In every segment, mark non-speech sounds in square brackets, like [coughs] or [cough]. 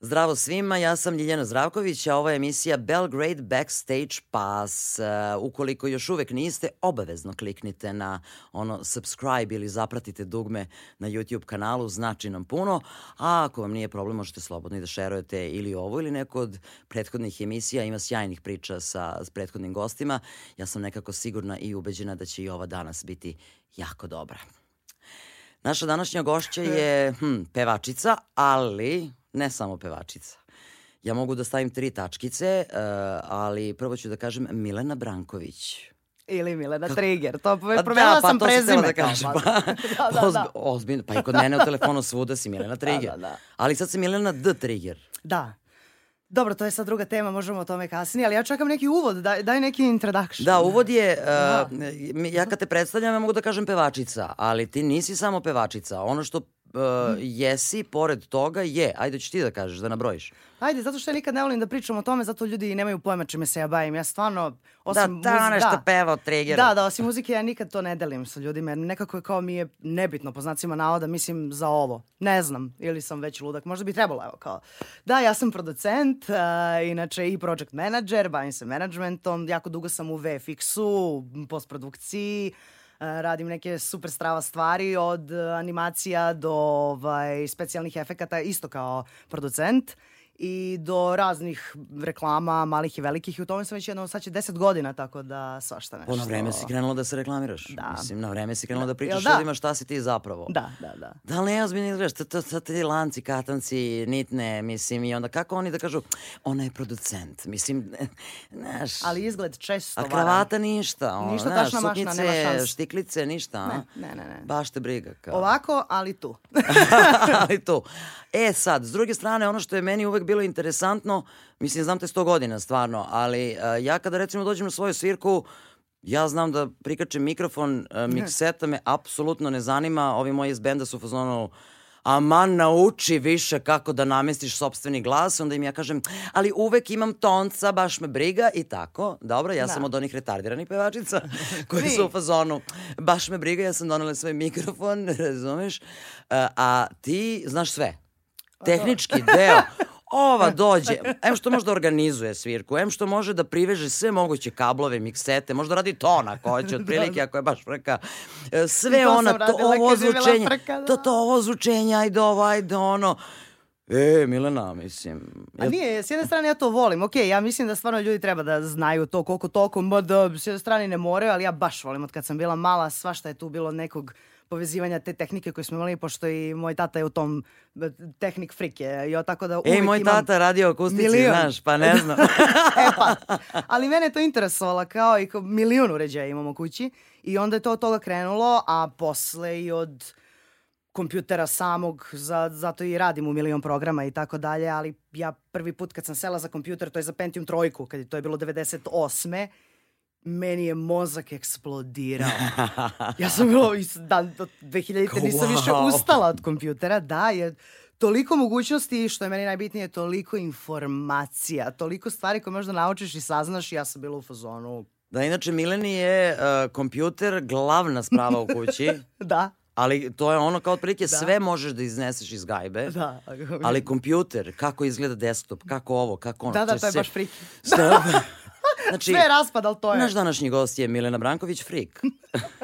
Zdravo svima, ja sam Ljiljana Zdravković, a ovo je emisija Belgrade Backstage Pass. Uh, ukoliko još uvek niste, obavezno kliknite na ono subscribe ili zapratite dugme na YouTube kanalu, znači nam puno. A ako vam nije problem, možete slobodno i da šerujete ili ovo ili neko od prethodnih emisija. Ima sjajnih priča sa, s prethodnim gostima. Ja sam nekako sigurna i ubeđena da će i ova danas biti jako dobra. Naša današnja gošća je hm, pevačica, ali ne samo pevačica. Ja mogu da stavim tri tačkice, uh, ali prvo ću da kažem Milena Branković. Ili Milena Trigger. To pa, promenila da, pa, sam prezime. Da kažem. Pa, [laughs] da, da, da. Ozbiljno, pa i kod mene u telefonu svuda si Milena Trigger. Da, da, da. Ali sad si Milena D. Trigger. Da. Dobro, to je sad druga tema, možemo o tome kasnije, ali ja čekam neki uvod, daj, daj neki introduction. Da, uvod je, uh, ja kad te predstavljam, ja mogu da kažem pevačica, ali ti nisi samo pevačica. Ono što uh, jesi, pored toga, je. Ajde, ću ti da kažeš, da nabrojiš. Ajde, zato što ja nikad ne volim da pričam o tome, zato ljudi nemaju pojma čime se ja bavim. Ja stvarno, osim da, ta nešto da, peva od trigera. Da, da, osim muzike ja nikad to ne delim sa ljudima, jer nekako je kao mi je nebitno, po znacima navoda, mislim za ovo. Ne znam, ili sam već ludak, možda bi trebalo, evo kao. Da, ja sam producent, uh, inače i project manager, bavim se managementom, jako dugo sam u VFX-u, postprodukciji, radim neke super strava stvari od animacija do ovaj, specijalnih efekata isto kao producent i do raznih reklama, malih i velikih i u tome sam već jedno, sad će deset godina, tako da svašta nešto. Po na vreme si krenula da se reklamiraš. Da. Mislim, na vreme si krenula da pričaš da? ljudima šta si ti zapravo. Da, da, da. Da li ne ozbiljno izgledaš, to, to, to, ti lanci, katanci, nitne, mislim, i onda kako oni da kažu, ona je producent, mislim, [laughs] znaš. Ali izgled često. A kravata ništa, ono, ništa znaš, mašna, nema štiklice, ništa, a? Ne, ne, ne. ne. Baš te briga. Kao. Ovako, ali tu. [laughs] ali tu. E sad, s druge strane, ono što je meni uvek bilo interesantno, mislim, znam te sto godina stvarno, ali uh, ja kada recimo dođem na svoju svirku, ja znam da prikačem mikrofon, uh, mikseta me apsolutno ne zanima, ovi moji iz benda su fazonu, aman nauči više kako da namestiš sobstveni glas, onda im ja kažem, ali uvek imam tonca, baš me briga i tako. Dobro, ja da. sam od onih retardiranih pevačica [laughs] koji su u fazonu, baš me briga, ja sam donela svoj mikrofon, [laughs] razumeš? Uh, a ti znaš sve. Tehnički deo, ova [laughs] dođe, em što može da organizuje svirku, em što može da priveže sve moguće kablove, miksete, možda radi tona ako hoće, [laughs] otprilike ako je baš frka. E, sve to ona, to ovo zvučenje, frka, da. to, to ovo zvučenje, ajde ovo, ajde ono. E, Milena, mislim... Ja... A nije, s jedne strane ja to volim, ok, ja mislim da stvarno ljudi treba da znaju to koliko toliko, mada s jedne strane ne moraju, ali ja baš volim od kad sam bila mala, svašta je tu bilo nekog povezivanja te tehnike koje smo imali, pošto i moj tata je u tom e, tehnik frike. Ja, tako da Ej, moj tata radio akustici, milion. znaš, pa ne znam. [laughs] e pa, ali mene to interesovalo kao i kao milion uređaja imamo kući i onda je to od toga krenulo, a posle i od kompjutera samog, za, zato i radim u milion programa i tako dalje, ali ja prvi put kad sam sela za kompjuter, to je za Pentium trojku, kad je to je bilo 98 meni je mozak eksplodirao. [laughs] Ja sam bilo, da, do 2000. nisam više ustala od kompjutera, da, je toliko mogućnosti što je meni najbitnije, toliko informacija, toliko stvari koje možda naučiš i saznaš i ja sam bila u fazonu. Da, inače Mileni je uh, kompjuter glavna sprava u kući. [laughs] da. Ali to je ono kao otprilike da. sve možeš da izneseš iz gajbe. Da. Ali kompjuter, kako izgleda desktop, kako ovo, kako ono. Da, da, to je se... baš frik. [laughs] Znači, Sve je raspad, ali to je. Naš današnji gost je Milena Branković, frik.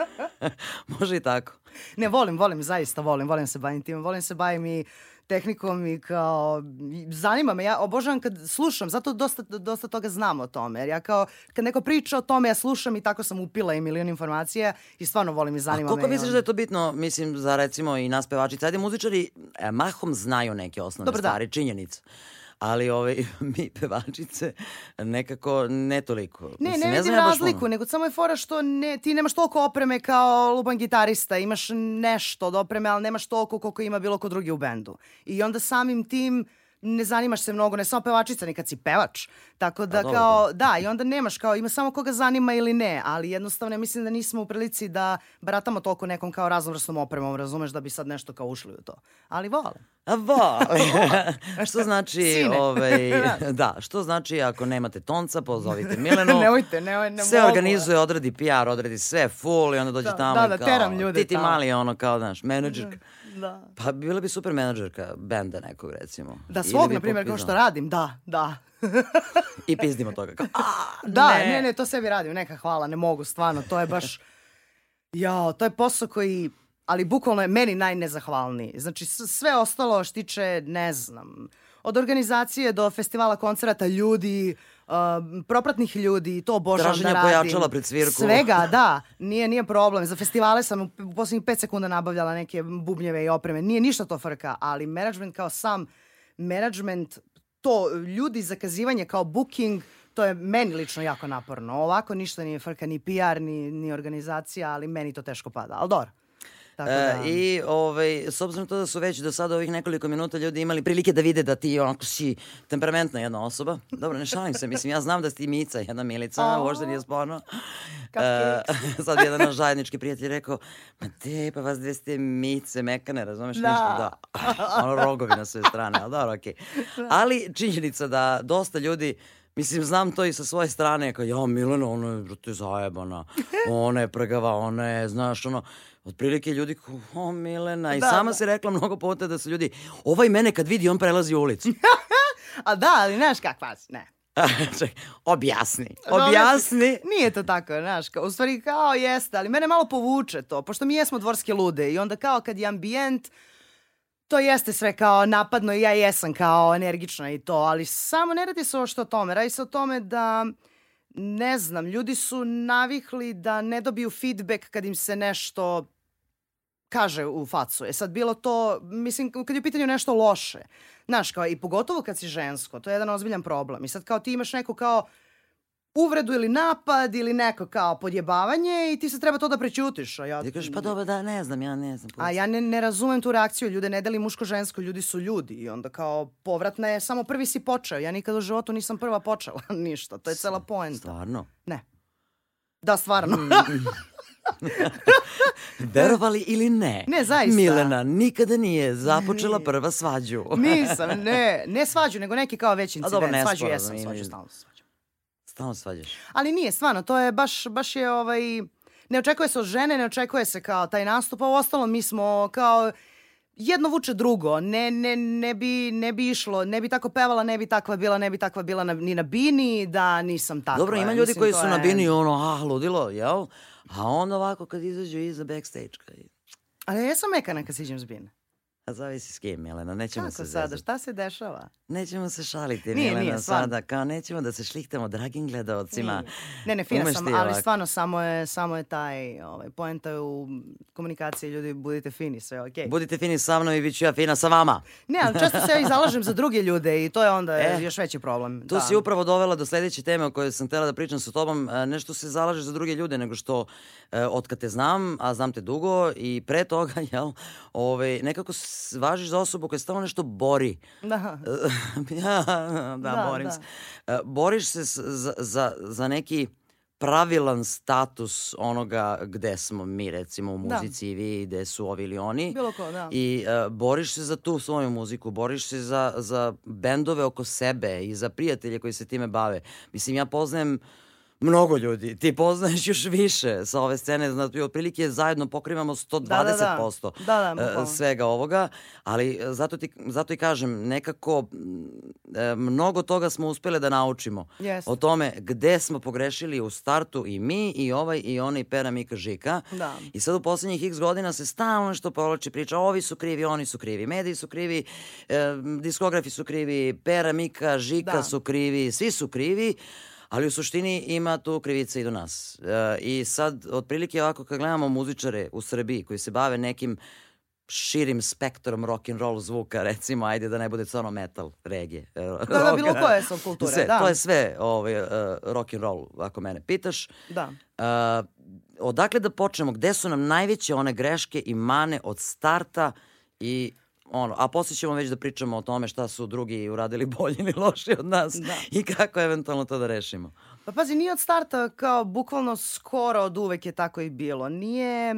[laughs] Može i tako. Ne, volim, volim, zaista volim, volim se bavim tim, volim se bavim i tehnikom i kao, zanima me, ja obožavam kad slušam, zato dosta, dosta toga znam o tome, jer ja kao, kad neko priča o tome, ja slušam i tako sam upila i milion informacija i stvarno volim i zanima me. A koliko me, misliš on... da je to bitno, mislim, za recimo i nas pevačice, ajde muzičari, e, mahom znaju neke osnovne Dobar, stvari, da. činjenice ali ove, [laughs] mi pevačice nekako ne toliko. Ne, Mislim, ne, ne vidim razliku, nego samo je fora što ne, ti nemaš toliko opreme kao luban gitarista, imaš nešto od opreme, ali nemaš toliko koliko ima bilo ko drugi u bendu. I onda samim tim ne zanimaš se mnogo, ne samo pevačica, nikad si pevač. Tako da A, kao, dobro. da, i onda nemaš kao, ima samo koga zanima ili ne, ali jednostavno mislim da nismo u prilici da baratamo toliko nekom kao raznovrsnom opremom, razumeš, da bi sad nešto kao ušli u to. Ali vole. A voli. [laughs] što znači, ovaj, [laughs] da, što znači ako nemate tonca, pozovite Milenu. [laughs] Nemojte, ne, ne sve mogu. organizuje, odradi PR, odradi sve full i onda dođe Da, tamo da, i da, kao, teram ljude ti ti mali ono kao, znaš, menadžerka. Da. Pa bila bi super menadžerka benda nekog recimo. Da, svog, na primjer, kao što radim, da, da. [laughs] I pizdimo toga. Kao, a, [laughs] Da, ne. ne, to sebi radim, neka hvala, ne mogu, stvarno, to je baš, [laughs] jao, to je posao koji, ali bukvalno je meni najnezahvalniji. Znači, sve ostalo štiče, ne znam, od organizacije do festivala koncerata ljudi, uh, propratnih ljudi, to obožavam da radim. pojačala pred svirku. Svega, [laughs] da, nije, nije problem. Za festivale sam u, u posljednjih pet sekunda nabavljala neke bubnjeve i opreme. Nije ništa to frka, ali management kao sam management, to ljudi zakazivanje kao booking, to je meni lično jako naporno. Ovako ništa nije frka, ni PR, ni, ni organizacija, ali meni to teško pada. Ali dobro. Tako da, E, I ovaj, s obzirom to da su već do sada ovih nekoliko minuta ljudi imali prilike da vide da ti onako si temperamentna jedna osoba. Dobro, ne šalim se, mislim, ja znam da si Mica, jedna Milica, O. uopšte nije sporno. E, [laughs] sad jedan naš zajednički prijatelj rekao, ma te, pa vas dve ste Mice, mekane, razumeš Da. ništa? Da. [laughs] ono rogovi na sve strane, ali dobro, okej. Ali činjenica da dosta ljudi Mislim, znam to i sa svoje strane, kao, ja, Milena, ona je, brate, zajebana, ona je prgava, ona je, znaš, ono, otprilike ljudi kao, o, Milena, i Da, sama da. si rekla mnogo puta da su ljudi, ovaj mene kad vidi, on prelazi ulicu. [laughs] A da, ali znaš kakva [laughs] si, ne. Objasni, objasni. Nije to tako, znaš, kao, u stvari kao jeste, ali mene malo povuče to, pošto mi jesmo dvorske lude i onda kao kad je ambijent, to jeste sve kao napadno i ja jesam kao energična i to, ali samo ne radi se o što tome, radi se o tome da ne znam, ljudi su navikli da ne dobiju feedback kad im se nešto kaže u facu. E sad bilo to, mislim, kad je u pitanju nešto loše, znaš, kao i pogotovo kad si žensko, to je jedan ozbiljan problem. I sad kao ti imaš neko kao uvredu ili napad ili neko kao podjebavanje i ti se treba to da prećutiš. A ja, Ti kažeš, pa dobro, da, ne znam, ja ne znam. a ja ne, ne razumem tu reakciju, ljude ne deli muško-žensko, ljudi su ljudi i onda kao povratna je, samo prvi si počeo. Ja nikad u životu nisam prva počela, [laughs] ništa, to je cela poenta. Stvarno? Ne. Da, stvarno. [laughs] [laughs] Verovali ili ne? Ne, zaista. Milena nikada nije započela Ne. prva svađu. Nisam, ne, ne svađu, nego neki kao veći A dobro, incident. Svađu jesam, svađu stalno svađam. Stalno svađaš. Ali nije, stvarno, to je baš, baš je ovaj... Ne očekuje se od žene, ne očekuje se kao taj nastup, a u ostalom mi smo kao jedno vuče drugo. Ne, ne, ne, bi, ne bi išlo, ne bi tako pevala, ne bi takva bila, ne bi takva bila na, ni na bini, da nisam takva. Dobro, ima ljudi Mislim, koji su je- na bini ono, ah, ludilo, jel? A onda ovako kad izađu iza backstage, kaj, Ali ja sam mekana kad siđem s bine. A zavisi s kim, Milena, nećemo Kako se sada, zezati. šta se dešava? Nećemo se šaliti, Nije, Milena, nije, sada, kao nećemo da se šlihtamo dragim gledalcima. Nije. Ne, ne, fina Umeš sam, ali stvarno samo je, samo je taj, ovaj, poenta je u komunikaciji, ljudi, budite fini, sve je okej. Budite fini sa mnom i bit ću ja fina sa vama. Ne, ali često se ja i zalažem za druge ljude i to je onda [laughs] E, još veći problem. Tu da. si upravo dovela do sledeće teme o kojoj sam htjela da pričam sa tobom. E, Nešto se zalaže za druge ljude nego što e, od kad te znam, a znam te dugo i pre toga, [laughs] jel, ovaj, nekako važiš za osobu koja se stalno nešto bori. Da. [laughs] da, Da, borim da. se. E, Boriš se za, za, za neki pravilan status onoga gde smo mi recimo u Da. muzici i vi, gde su ovi ili oni. Bilo ko, da. I e, boriš se za tu svoju muziku, boriš se za, za bendove oko sebe i za prijatelje koji se time bave. Mislim, ja poznajem mnogo ljudi. Ti poznaješ još više sa ove scene. Znači, otprilike zajedno pokrivamo 120% Da, da, da. Da, da, e, svega ovoga. Ali e, zato, ti, zato i kažem, nekako e, mnogo toga smo uspjele da naučimo. Jeste. O tome gde smo pogrešili u startu i mi i ovaj i onaj Pera Mika Žika. Da. I sad u poslednjih x godina se stalno nešto povlači priča, ovi su krivi, oni su krivi, mediji su krivi, e, diskografi su krivi, Pera, Mika, Žika Da. su krivi, svi su krivi, ali u suštini ima tu krivica i do nas. E, I sad, otprilike ovako kad gledamo muzičare u Srbiji koji se bave nekim širim spektrom rock and roll zvuka, recimo, ajde da ne bude samo metal, reggae. e, Da, da, bilo rock. koje subkulture, Sve, da. To je sve ovaj, uh, rock and roll, ako mene pitaš. Da. Uh, odakle da počnemo? Gde su nam najveće one greške i mane od starta i ono, a poslije ćemo već da pričamo o tome šta su drugi uradili [laughs] bolje ili loše od nas Da. i kako eventualno to da rešimo. Pa pazi, nije od starta kao bukvalno skoro od uvek je tako i bilo. Nije...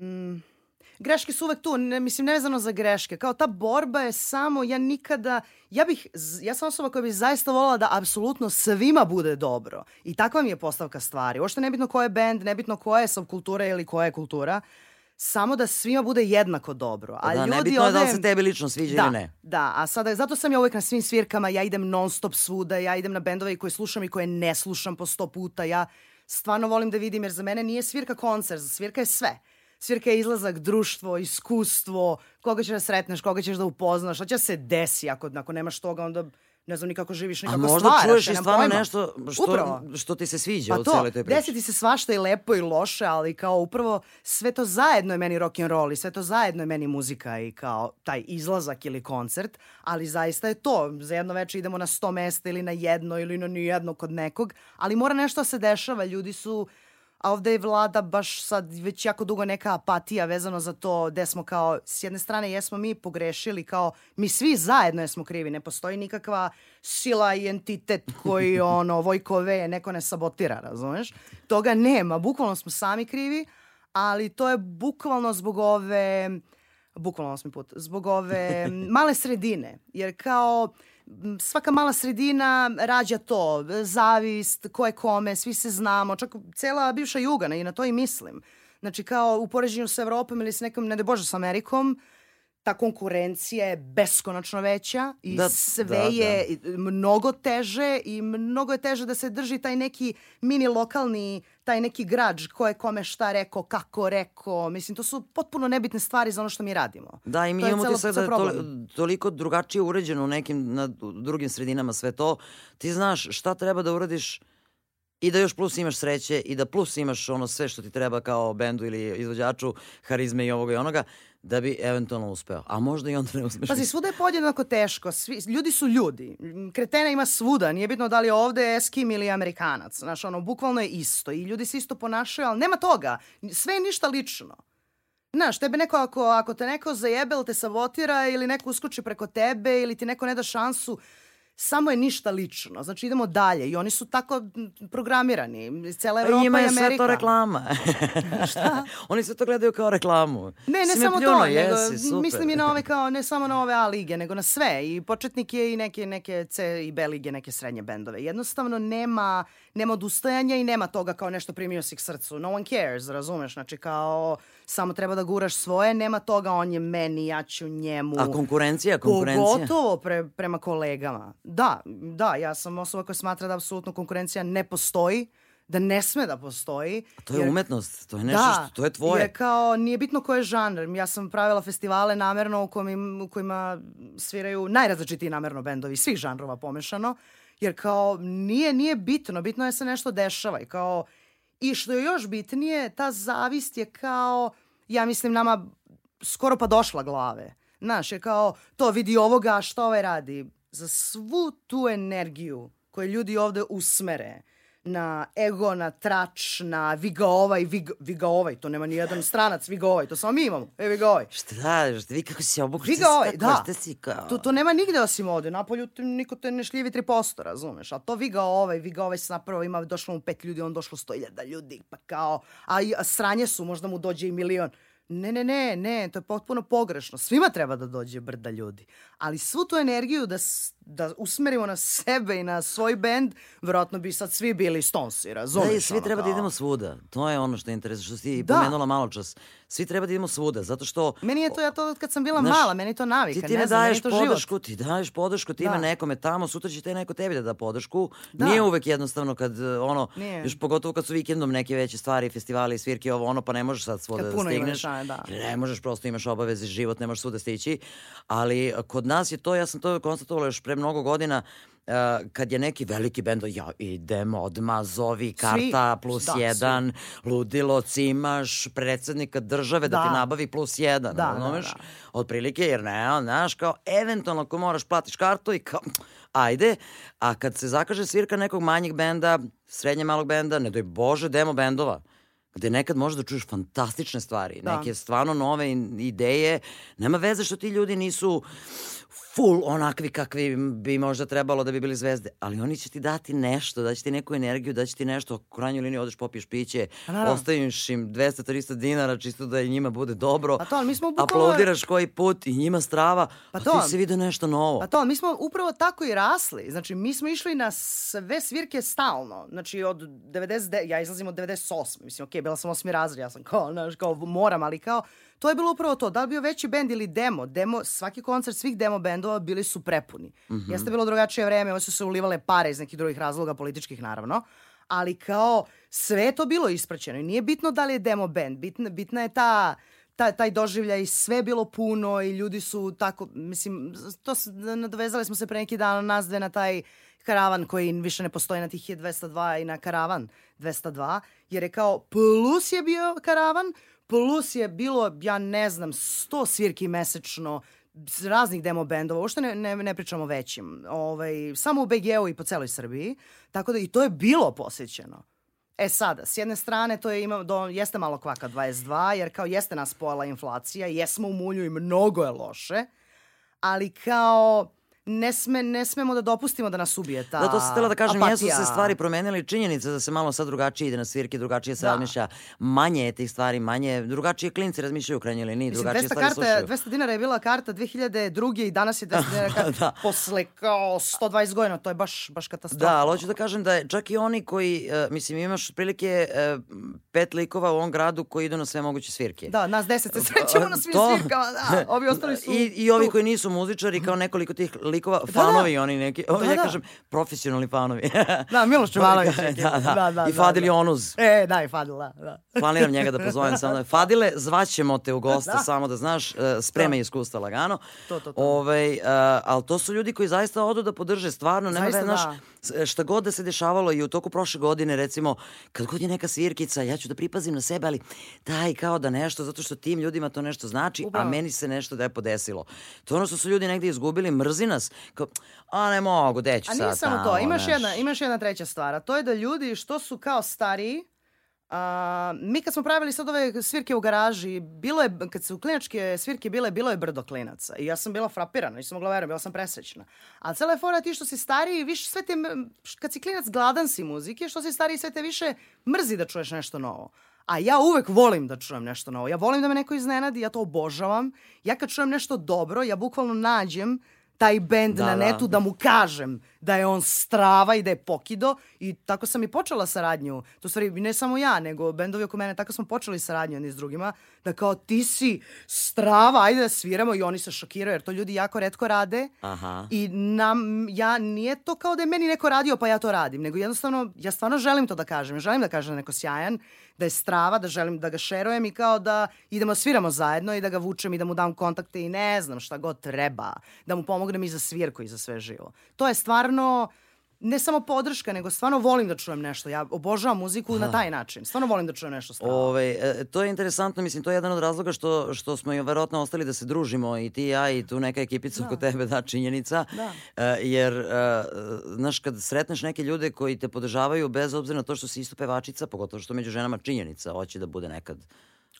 Mm, greške su uvek tu, ne, mislim, nevezano za greške. Kao ta borba je samo, ja nikada, ja bih, ja sam osoba koja bi zaista volala da apsolutno svima bude dobro. I takva mi je postavka stvari. Uošte nebitno ko je band, nebitno koja je subkultura ili koja je kultura, samo da svima bude jednako dobro. A da, ljudi nebitno ovde... je da li se tebi lično sviđa da, ili ne. Da, a sada, zato sam ja uvek na svim svirkama, ja idem non stop svuda, ja idem na bendove koje slušam i koje ne slušam po sto puta, ja stvarno volim da vidim, jer za mene nije svirka koncert, svirka je sve. Svirka je izlazak, društvo, iskustvo, koga ćeš da sretneš, koga ćeš da upoznaš, šta će se desi ako, ako nemaš toga, onda ne znam nikako živiš, nikako stvaraš. A možda stvaraš, čuješ i stvarno pojma. nešto što, Upravo. što ti se sviđa Pa u to, celoj toj priči. desi ti se svašta i lepo i loše, ali kao upravo sve to zajedno je meni rock and roll i sve to zajedno je meni muzika i kao taj izlazak ili koncert, ali zaista je to. Za jedno veče idemo na sto mesta ili na jedno ili na nijedno kod nekog, ali mora nešto da se dešava. Ljudi su a ovde je vlada baš sad već jako dugo neka apatija vezano za to gde smo kao, s jedne strane jesmo mi pogrešili kao, mi svi zajedno jesmo krivi, ne postoji nikakva sila i entitet koji [laughs] ono, Vojkove neko ne sabotira, razumeš? Toga nema, bukvalno smo sami krivi, ali to je bukvalno zbog ove bukvalno osmi put, zbog ove [laughs] male sredine, jer kao svaka mala sredina rađa to, zavist, ko je kome, svi se znamo, čak cela bivša Jugana i na to i mislim. Znači kao u poređenju sa Evropom ili s nekom, ne da bože, sa Amerikom, ta konkurencija je beskonačno veća i Da, sve da, je mnogo teže i mnogo je teže da se drži taj neki mini lokalni, taj neki građ ko je kome šta rekao, kako rekao. Mislim, to su potpuno nebitne stvari za ono što mi radimo. Da, i mi To imamo ti sad ceo da je to, toliko drugačije uređeno u nekim na drugim sredinama sve to. Ti znaš šta treba da uradiš i da još plus imaš sreće i da plus imaš ono sve što ti treba kao bendu ili izvođaču, harizme i ovoga i onoga, da bi eventualno uspeo. A možda i onda ne uspeš. Pazi, svuda je podjednako teško. Svi, ljudi su ljudi. Kretena ima svuda. Nije bitno da li je ovde Eskim ili Amerikanac. Znaš, ono, bukvalno je isto. I ljudi se isto ponašaju, ali nema toga. Sve je ništa lično. Znaš, tebe neko, ako, ako te neko zajebe ili te sabotira ili neko uskoči preko tebe ili ti neko ne da šansu, samo je ništa lično. Znači idemo dalje i oni su tako programirani. Cela Pa Evropa njima i je Amerika. sve to reklama. [laughs] Šta? [laughs] Oni sve to gledaju kao reklamu. Ne, ne samo pljunuo, to, nego jesi, super. mislim i na ove kao, ne samo na ove A lige, nego na sve. I početnik je i neke, neke C i B lige, neke srednje bendove. Jednostavno nema, nema odustajanja i nema toga kao nešto primio si k srcu. No one cares, razumeš? Znači kao samo treba da guraš svoje, nema toga on je meni, ja ću njemu. A konkurencija, konkurencija. Pogotovo pre, prema kolegama. Da, da, ja sam osoba koja smatra da apsolutno konkurencija ne postoji, da ne sme da postoji. To je jer- umetnost, to je nešto da, što, to je tvoje. Jer kao, nije bitno koji je žanr. Ja sam pravila festivale namerno u, kojim, u kojima sviraju najrazličitiji namerno bendovi, svih žanrova pomešano. Jer kao, nije, nije bitno, bitno je se nešto dešava. I kao, i što je još bitnije, ta zavist je kao, ja mislim, nama skoro pa došla glave. Znaš, je kao, to vidi ovoga, a šta ovaj radi? Za svu tu energiju koju ljudi ovde usmere, na ego, na trač, na vi ga ovaj, vi ga, vi ga ovaj, to nema ni jedan stranac, vi ga ovaj, to samo mi imamo, e vi ga ovaj. Šta da, šta vi kako si obukao? Vi ga ovaj, da. Šta si kao? To, to nema nigde osim ovde. Napolju niko te ne šljivi 3%, razumeš? A to vi ga ovaj, vi ga ovaj se napravo ima, došlo mu pet ljudi, on došlo 100.000 ljudi, pa kao, a, i- a sranje su, možda mu dođe i milion. Ne, ne, ne, ne, to je potpuno pogrešno. Svima treba da dođe brda ljudi. Ali svu tu energiju da, da usmerimo na sebe i na svoj bend, verovatno bi sad svi bili stonsi, razumeš? Da, i svi ono, treba da idemo svuda. To je ono što je interesuje, što si ti Da. pomenula malo čas. Svi treba da idemo svuda, zato što... Meni je to, ja to kad sam bila Znaš, mala, meni je to navika, Ti time ne znam, meni je to život. podršku, ti daješ podršku time Da. nekome tamo, sutra će te neko tebi da da podršku. Da. Nije uvek jednostavno kad ono, Nije. još pogotovo kad su vikendom neke veće stvari, festivali, svirke, ovo ono, pa ne možeš sad svuda Kad da ima stigneš. dešavanja, da. Ne možeš, prosto imaš obaveze, život, ne možeš svuda stići. Ali kod nas je to, ja sam to konstatovala još pre mnogo godina, e, kad je neki veliki bend, ja idem odmah, zovi, karta plus da, svi. jedan, ludiloc imaš, predsednika države da, Da. ti nabavi plus jedan, Da, da, razumeš? da. Otprilike, jer ne, znaš, kao, eventualno ako moraš platiš kartu i kao, ajde, a kad se zakaže svirka nekog manjeg benda, srednje malog benda, ne doj Bože, demo bendova, gde nekad možeš da čuješ fantastične stvari, Da. neke stvarno nove ideje, nema veze što ti ljudi nisu full onakvi kakvi bi možda trebalo da bi bili zvezde, ali oni će ti dati nešto, da će ti neku energiju, da će ti nešto, u krajnjoj liniji odeš popiješ piće, ostaviš im 200-300 dinara čisto da i njima bude dobro, pa to, mi smo bukvalno... aplaudiraš koji put i njima strava, pa, pa to, ti se vide nešto novo. Pa to, mi smo upravo tako i rasli, znači mi smo išli na sve svirke stalno, znači od 90, ja izlazim od 98, mislim, ok, bila sam osmi razred, ja sam kao, znaš, kao moram, ali kao, to je bilo upravo to. Da li bio veći bend ili demo? demo svaki koncert svih demo bendova bili su prepuni. Mm -hmm. Jeste bilo drugačije vreme, ovo su se ulivale pare iz nekih drugih razloga, političkih naravno, ali kao sve je to bilo ispraćeno i nije bitno da li je demo band, bitna, bitna je ta taj, taj doživljaj, sve je bilo puno i ljudi su tako, mislim, to nadovezali smo se pre neki dan nas dve na taj karavan koji više ne postoji na tih 202 i na karavan 202, jer je kao plus je bio karavan, plus je bilo, ja ne znam, 100 svirki mesečno, raznih demo bendova, uopšte ne, ne, ne pričamo većim, ovaj, samo u BG-u i po celoj Srbiji, tako da i to je bilo posjećeno. E sada, s jedne strane to je ima, do, jeste malo kvaka 22, jer kao jeste nas pojela inflacija, jesmo u mulju i mnogo je loše, ali kao ne, sme, ne smemo da dopustimo da nas ubije ta Da, to se htela da kažem, apatija. jesu se stvari promenili, činjenica da se malo sad drugačije ide na svirke, drugačije se da. razmišlja, manje je tih stvari, manje, drugačije klinci razmišljaju u krajnjoj liniji, drugačije stvari karta, slušaju. 200 dinara je bila karta 2002. i danas je 200 dinara [laughs] karta da. posle kao 120 godina, to je baš, baš katastrofa. Da, ali hoću da kažem da je čak i oni koji, uh, mislim, imaš prilike uh, pet likova u ovom gradu koji idu na sve moguće svirke. Da, nas deset se srećemo na svim to... svirkama, da, ovi [laughs] ostali su... I, I ovi koji nisu muzičari, kao nekoliko tih likova, fanovi i oni neki, da, ja da. kažem, profesionalni fanovi. da, Miloš [laughs] Čuvanović. da, da, da, da, I Fadil da, Onuz. E, da, i Fadil, da. da. [laughs] Planiram njega da pozovem samo. Fadile, zvaćemo te u goste, da. samo da znaš, uh, sprema iskustva lagano. To, to, to. Ove, uh, ali to su ljudi koji zaista odu da podrže, stvarno, nema da, znaš, šta god da se dešavalo i u toku prošle godine, recimo, kad god je neka svirkica, ja ću da pripazim na sebe, ali daj kao da nešto, zato što tim ljudima to nešto znači, Upravo. a meni se nešto da je podesilo. To ono što su ljudi negde izgubili, mrzi nas, kao, a ne mogu, deću sad. A nije samo to, imaš jedna, imaš jedna treća stvar, a to je da ljudi što su kao stariji, A, mi kad smo pravili sad ove svirke u garaži, bilo je, kad su klinačke svirke bile, bilo je brdo klinaca. I ja sam bila frapirana, nisam mogla verujem, bila sam presrećna. A cela je fora ti što si stariji, više sve te, kad si klinac gladan si muzike, što si stariji sve te više mrzi da čuješ nešto novo. A ja uvek volim da čujem nešto novo. Ja volim da me neko iznenadi, ja to obožavam. Ja kad čujem nešto dobro, ja bukvalno nađem taj bend da, na da. netu da. da mu kažem da je on strava i da je pokido i tako sam i počela saradnju. To stvari ne samo ja, nego bendovi oko mene, tako smo počeli saradnju jedni s drugima, da kao ti si strava, ajde da sviramo i oni se šokiraju jer to ljudi jako redko rade Aha. i nam, ja nije to kao da je meni neko radio pa ja to radim, nego jednostavno ja stvarno želim to da kažem, želim da kažem da neko sjajan, da je strava, da želim da ga šerujem i kao da idemo sviramo zajedno i da ga vučem i da mu dam kontakte i ne znam šta god treba, da mu pomognem i za svirku i za sve živo. To je stvarno ne samo podrška, nego stvarno volim da čujem nešto. Ja obožavam muziku Aha. na taj način. Stvarno volim da čujem nešto strano. Ove, e, to je interesantno, mislim, to je jedan od razloga što, što smo i verovatno ostali da se družimo i ti i ja i tu neka ekipica da. oko tebe, da, činjenica. Da. E, jer, e, znaš, kad sretneš neke ljude koji te podržavaju bez obzira na to što si isto pevačica, pogotovo što među ženama činjenica, hoće da bude nekad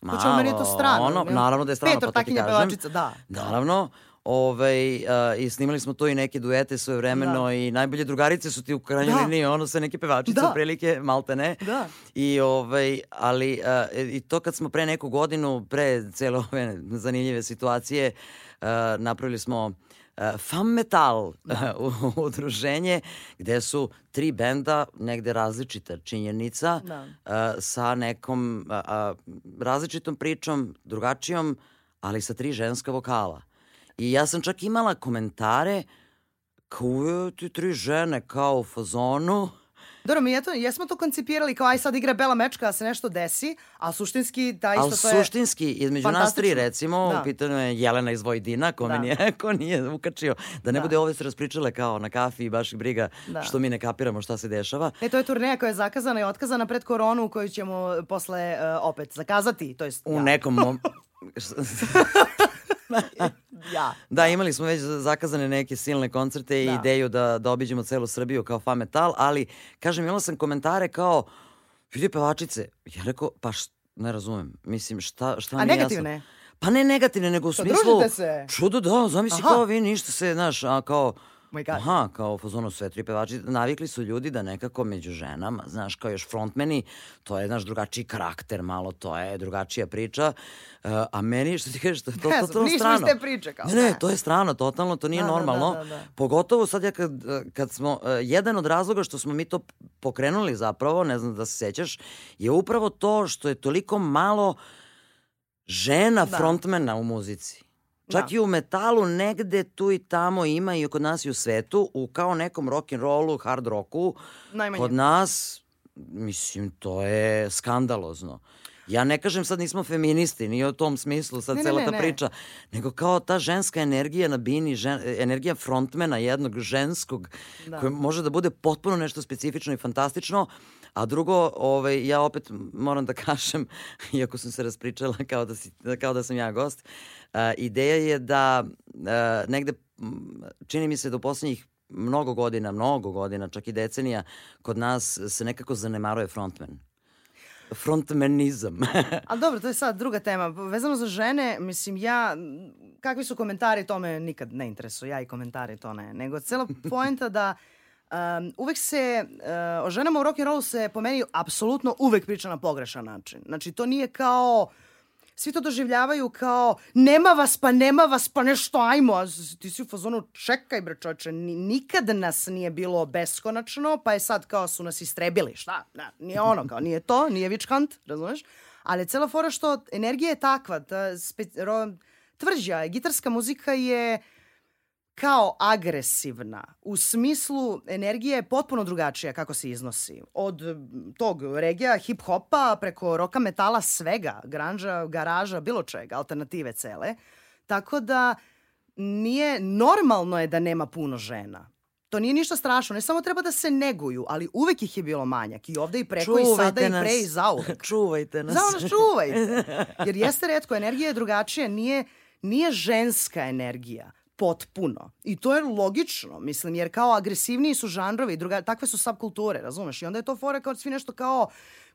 malo, Počeo meni je to strano. Ono, naravno da je strano, Petor, pa to ti kažem. pevačica, da. Naravno, Ove, uh, I snimali smo to i neke duete svoje vremeno da. i najbolje drugarice su ti u krajnjoj da. liniji, ono sve neke pevačice da. prilike, malte ne. Da. I, ovaj, ali uh, i to kad smo pre neku godinu, pre cele ove zanimljive situacije, uh, napravili smo uh, Fam Metal da. [laughs] uh, udruženje gde su tri benda, negde različita činjenica, da. uh, sa nekom uh, različitom pričom, drugačijom, ali sa tri ženska vokala. I ja sam čak imala komentare kao ti tri žene kao u fazonu. Dobro, mi je to, jesmo to koncipirali kao aj sad igra bela mečka da se nešto desi, a suštinski da isto to je... suštinski, između nas tri recimo, da. u pitanju je Jelena iz Vojdina, ko da. mi nije, [laughs] ko nije ukačio, da ne da. bude ove se raspričale kao na kafi i baš ih briga da. što mi ne kapiramo šta se dešava. E, to je turneja koja je zakazana i otkazana pred koronu koju ćemo posle uh, opet zakazati, to jest U ja. nekom mom... [laughs] [laughs] ja. Da, imali smo već zakazane neke silne koncerte i da. ideju da, da obiđemo celu Srbiju kao fa metal, ali, kažem, imala sam komentare kao, vidi pevačice, ja rekao, pa št, ne razumem, mislim, šta, šta A mi negativne? Jasno? Pa ne negativne, nego u Šta, smislu... družite se? Čudo, da, zamisli Aha. kao vi ništa se, znaš, a kao... My God. Aha, kao fazonu sve tri pevači, navikli su ljudi da nekako među ženama, znaš, kao još frontmeni, to je, znaš, drugačiji karakter malo, to je drugačija priča, uh, a meni, što ti kažeš, to je to, Ne znam, totalno nismo strano. iz te priče, kao, ne, ne, to je strano, totalno, to nije Da, da, da, normalno. da, da. Pogotovo sad ja kad, kad smo, uh, jedan od razloga što smo mi to pokrenuli zapravo, ne znam da se sećaš, je upravo to što je toliko malo žena Da. frontmena u muzici. Čak Da. i u metalu negde tu i tamo ima i kod nas i u svetu, u kao nekom rock and rollu, hard rocku, Najmanje. kod nas, mislim, to je skandalozno. Ja ne kažem sad nismo feministi, nije u tom smislu sad Ne, cela ne, ta ne. priča, nego kao ta ženska energija na bini, žen, energija frontmena jednog ženskog, Da. koje može da bude potpuno nešto specifično i fantastično, a drugo, ovaj, ja opet moram da [laughs] kažem, iako sam se raspričala kao da, si, kao da sam ja gost, a, ideja je da a, negde, m, čini mi se da u poslednjih mnogo godina, mnogo godina, čak i decenija, kod nas se nekako zanemaruje frontman. Frontmenizam. [laughs] Ali dobro, to je sad druga tema. Vezano za žene, mislim, ja, kakvi su komentari, to me nikad ne interesuje. Ja i komentari, to ne. Nego cela [laughs] poenta da um, uvek se, uh, o ženama u rock'n'rollu se po meni apsolutno uvek priča na pogrešan način. Znači, to nije kao svi to doživljavaju kao nema vas, pa nema vas, pa nešto ajmo. Ti si u fazonu čekaj bre čoče, ni, nikad nas nije bilo beskonačno, pa je sad kao su nas istrebili. Šta? Da, nije ono, kao nije to, nije witch hunt, razumeš? Ali cela fora što energija je takva, ta spe, ro, tvrđa, gitarska muzika je kao agresivna. U smislu energije je potpuno drugačija kako se iznosi. Od tog regija, hip-hopa, preko roka metala, svega, granža, garaža, bilo čega, alternative cele. Tako da nije, normalno je da nema puno žena. To nije ništa strašno, ne samo treba da se neguju, ali uvek ih je bilo manjak. I ovde i preko i sada i pre i zauvek. [laughs] Čuvajte nas. Samo nas čuvajte. Jer jeste redko, energija je drugačija, nije, nije ženska energija potpuno. I to je logično, mislim, jer kao agresivniji su žanrovi, druga, takve su subkulture, razumeš? I onda je to fora kao svi nešto kao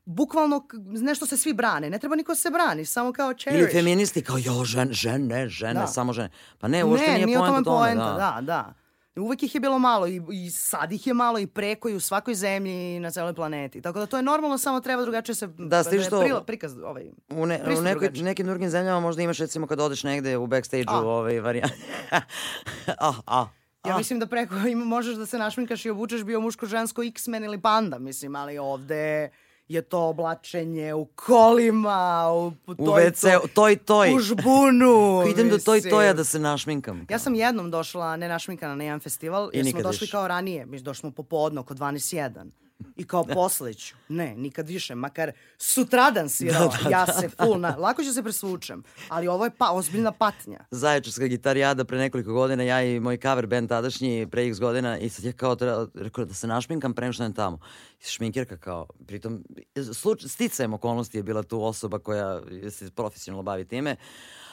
bukvalno nešto se svi brane. Ne treba niko se brani, samo kao cherish. Ili feministi kao, jo, žen, žene, žene, Da. samo žene. Pa ne, uopšte ne, nije, nije poenta tome da. da, da. Uvek ih je bilo malo i, i sad ih je malo i preko i u svakoj zemlji i na celoj planeti. Tako da to je normalno, samo treba drugačije se... Da, stiže što- prila- prikaz, ovaj, U, ne, u nekoj, nekim drugim zemljama možda imaš recimo kad odeš negde u backstage-u A. ovaj varijant. [laughs] ah, ah, Ja ah. mislim da preko ima, [laughs] možeš da se našminkaš i obučeš bio muško, žensko, X-Men ili panda, mislim, ali ovde je to oblačenje u kolima, u, u, toj, WC, toj, toj. u žbunu. Idem do toj toja da se našminkam. Ja sam jednom došla, ne našminkana, na jedan festival, I jer smo došli više. kao ranije. Mi došli smo popodno, oko 12.1. I kao [laughs] posleću. Ne, nikad više. Makar sutradan svirao. ja se full na... Lako ću se presvučem. Ali ovo je pa, ozbiljna patnja. Zaječarska gitarijada pre nekoliko godina, ja i moj cover band tadašnji pre x godina i sad ja kao treba, rekao da se našminkam pre što tamo. I šminkirka kao, pritom, sluč, sticajem okolnosti je bila tu osoba koja se profesionalno bavi time.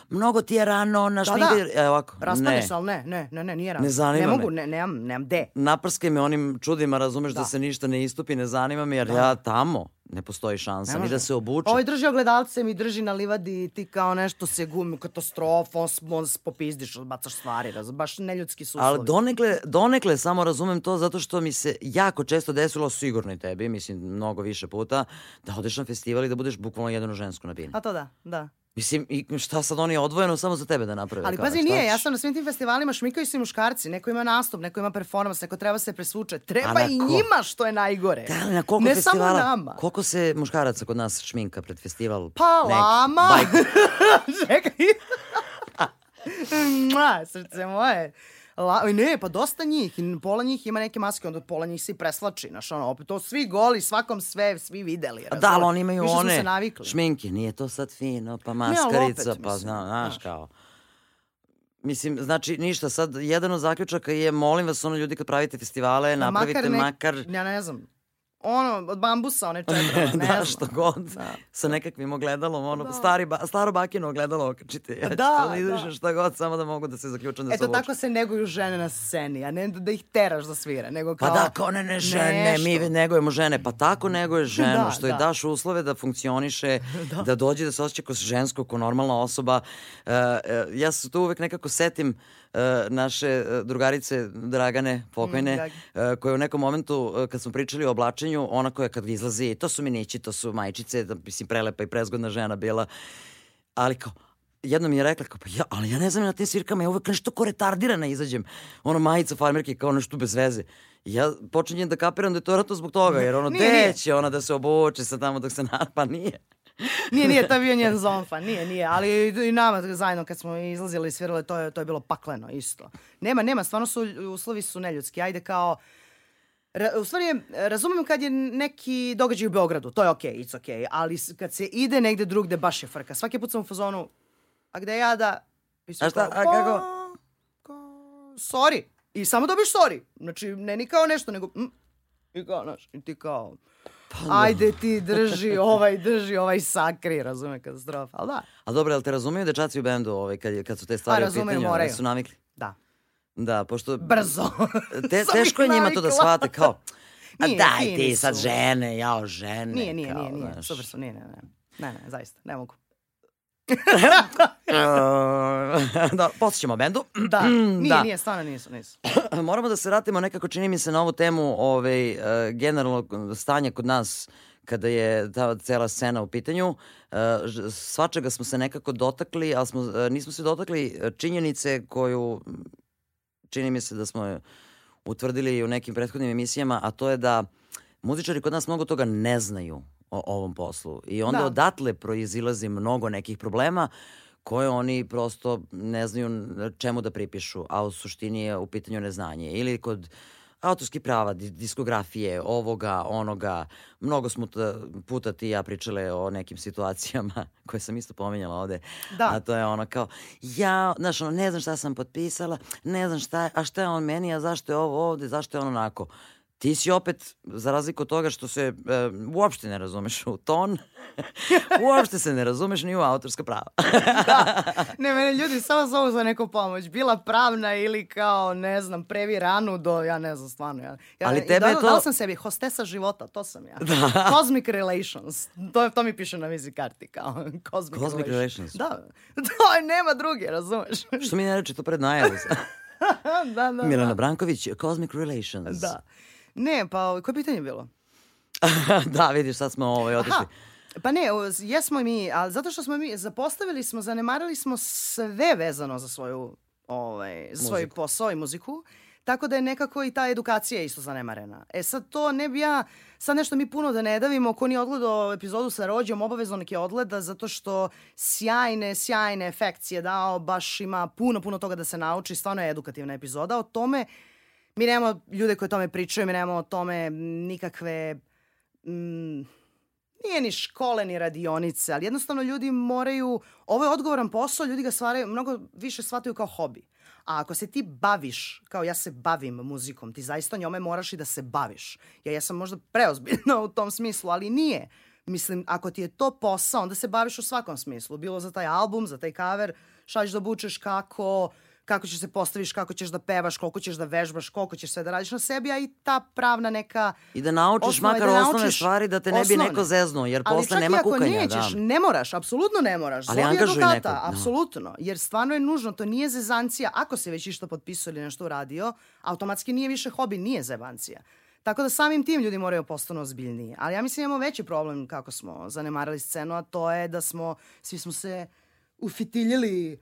Mnogo ti je rano, naš Da, da. Evo ovako, Raspane ne. ali ne, ne, ne, ne, nije rano. Ne zanima ne me. mogu, ne, nemam, nemam de. Naprskaj me onim čudima, razumeš da, Da. se ništa ne istupi, ne zanima me, jer ja tamo ne postoji šansa ni da se obuče. Ovaj drži ogledalce, mi drži na livadi i ti kao nešto se gumi, katastrofa, on, s- on s- popizdiš, bacaš stvari, raz, baš neljudski su Ali uslovi. donekle, donekle samo razumem to zato što mi se jako često desilo, sigurno i tebi, mislim mnogo više puta, da odeš na festival i da budeš bukvalno jedino žensko na bini. A to da, da. Mislim, i šta sad oni odvojeno samo za tebe da naprave? Ali pazi, nije, ja sam na svim tim festivalima šmikaju se i muškarci, neko ima nastup, neko ima performans, neko treba se presvuče. Treba i ko- njima što je najgore. Da, na koliko ne festivala, samo nama. koliko se muškaraca kod nas šminka pred festival? Pa Neki, lama. [laughs] Čekaj. [laughs] Mua, srce moje. La, oj, ne, pa dosta njih. I pola njih ima neke maske, onda pola njih se i preslači. Znaš, ono, opet to svi goli, svakom sve, svi videli. A da, ali oni imaju Više one se navikli. šminke, nije to sad fino, pa maskarica, opet, pa zna, znaš znaš. kao. Mislim, znači ništa, sad jedan od zaključaka je, molim vas, ono ljudi kad pravite festivale, napravite nek- makar Ja ne znam. Ono, od bambusa, one četrama, ne da, što god, Da. sa nekakvim ogledalom, ono, Da. stari, ba, staro bakino ogledalo okačite. Ja Da, da, da. šta god, samo da mogu da se zaključam da se Eto, tako se neguju žene na sceni, a ne da ih teraš da svira, nego kao... Pa da, kao ne, ne, žene, mi nešto. negujemo žene. Pa tako neguješ ženu, Da, što je da. daš uslove da funkcioniše, [laughs] da. dođe da se osjeća kao žensko, kao normalna osoba. Uh, uh, ja se tu uvek nekako setim uh, naše uh, drugarice Dragane, pokojne, Mm, Dragi. uh, koja u nekom momentu, kad smo pričali o oblačenju, ona koja kad izlazi, to su minići, to su majčice, da, mislim, prelepa i prezgodna žena bila, ali kao, jednom mi je rekla, kao, pa ja, ali ja ne znam na tim svirkama, ja uvek nešto ko retardirana izađem. Ono majica farmerke kao nešto bez veze. I ja počinjem da kapiram da je to vjerojatno zbog toga, jer ono, gde će ona da se obuče sa tamo dok se na... [laughs] Pa nije. Nije, nije, to je bio njen zonfa, nije, nije, ali i nama zajedno kad smo izlazili i svirali, to je, to je bilo pakleno isto. Nema, nema, stvarno su, uslovi su neljudski, ajde kao, Ra, u stvari, je, razumem kad je neki događaj u Beogradu, to je okej, okay, it's okej, okay, ali kad se ide negde drugde, baš je frka. Svaki put sam u fazonu, a gde ja da... A šta, kao, a kako? "Pa, kao, sorry. I samo dobiš sorry. Znači, ne ni kao nešto, nego... Mm, I kao, znaš, i ti kao... Pa Ajde ti drži ovaj, drži ovaj sakri, razume, katastrofa. Ali da, A dobro, jel te razumeju dečaci u bendu ovaj, kad, je- kad su te stvari u razumeju, pitanju? moraju. Su navikli? da. Da, pošto... Brzo. [laughs] Te, [laughs] teško je njima to da shvate kao... [laughs] A Nije, daj ti sad žene, jao žene. Nije, nije, kao, nije, nije. znaš. Super su, nije, ne, ne. Ne, ne, zaista, ne mogu. Da, posjećamo bendu. Da, nije, da. nije, stvarno nisu, nisu. [clears throat] Moramo da se vratimo nekako, čini mi se, na ovu temu ovaj, e, generalnog stanja kod nas kada je ta cela scena u pitanju. E, ž- Svačega smo se nekako dotakli, ali smo, e, nismo se dotakli činjenice koju čini mi se da smo utvrdili u nekim prethodnim emisijama, a to je da muzičari kod nas mnogo toga ne znaju o ovom poslu. I onda Da. odatle proizilazi mnogo nekih problema koje oni prosto ne znaju čemu da pripišu, a u suštini je u pitanju neznanje. Ili kod autorskih prava, di- diskografije, ovoga, onoga. Mnogo smo ta- puta ti ja pričale o nekim situacijama [laughs] koje sam isto pominjala ovde. Da. A to je ono kao, ja, znaš, ono, ne znam šta sam potpisala, ne znam šta je, a šta je on meni, a zašto je ovo ovde, zašto je on onako. Ti si opet, za razliku od toga što se e, uopšte ne razumeš u ton, [laughs] uopšte se ne razumeš ni u autorska prava. [laughs] Ne, mene ljudi samo zovu za neku pomoć. Bila pravna ili kao, ne znam, previ ranu do, ja ne znam, stvarno. Ja, ja, Ali tebe je dala- to- Dala sam sebi hostesa života, to sam ja. [laughs] Da. Cosmic Relations. To, to mi piše na vizi karti, kao Cosmic, Cosmic Relations. Da, to je, nema druge, razumeš? što mi ne reče to pred najavu? da, da, Milana da. Branković, Cosmic Relations. Da. Ne, pa koje pitanje je bilo? [laughs] da, vidiš, sad smo ovaj, otišli. Aha. Pa ne, jesmo mi, ali zato što smo mi, zapostavili smo, zanemarili smo sve vezano za svoju, ovaj, za svoj posao i muziku, tako da je nekako i ta edukacija isto zanemarena. E sad to ne bi ja, sad nešto mi puno da ne davimo, ko nije odgledao epizodu sa rođom, obavezno nek je odgleda, zato što sjajne, sjajne efekcije dao, baš ima puno, puno toga da se nauči, stvarno je edukativna epizoda. O tome, mi nemamo ljude koji o tome pričaju, mi nemamo o tome nikakve... Mm, nije ni škole ni radionice, ali jednostavno ljudi moraju, ovo je odgovoran posao, ljudi ga stvaraju, mnogo više shvataju kao hobi. A ako se ti baviš, kao ja se bavim muzikom, ti zaista njome moraš i da se baviš. Ja, ja sam možda preozbiljna [laughs] u tom smislu, ali nije. Mislim, ako ti je to posao, onda se baviš u svakom smislu. Bilo za taj album, za taj cover, šta ćeš da obučeš, kako, kako ćeš se postaviš, kako ćeš da pevaš, koliko ćeš da vežbaš, koliko ćeš sve da radiš na sebi, a i ta pravna neka I da naučiš osnova je makar da osnovne naučiš stvari da te ne bi osnovne. neko zeznuo, jer Ali posle čak nema i ako kukanja. nećeš, da. ne moraš, apsolutno ne moraš. Ali angažuj nekog, da. apsolutno. Jer stvarno je nužno, to nije zezancija. Ako se već išta potpisao ili nešto uradio, automatski nije više hobi, nije zebancija. Tako da samim tim ljudi moraju postanu ozbiljniji. Ali ja mislim imamo veći problem kako smo zanemarali scenu, a to je da smo, svi smo se ufitiljili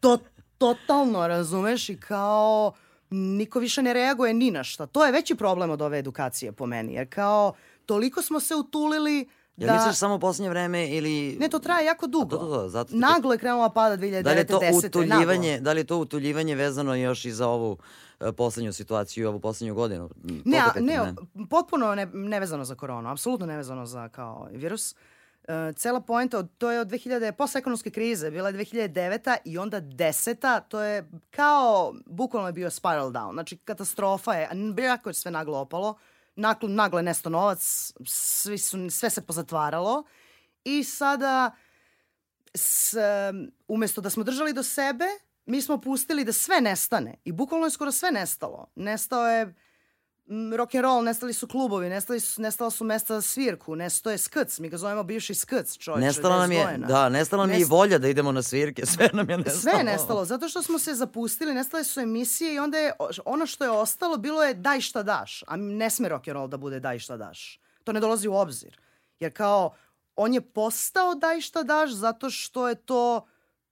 to, totalno, razumeš, i kao niko više ne reaguje ni na šta. To je veći problem od ove edukacije po meni, jer kao toliko smo se utulili Jel da... misliš samo u posljednje vreme ili... Ne, to traje jako dugo. to, to, zato ti- Naglo je krenula pada 2009. Da li je to 10. utuljivanje, da li je to utuljivanje vezano još i za ovu e, poslednju situaciju i ovu poslednju godinu? Ne, to a, ne, pitam, potpuno ne, nevezano za koronu, apsolutno nevezano za kao virus. E, cela poenta, to je od 2000, posle ekonomske krize, bila je 2009. i onda 10. To je kao, bukvalno je bio spiral down. Znači, katastrofa je, jako je sve naglo opalo. Naglo, naglo je nesto novac, svi su, sve se pozatvaralo i sada s, umesto da smo držali do sebe, mi smo pustili da sve nestane i bukvalno je skoro sve nestalo. Nestao je rock and roll, nestali su klubovi, nestali su, nestala su mesta za svirku, nestao je skrc, mi ga zovemo bivši skrc, čovječe. Nestala nam je, da, nestala nam je i volja da idemo na svirke, [laughs] sve nam je nestalo. Sve je nestalo, zato što smo se zapustili, nestale su emisije i onda je ono što je ostalo bilo je daj šta daš, a ne sme rock and roll da bude daj šta daš. To ne dolazi u obzir. Jer kao, on je postao daj šta daš zato što je to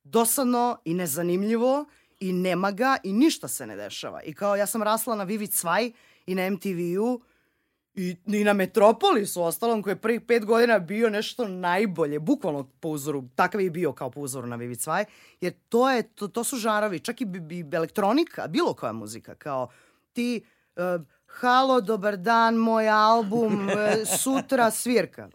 dosadno i nezanimljivo i nema ga i ništa se ne dešava. I kao ja sam rasla na Vivid Cvaj i na MTV-u i, i na Metropolisu ostalom koji je prvih pet godina bio nešto najbolje, bukvalno po uzoru, takav je i bio kao po uzoru na Vivid Cvaj, jer to, je, to, to su žarovi, čak i, bi, i elektronika, bilo koja muzika, kao ti, uh, halo, dobar dan, moj album, uh, [laughs] sutra svirka.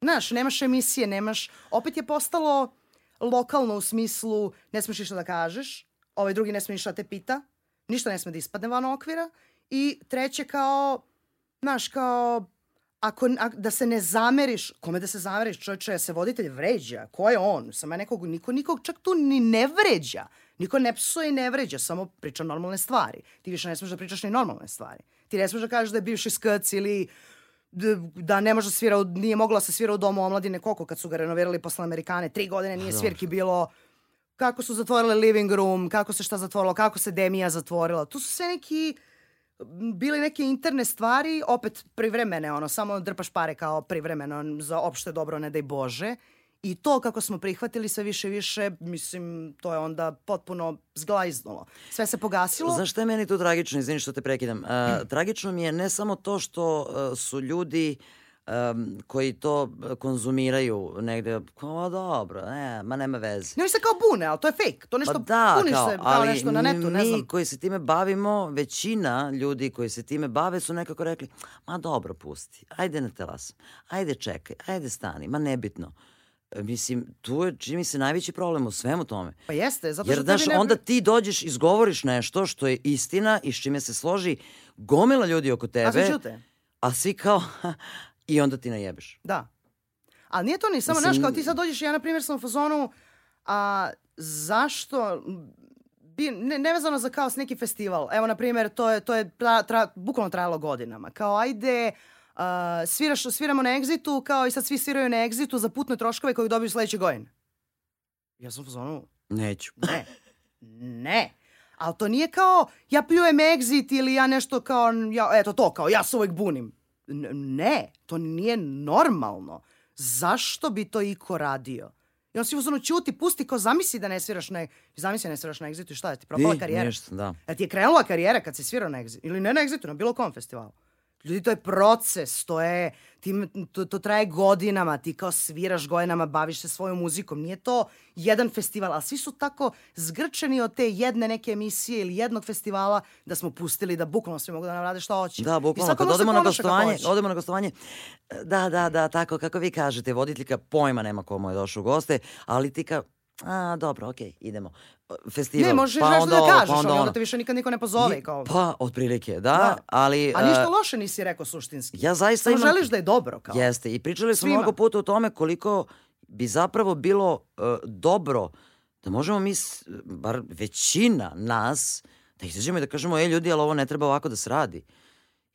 Znaš, nemaš emisije, nemaš, opet je postalo lokalno u smislu ne smeš ništa da kažeš, ovaj drugi ne sme ništa da te pita, ništa ne sme da ispadne van okvira i treće kao, znaš, kao ako, a, da se ne zameriš, kome da se zameriš, čovječe, se voditelj vređa, ko je on? Sama nekog, niko, nikog čak tu ni ne vređa. Niko ne psuje i ne vređa, samo priča normalne stvari. Ti više ne smeš da pričaš ni normalne stvari. Ti ne smeš da kažeš da je bivši skac ili da ne može da svira, nije mogla da se svira u domu omladine koliko kad su ga renovirali posle Amerikane. Tri godine nije svirki bilo kako su zatvorili living room, kako se šta zatvorilo, kako se Demija zatvorila. Tu su sve neki bili neke interne stvari, opet privremene, ono, samo drpaš pare kao privremeno za opšte dobro, ne daj Bože. I to kako smo prihvatili sve više i više, mislim, to je onda potpuno zglajznulo. Sve se pogasilo. Znaš šta je meni tu tragično, izvini što te prekidam. Uh, tragično mi je ne samo to što uh, su ljudi um, koji to konzumiraju negde, kao dobro, ne, ma nema veze. Ne, oni se kao bune, ali to je fake. To nešto Pa da, puniš kao, se kao ali nešto na netu, ne mi znam. koji se time bavimo, većina ljudi koji se time bave su nekako rekli, ma dobro, pusti, ajde na telas, ajde čekaj, ajde stani, ma nebitno. Mislim, tu je, čini mi se, najveći problem u svemu tome. Pa jeste, zato Jer, što znaš, tebi ne... onda ti dođeš, izgovoriš nešto što je istina i s čime se složi gomila ljudi oko tebe. A svi ćute. A svi kao, [laughs] i onda ti najebeš. Da. Ali nije to ni samo, znaš, kao ti sad dođeš, ja na primjer sam u fazonu, a zašto, bi, ne, nevezano za kao s neki festival, evo na primjer, to je, to je tra, tra, bukvalno trajalo godinama, kao ajde, uh, sviraš, sviramo na Exitu, kao i sad svi sviraju na Exitu za putne troškove koje dobiju sledeće godine. Ja sam u fazonu, Neću. ne, ne. Ali to nije kao ja pljujem exit ili ja nešto kao, ja, eto to, kao ja se uvek bunim. Ne, to nije normalno. Zašto bi to iko radio? I on si uzmano ćuti, pusti kao zamisli da ne sviraš na, zamisli da ne sviraš na exitu i šta je ti propala I, karijera? ništa, da. Da ti je krenula karijera kad si svirao na exitu? Ili ne na exitu, na bilo kom festivalu? Ljudi, to je proces, to je, ti, to, to traje godinama, ti kao sviraš godinama, baviš se svojom muzikom. Nije to jedan festival, a svi su tako zgrčeni od te jedne neke emisije ili jednog festivala da smo pustili da bukvalno svi mogu da nam rade šta hoće. Da, bukvalno, kad odemo na gostovanje, odemo na gostovanje, da, da, da, tako, kako vi kažete, voditeljka pojma nema komu je došao u goste, ali ti kao, a, dobro, okej, idemo. Festival, Ne, možeš pa nešto onda da ovo, kažeš, pa onda ali onda te više nikad niko ne pozove. Kao, Pa, otprilike, da, Da. ali... a ništa e, loše nisi rekao suštinski. Ja zaista Samo imam... želiš da je dobro. Kao. Jeste, i pričali smo Svima. mnogo puta o tome koliko bi zapravo bilo uh, dobro da možemo mi, bar većina nas, da izađemo i da kažemo, ej ljudi, ali ovo ne treba ovako da se radi.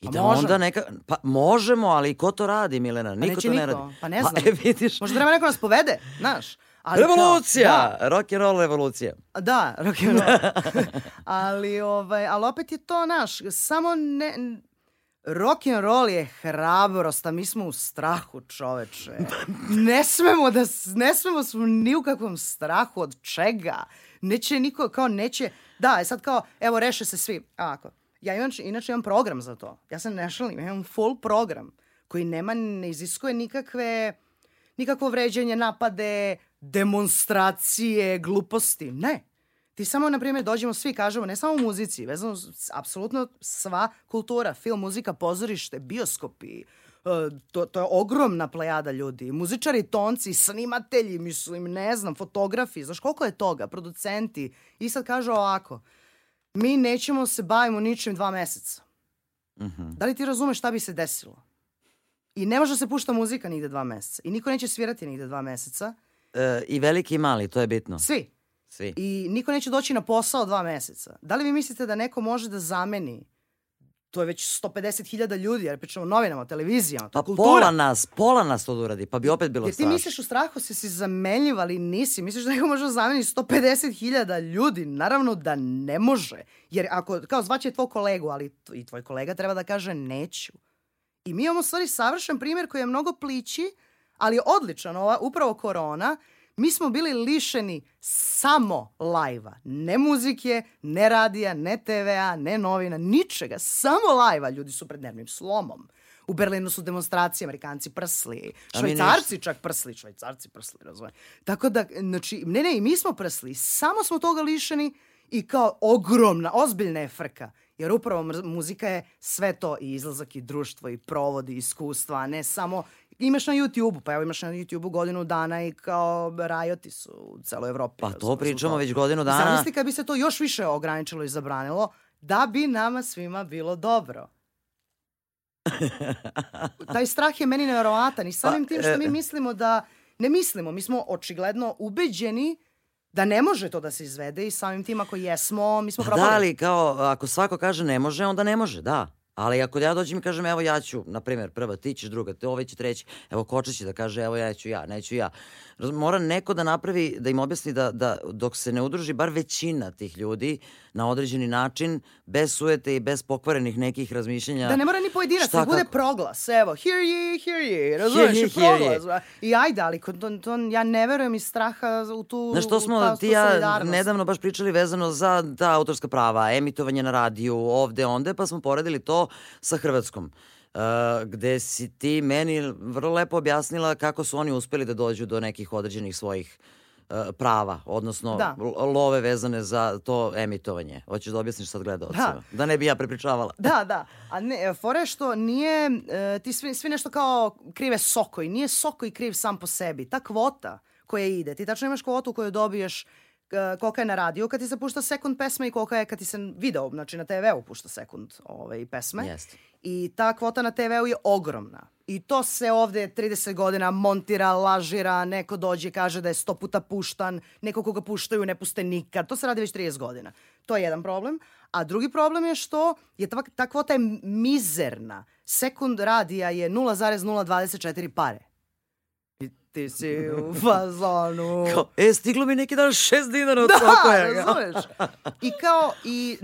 I Pa da možemo. onda neka, pa možemo, ali ko to radi, Milena? Niko neće to ne niko, radi. pa ne znam. e, vidiš, Možda treba neko nas povede, znaš. Ali kao- revolucija, da, rock and roll revolucija. Da, rock and roll. [laughs] ali, ovaj, ali opet je to naš, samo ne... Rock and roll je hrabrost, a mi smo u strahu, čoveče. [laughs] Ne smemo da, ne smemo smo ni u kakvom strahu od čega. Neće niko, kao neće, da, je sad kao, evo, reše se svi. Ovako, ja inače, inače imam program za to. Ja se ne šalim, ja imam full program koji nema, ne iziskuje nikakve, nikakvo vređanje, napade, demonstracije, gluposti. Ne. Ti samo, na primjer, dođemo svi, kažemo, ne samo u muzici, vezano apsolutno sva kultura, film, muzika, pozorište, bioskopi, e, to, to je ogromna plejada ljudi. Muzičari, tonci, snimatelji, mislim, ne znam, fotografi, znaš koliko je toga, producenti. I sad kažu ovako, mi nećemo se bavimo ničim dva meseca. Mhm. Da li ti razumeš šta bi se desilo? I ne može da se pušta muzika nigde dva meseca. I niko neće svirati nigde dva meseca. E, I veliki i mali, to je bitno. Svi. Svi. I niko neće doći na posao dva meseca. Da li vi mislite da neko može da zameni to je već 150.000 ljudi, jer pričamo o novinama, televizijama, to Pa kultura. pola nas, pola nas to da uradi, pa bi opet bilo Jer ti strašno. misliš u strahu se si zamenljiv, ali nisi. Misliš da neko može da zameni 150.000 ljudi? Naravno da ne može. Jer ako, kao zvaće tvoj kolegu, ali i tvoj kolega treba da kaže neću. I mi imamo stvari savršen primjer koji je mnogo plići, ali je odličan, ova, upravo korona. Mi smo bili lišeni samo lajva. Ne muzike, ne radija, ne TV-a, ne novina, ničega. Samo lajva. Ljudi su pred dnevnim slomom. U Berlinu su demonstracije, Amerikanci prsli, švajcarci čak prsli, švajcarci prsli, razumije. Tako da, znači, ne, ne, i mi smo prsli, samo smo toga lišeni i kao ogromna, ozbiljna je frka. Jer upravo muzika je sve to i izlazak i društvo i provodi iskustva, a ne samo imaš na YouTube-u, pa evo imaš na YouTube-u godinu dana i kao rajoti su u celoj Evropi. Pa to pričamo to. već godinu dana. Zamisli kad bi se to još više ograničilo i zabranilo, da bi nama svima bilo dobro. [laughs] Taj strah je meni nevjerovatan i samim Pa, tim što mi e- mislimo da, ne mislimo, mi smo očigledno ubeđeni da ne može to da se izvede i samim tim ako jesmo, mi smo Pa propali. da, ali kao, ako svako kaže ne može, onda ne može, da. Ali ako ja dođem i kažem, evo ja ću, na primjer, prva, ti ćeš druga, te ovaj će treći, evo Koča će da kaže, evo ja ću ja, neću ja. Mora neko da napravi, da im objasni da, da dok se ne udruži bar većina tih ljudi na određeni način, bez sujete i bez pokvarenih nekih razmišljenja. Da ne mora ni pojedinac, da bude kako? proglas. Evo, hear ye, hear ye, razumeš, hear proglas. ye. bra. I ajde, ali to, to, ja ne verujem iz straha u tu, Znaš, to smo ta- ti ja nedavno baš pričali vezano za ta autorska prava, emitovanje na radiju, ovde, onde, pa smo poredili to sa Hrvatskom. Uh, gde si ti meni vrlo lepo objasnila kako su oni uspeli da dođu do nekih određenih svojih uh, prava, odnosno Da. love vezane za to emitovanje. Hoćeš da objasniš sad gledalcima? Da. ne bi ja prepričavala. Da, da. A ne, fore što nije, e, ti svi, svi nešto kao krive Sokoj. Nije Sokoj kriv sam po sebi. Ta kvota koja ide, ti tačno imaš kvotu koju dobiješ kolika je na radiju kad ti se pušta sekund pesme i kolika je kad ti se video, znači na TV-u pušta sekund ovaj, pesme. Jeste. I ta kvota na TV-u je ogromna. I to se ovde 30 godina montira, lažira, neko dođe i kaže da je sto puta puštan, neko koga puštaju ne puste nikad. To se radi već 30 godina. To je jedan problem. A drugi problem je što je ta, ta kvota je mizerna. Sekund radija je 0,024 pare. I ti si [laughs] u fazonu. Kao, e, stiglo mi neki dan šest dinara od Da, Sokoja. razumeš? [laughs] I kao, i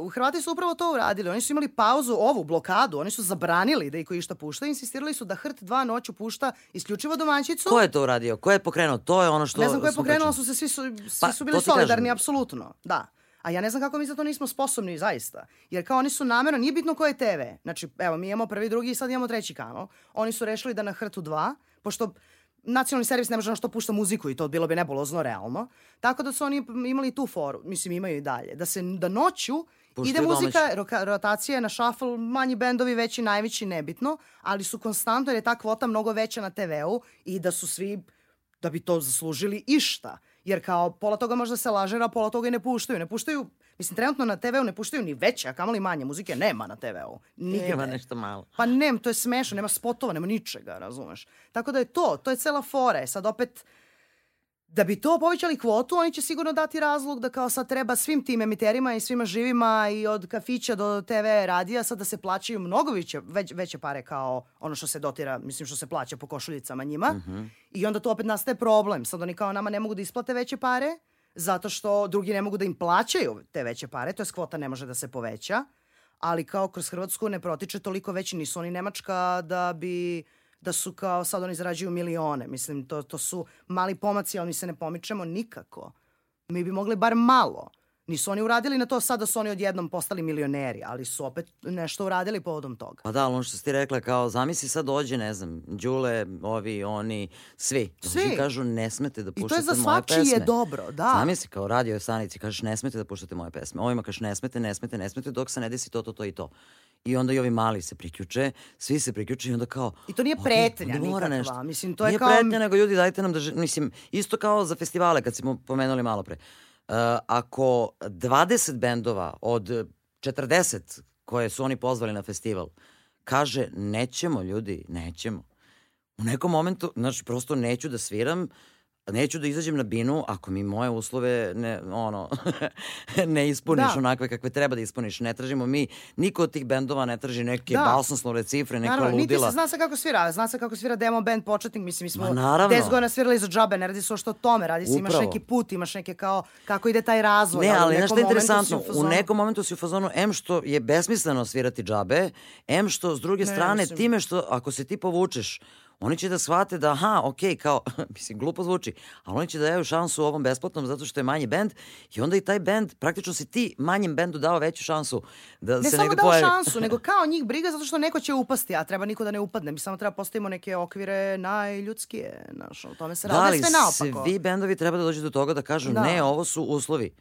uh, Hrvati su upravo to uradili. Oni su imali pauzu, ovu blokadu, oni su zabranili da iko išta pušta, insistirali su da Hrt dva noću pušta isključivo domaćicu. Ko je to uradio? Ko je pokrenuo? To je ono što... ne znam ko je pokrenuo, su se svi, su, svi Pa, su bili solidarni, apsolutno. Da. A ja ne znam kako mi za to nismo sposobni, zaista. Jer kao oni su namjerno, nije bitno ko je TV. Znači, evo, mi imamo prvi, drugi i sad imamo treći kanal. Oni su rešili da na Hrtu 2, pošto nacionalni servis ne može na što pušta muziku i to bilo bi nebulozno realno. Tako da su oni imali tu foru, mislim imaju i dalje, da se da noću Puštaju ide muzika, roka, rotacija je na shuffle, manji bendovi, veći, najveći, nebitno, ali su konstantno jer je ta kvota mnogo veća na TV-u i da su svi da bi to zaslužili išta. Jer kao pola toga možda se lažera, pola toga i ne puštaju. Ne puštaju, mislim, trenutno na TV-u ne puštaju ni veće, a kamoli manje. Muzike nema na TV-u. Nigde. Ima nešto malo. Pa nem, to je smešno, nema spotova, nema ničega, razumeš. Tako da je to, to je cela fora. E Sad opet, da bi to povećali kvotu, oni će sigurno dati razlog da kao sad treba svim tim emiterima i svima živima i od kafića do TV radija sad da se plaćaju mnogo veće, već, veće pare kao ono što se dotira, mislim što se plaća po košuljicama njima. I onda to opet nastaje problem. Sad oni kao nama ne mogu da isplate veće pare zato što drugi ne mogu da im plaćaju te veće pare, to je kvota ne može da se poveća ali kao kroz Hrvatsku ne protiče toliko veći, nisu oni Nemačka da bi da su kao sad oni zarađuju milione. Mislim, to, to su mali pomaci, ali mi se ne pomičemo nikako. Mi bi mogli bar malo. Nisu oni uradili na to sad da su oni odjednom postali milioneri, ali su opet nešto uradili povodom toga. Pa da, ali ono što si ti rekla, kao zamisli sad dođe, ne znam, Đule, ovi, oni, svi. Svi. Dođu i kažu ne smete da I to puštate je za moje svačije pesme. dobro, da. Zamisli kao radio stanici, kažeš ne smete da puštate moje pesme. Ovima kažeš ne smete, ne smete, ne smete dok se ne desi to, to, to i to. I onda i ovi mali se priključe, svi se priključe i onda kao... I to nije "Ok, pretnja nikakva, nešto." mislim, to je nije kao- pretnja, nego ljudi dajte nam da... ži- Mislim, isto kao za festivale, kad smo pomenuli malo pre. Uh, ako 20 bendova od 40 koje su oni pozvali na festival, kaže nećemo ljudi, nećemo. U nekom momentu, znači prosto neću da sviram, neću da izađem na binu ako mi moje uslove ne, ono, [laughs] ne ispuniš da. onakve kakve treba da ispuniš. Ne tražimo mi, niko od tih bendova ne traži neke da. basnoslovne cifre, neka naravno, ludila. Niti se zna se kako svira, zna se kako svira demo band početnik, mislim, mi smo 10 godina svirali za džabe, ne radi se o što tome, radi se, imaš neki put, imaš neke kao, kako ide taj razvoj. Ne, ali nešto je interesantno, u, u nekom momentu si u fazonu, M što je besmisleno svirati džabe, M što s druge ne, strane, mislim. time što ako se ti povučeš, oni će da shvate da, aha, ok, kao, [laughs] mislim, glupo zvuči, ali oni će da daju šansu ovom besplatnom zato što je manji bend i onda i taj bend, praktično si ti manjem bendu dao veću šansu da ne se negde pojavi. Ne samo dao šansu, [laughs] nego kao njih briga zato što neko će upasti, a treba niko da ne upadne. Mi samo treba postavimo neke okvire najljudskije, znaš, o tome se. Da, ali sve naopako. svi bendovi treba da dođu do toga da kažu, da. ne, ovo su uslovi.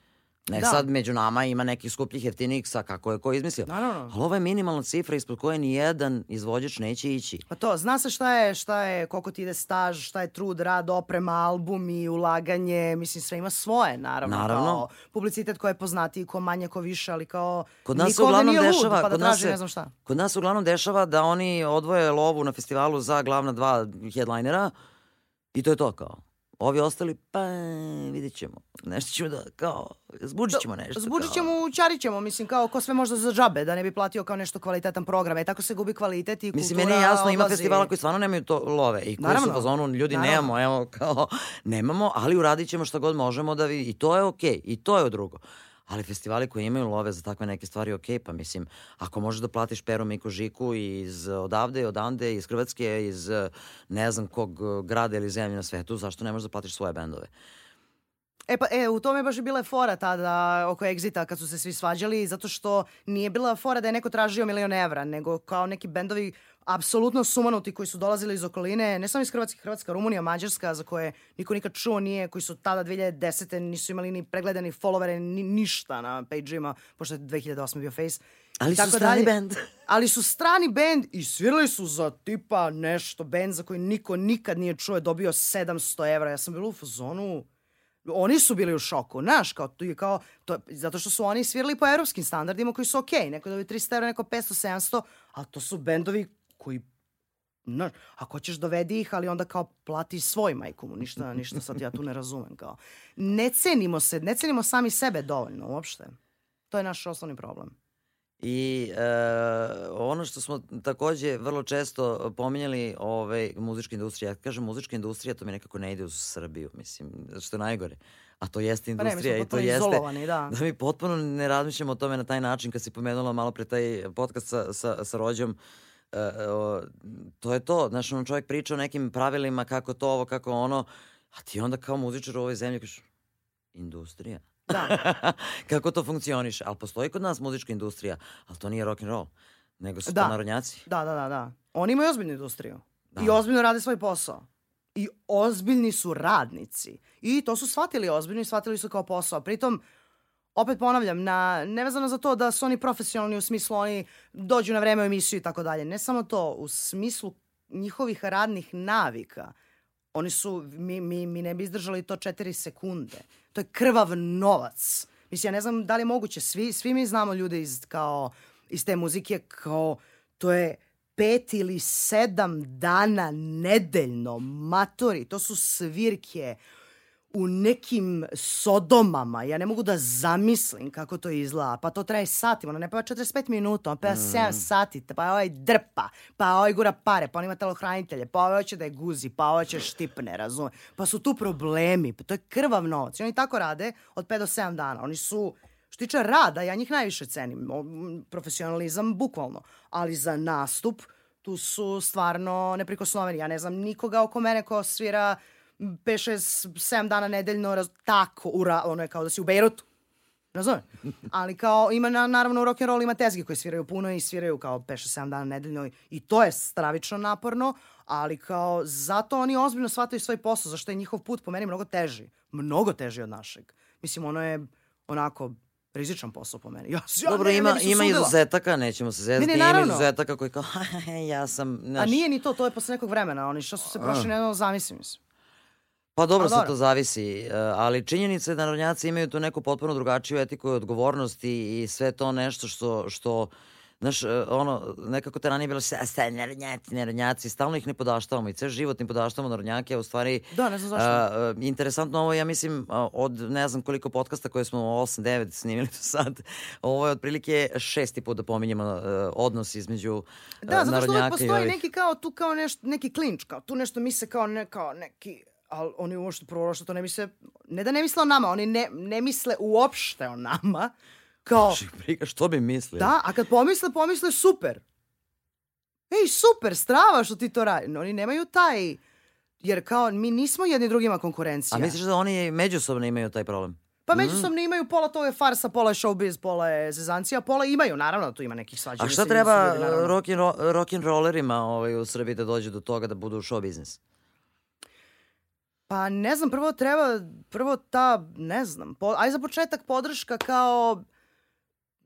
Ne da. sad među nama ima nekih skupljih jeftinih sa kako je ko izmislio. Naravno. Ali ovo je minimalna cifra ispod koje ni jedan izvođač neće ići. Pa to, zna se šta je, šta je, koliko ti ide staž, šta je trud, rad, oprema, album i ulaganje, mislim sve ima svoje, naravno. Naravno. Kao publicitet ko je poznatiji, ko manje, ko više, ali kao kod nas se uglavnom dešava, lud, pa da kod, nas se, ne znam šta. kod nas uglavnom dešava da oni odvoje lovu na festivalu za glavna dva headlinera i to je to kao. Ovi ostali, pa vidjet ćemo. Nešto ćemo da, kao, zbuđit ćemo nešto. Zbuđit ćemo, učarit ćemo, mislim, kao ko sve možda za džabe, da ne bi platio kao nešto kvalitetan program. E, tako se gubi kvalitet i kultura Mislim, meni je jasno, odlazi. ima festivala koji stvarno nemaju to love i koji Naravno. su fazonu, ljudi Naravno. nemamo, evo, kao, nemamo, ali uradit ćemo šta god možemo da vi, i to je okej, okay, i to je drugo. Ali festivali koji imaju love za takve neke stvari, ok, pa mislim, ako možeš da platiš Peru Miku Žiku iz odavde, odande, iz Hrvatske, iz ne znam kog grada ili zemlje na svetu, zašto ne možeš da platiš svoje bendove? E pa, e, u tome baš je bila fora tada oko Exita kad su se svi svađali, zato što nije bila fora da je neko tražio milion evra, nego kao neki bendovi apsolutno sumanuti koji su dolazili iz okoline, ne samo iz Hrvatske, Hrvatska, Rumunija, Mađarska, za koje niko nikad čuo nije, koji su tada 2010. nisu imali ni pregledani followere, ni ništa na page-ima, pošto je 2008. bio Face. Ali su strani band. [laughs] Ali su strani band i svirali su za tipa nešto, band za koji niko nikad nije čuo, je dobio 700 evra. Ja sam bila u fazonu, oni su bili u šoku, znaš, kao, tu je kao, to, zato što su oni svirali po evropskim standardima koji su okej, okay. neko dobije 300 evra, neko 500, 700, a to su bendovi koji Znaš, ako hoćeš dovedi ih, ali onda kao plati svoj majku ništa, [laughs] ništa sad ja tu ne razumem. Kao. Ne cenimo se, ne cenimo sami sebe dovoljno uopšte. To je naš osnovni problem. I e, ono što smo takođe vrlo često pominjali, ovaj, muzička industrija, ja kažem muzička industrija, to mi nekako ne ide uz Srbiju, mislim, što je najgore. A to jeste industrija pa ne, i to jeste da. da mi potpuno ne razmišljamo o tome na taj način kad si pomenula malo pre taj podcast sa, sa, sa rođom. O, to je to, znaš, on čovjek priča o nekim pravilima kako to, ovo, kako ono, a ti onda kao muzičar u ovoj zemlji kažeš, industrija. Da. [laughs] kako to funkcioniše. Ali postoji kod nas muzička industrija, ali to nije rock and roll, nego su da. to narodnjaci. Da, da, da, da. Oni imaju ozbiljnu industriju. Da. I ozbiljno rade svoj posao. I ozbiljni su radnici. I to su shvatili ozbiljno i shvatili su kao posao. Pritom, opet ponavljam, na, nevezano za to da su oni profesionalni u smislu oni dođu na vreme u emisiju i tako dalje. Ne samo to, u smislu njihovih radnih navika. Oni su, mi, mi, mi ne bi izdržali to četiri sekunde. To je krvav novac. Mislim, ja ne znam da li je moguće. Svi, svi mi znamo ljude iz, kao, iz te muzike kao to je pet ili sedam dana nedeljno matori. To su svirke u nekim sodomama. Ja ne mogu da zamislim kako to izgleda. Pa to traje satima. Ono ne peva 45 minuta, on peva mm. 7 sati. Pa ovaj drpa, pa ovaj gura pare, pa on ima telohranitelje, pa ovaj hoće da je guzi, pa ovaj će štipne, razume. Pa su tu problemi. Pa to je krvav novac. I oni tako rade od 5 do 7 dana. Oni su Što tiče rada, ja njih najviše cenim. Profesionalizam, bukvalno. Ali za nastup, tu su stvarno neprikosnoveni. Ja ne znam nikoga oko mene ko svira 5, 6, 7 dana nedeljno raz, tako, ura, ono je kao da si u Bejrutu. Razumem? Ali kao ima na, naravno u rock and roll ima tezgi koji sviraju puno i sviraju kao 5 6 7 dana nedeljno i to je stravično naporno, ali kao zato oni ozbiljno shvataju svoj posao, zašto je njihov put po meni mnogo teži. Mnogo teži od našeg. Mislim, ono je onako rizičan posao po meni. [laughs] Ja, ja Dobro, ne, ima, ne ima izuzetaka, nećemo se zezati, ima izuzetaka koji kao, [laughs] ja sam... Naš... A nije ni to, to je posle nekog vremena, oni što su se prošli, ne zamislim, mislim. Pa dobro, sad to zavisi, e, ali činjenica je da narodnjaci imaju tu neku potpuno drugačiju etiku i odgovornost i, i sve to nešto što, što Znaš, e, ono, nekako te ranije bilo se, narodnjaci, narodnjaci, stalno ih ne podaštavamo i ceo život ne podaštavamo narodnjake, a u stvari... Da, ne znam zašto. A, interesantno ovo, ja mislim, od ne znam koliko podcasta koje smo 8-9 snimili do sad, ovo je otprilike šesti put da pominjemo odnos između Da, zato što uvek narodnjaka i postoji ovih. neki kao tu kao nešto, neki klinč, kao tu nešto misle kao, ne, kao neki ali oni uopšte prvo što to ne misle, ne da ne misle o nama, oni ne, ne misle uopšte o nama, kao, briga, što bi mislili? da, a kad pomisle, pomisle super. Ej, super, strava što ti to radi. No, oni nemaju taj, jer kao mi nismo jedni drugima konkurencija. A misliš da oni međusobno imaju taj problem? Pa međusobno imaju pola toga je farsa, pola je showbiz, pola je zezancija, pola imaju, naravno, tu ima nekih svađa. A šta treba naravno. rock ovaj, u Srbiji da dođe do toga da budu u show biznis? Pa ne znam, prvo treba, prvo ta, ne znam, po, aj za početak podrška kao,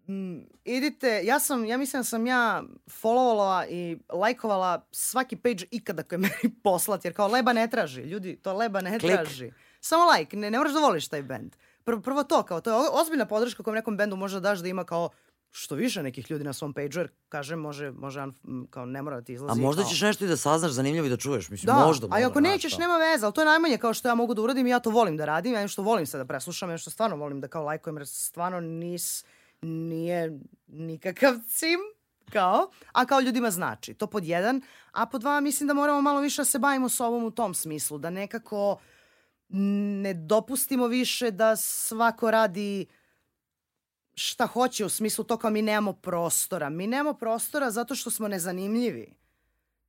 m, idite, ja sam, ja mislim da sam ja followovala i lajkovala svaki page ikada koji je [laughs] meni poslat, jer kao leba ne traži, ljudi, to leba ne Klik. traži. Samo like, ne, ne moraš da voliš taj band. Prvo, prvo to, kao, to je ozbiljna podrška koju nekom bendu može da daš da ima kao što više nekih ljudi na svom pageu, jer kažem, može, može, kao ne mora da ti izlazi. A možda kao- ćeš nešto i da saznaš zanimljivo i da čuješ. Mislim, da, možda. a i možda, ako nećeš, nema veze, ali to je najmanje kao što ja mogu da uradim i ja to volim da radim, ja što volim se da preslušam, ja što stvarno volim da kao lajkujem, jer stvarno nis, nije nikakav [laughs] cim, kao, a kao ljudima znači. To pod jedan, a pod dva mislim da moramo malo više da se bavimo sobom u tom smislu, da nekako ne dopustimo više da svako radi šta hoće u smislu to kao mi nemamo prostora. Mi nemamo prostora zato što smo nezanimljivi.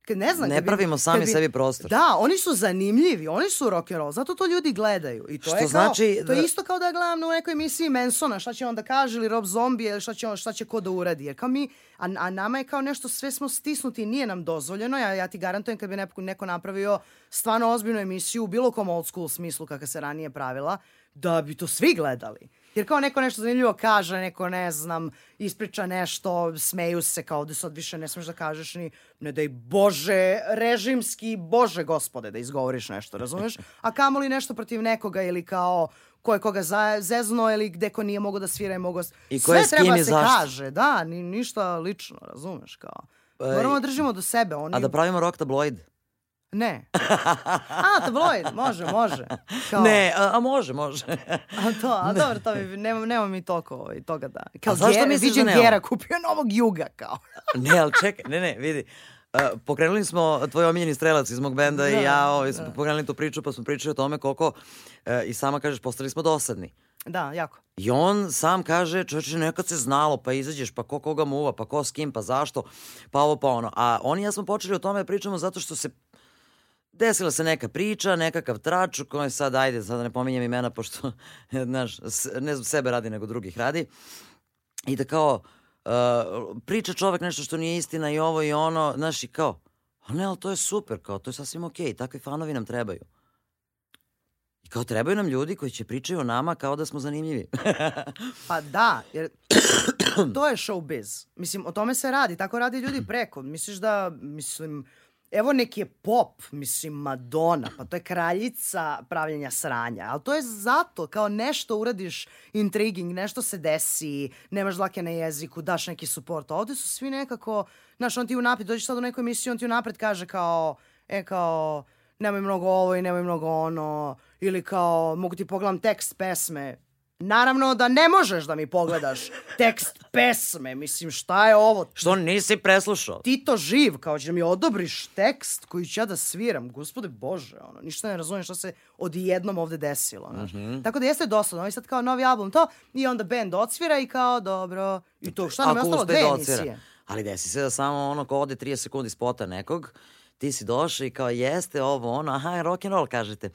Ne znam, Ne kad bi- pravimo sami bi- sebi prostor. Da, oni su zanimljivi, oni su rock and roll, zato to ljudi gledaju. I to Što je kao, znači to je da- isto kao da gledam u nekoj emisiji Mansona, šta će on da kaže ili Rob Zombie ili šta će, on, šta će ko da uradi. Jer kao mi, a, a nama je kao nešto, sve smo stisnuti, nije nam dozvoljeno. Ja, ja ti garantujem kad bi neko, neko napravio stvarno ozbiljnu emisiju u bilo kom old school smislu kakva se ranije pravila, da bi to svi gledali. Jer kao neko nešto zanimljivo kaže, neko ne znam, ispriča nešto, smeju se kao ovde sad više ne smeš da kažeš ni ne daj Bože, režimski, Bože gospode da izgovoriš nešto, razumeš? A kamoli nešto protiv nekoga ili kao ko je koga zezno ili gde ko nije mogao da svira i mogao... I ko Sve je s kim treba se zašto. kaže, da, ni, ništa lično, razumeš kao. Moramo da držimo do sebe. Oni... A da pravimo rock tabloid? Ne. A, tabloid, može, može. Kao... Ne, a, a može, može. A to, a dobro, to mi, nema, nema mi toliko ovaj, toga da... Kao A zašto misliš da nemamo? Gera kupio novog juga, kao. [laughs] ne, ali čekaj, ne, ne, vidi. Uh, pokrenuli smo tvoj omiljeni strelac iz mog benda i Da, ja ovaj, smo da. pokrenuli tu priču pa smo pričali o tome koliko uh, i sama kažeš postali smo dosadni. Da, jako. I on sam kaže, čovječe, nekad se znalo, pa izađeš, pa ko koga muva, pa ko s kim, pa zašto, pa ovo, pa ono. A oni i ja smo počeli o tome da pričamo zato što se desila se neka priča, nekakav trač u kojoj sad, ajde, sad ne pominjem imena, pošto, [laughs] znaš, ne znam sebe radi, nego drugih radi. I da kao, uh, priča čovek nešto što nije istina i ovo i ono, znaš, i kao, a ne, ali to je super, kao, to je sasvim okej, takvi fanovi nam trebaju. I kao, trebaju nam ljudi koji će pričaju o nama kao da smo zanimljivi. [laughs] Pa da, jer [coughs] to je showbiz. Mislim, o tome se radi, tako radi ljudi preko. Misliš da, mislim, evo neki je pop, mislim, Madonna, pa to je kraljica pravljenja sranja, ali to je zato, kao nešto uradiš intriguing, nešto se desi, nemaš dlake na jeziku, daš neki support. Ovde su svi nekako, znaš, on ti unapred, dođeš sad u neku emisiju, on ti unapred kaže kao, e, kao, nemoj mnogo ovo i nemoj mnogo ono, ili kao, mogu ti pogledam tekst pesme, Naravno da ne možeš da mi pogledaš tekst pesme. Mislim, šta je ovo? Što nisi preslušao? Tito živ, kao će da mi odobriš tekst koji ću ja da sviram. Gospode Bože, ono, ništa ne razumem šta se odjednom ovde desilo. Znaš. Mhm. Tako da jeste dosadno. Ovo je sad kao novi album to i onda band odsvira i kao dobro. I to, šta nam je ostalo? Dve da odsvira. emisije. Ali desi se da samo ono ko ode 30 sekundi spota nekog, ti si došao i kao jeste ovo ono, aha, rock and roll kažete.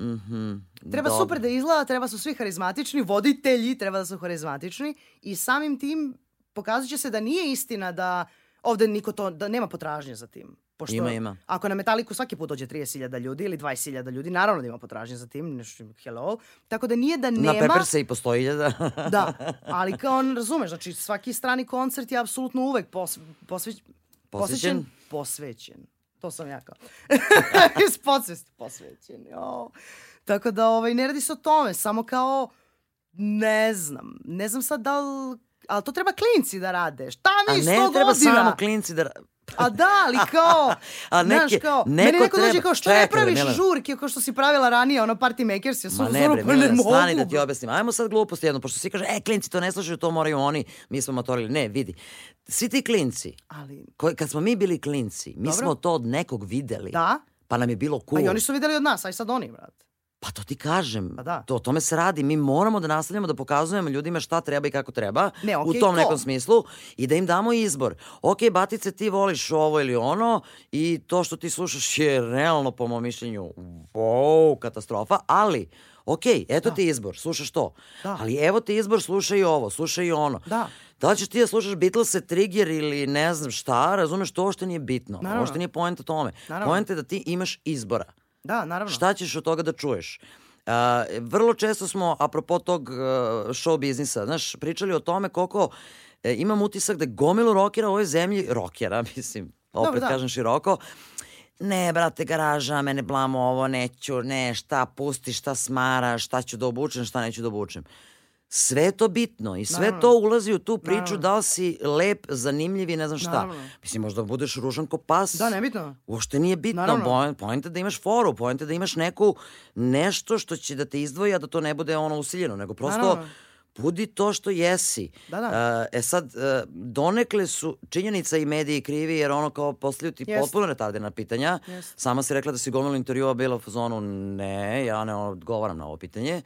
Mhm. Treba dobro. super da izgleda, treba su svi harizmatični, voditelji treba da su harizmatični i samim tim pokazat će se da nije istina da ovde niko to, da nema potražnje za tim. Pošto Ima, ima. Ako na Metaliku svaki put dođe 30.000 ljudi ili 20.000 ljudi, naravno da ima potražnje za tim, nešto, hello. Tako da nije da Na nema... Pepper se i postoji iljada. [laughs] Da, ali kao on, razumeš, znači svaki strani koncert je apsolutno uvek pos, posveć, Posvećen? Posvećen. To sam ja kao. [laughs] Iz podsvesti posvećen. Jo. Tako da ovaj, ne radi se o tome, samo kao, ne znam. Ne znam sad da li ali to treba klinci da rade. Šta A mi ne sto treba godina? samo klinci da... A da, ali kao, [laughs] A neke- znaš, kao, neko meni neko dođe treba- kao, što ne Čekaj, bre, praviš Milena. žurke kao što si pravila ranije, ono party makers, ja sam ne bre, pa ne mogu. stani da ti objasnim. Ajmo sad glupost jedno, pošto svi kaže, e, klinci to ne slušaju, to moraju oni, mi smo matorili. Ne, vidi. Svi ti klinci, Ali, koji, kad smo mi bili klinci, mi Dobro. smo to od nekog videli. da, Pa nam je bilo cool. pa i oni su videli od nas, aj sad oni, brate. Pa to ti kažem. Pa da. To, o tome se radi. Mi moramo da nastavljamo da pokazujemo ljudima šta treba i kako treba Ne, u okej, tom to. nekom smislu i da im damo izbor. Ok, batice, ti voliš ovo ili ono i to što ti slušaš je realno po mom mišljenju wow, katastrofa, ali ok, eto ti izbor, slušaš to. Da. Ali evo ti izbor, slušaj i ovo, slušaj i ono. Da. Da li ćeš ti da slušaš Beatlese, Trigger ili ne znam šta, razumeš, to uopšte nije bitno. Naravno. Uopšte nije poenta tome. Naravno. Poenta je da ti imaš izbora. Da, naravno. Šta ćeš od toga da čuješ? Uh, vrlo često smo, apropo tog uh, show biznisa, znaš, pričali o tome koliko e, imam utisak da gomilu rokera u ovoj zemlji, rokera, [laughs] mislim, opet Dobro, da. kažem široko, ne, brate, garaža, mene blamo ovo, neću, ne, šta pusti, šta smara, šta ću da obučem, šta neću da obučem. Sve je to bitno i sve Naravno. to ulazi u tu priču Naravno. da li si lep, zanimljiv i ne znam šta. Naravno. Mislim, možda budeš ružan ko pas. Da, nebitno. Uopšte nije bitno. Poenta je da imaš foru, poenta je da imaš neku, nešto što će da te izdvoji, a da to ne bude ono usiljeno, nego prosto Naravno. budi to što jesi. Da, da. E, e sad, e, donekle su činjenica i mediji krivi, jer ono kao postavljaju ti Jest. potpuno retardena pitanja. Jest. Sama si rekla da si gomilu intervjua bila u fazonu, ne, ja ne odgovaram na ovo pitanje.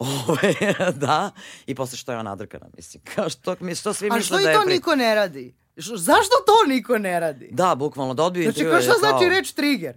Ove, [laughs] da, i posle što je ona nadrkana, mislim, kao što, mi, što svi A misle što i da je... to pri- niko ne radi? Š- Zašto to niko ne radi? Da, bukvalno, da odbiju Znači, intervju. kao je šta znači kao- reč trigger?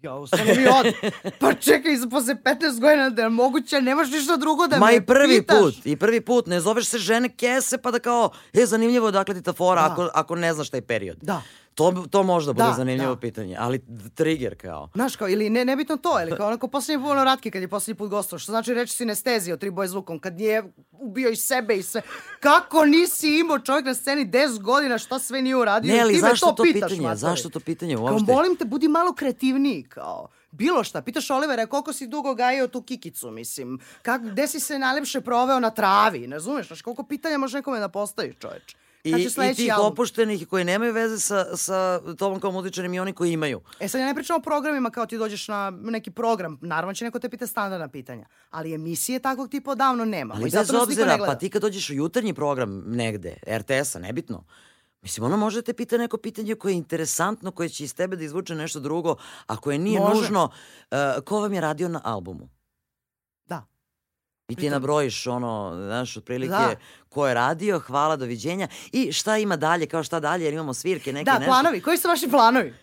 Ja, ostalo mi od. Pa čekaj, za posle 15 godina da je moguće, nemaš ništa drugo da Ma me i prvi pitaš. put, i prvi put, ne zoveš se žene kese pa da kao, e, zanimljivo je dakle ti ta fora Da. ako, ako ne znaš taj period. Da. To, to može da bude Da, zanimljivo da. pitanje, ali trigger kao. Znaš kao, ili ne, nebitno to, ili kao onako posljednji put ono Ratke kad je posljednji put gostao, što znači reći sinestezija od tri boje zvukom, kad je ubio i sebe i sve. Kako nisi imao čovjek na sceni 10 godina, šta sve nije uradio? Ne, ali ti me zašto to pitaš, pitanje? matori? Zašto to pitanje Kao, uopšte? molim te, budi malo kreativniji, kao. Bilo šta, pitaš Olivera koliko si dugo gajio tu kikicu, mislim. Kak, gde si se najlepše proveo na travi, ne razumeš? Znaš, koliko pitanja može nekome da postaviš, čoveč? I, I tih album? opuštenih koji nemaju veze sa, sa tobom kao muzičarim i oni koji imaju. E sad ja ne pričam o programima kao ti dođeš na neki program, naravno će neko te pita standardna pitanja, ali emisije takvog tipa odavno nema. Ali bez obzira, pa ti kad dođeš u jutarnji program negde, RTS-a, nebitno, Mislim, ono može da te pita neko pitanje koje je interesantno, koje će iz tebe da izvuče nešto drugo, a koje nije Može. nužno. Uh, ko vam je radio na albumu? Da. I ti nabrojiš ono, znaš, otprilike Da. ko je radio, hvala, doviđenja. I šta ima dalje, kao šta dalje, jer imamo svirke, neke Da, nešto. planovi. Koji su vaši planovi?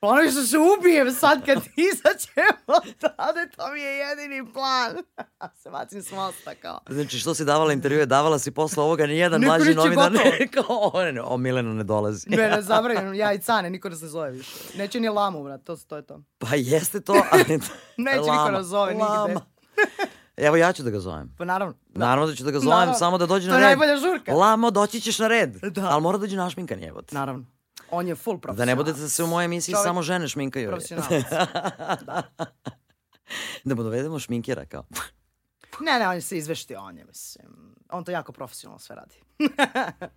Planovi su se ubijem sad kad [laughs] izaćemo tada, to mi je jedini plan. [laughs] se bacim s mosta kao. Znači, što si davala intervjue, davala si posle ovoga nijedan Niko mlađi novinar ne, [laughs] kao, o, ne, o Milena ne dolazi. Ne, ne, zabranjeno, ja i Cane, niko nas ne zove više. Neće ni Lamu, brat, to, to je to. Pa jeste to, ali... Neće niko Lama, nas zove nigde. Evo ja ću da ga zovem. Pa naravno. Naravno da ću da ga zovem, Naravno. samo da dođe To na je red. najbolja žurka. Lamo, doći ćeš na red. Da. Ali mora da dođe našminkan jebot. Naravno. On je full Da profesionalac. ne budete da se u mojoj emisiji Čovek- samo žene šminkaju. Profesionalac. [laughs] da mu dovedemo šminkera kao. Ne, ne, on je se izveštio, on je, mislim, on to jako profesionalno sve radi. [laughs]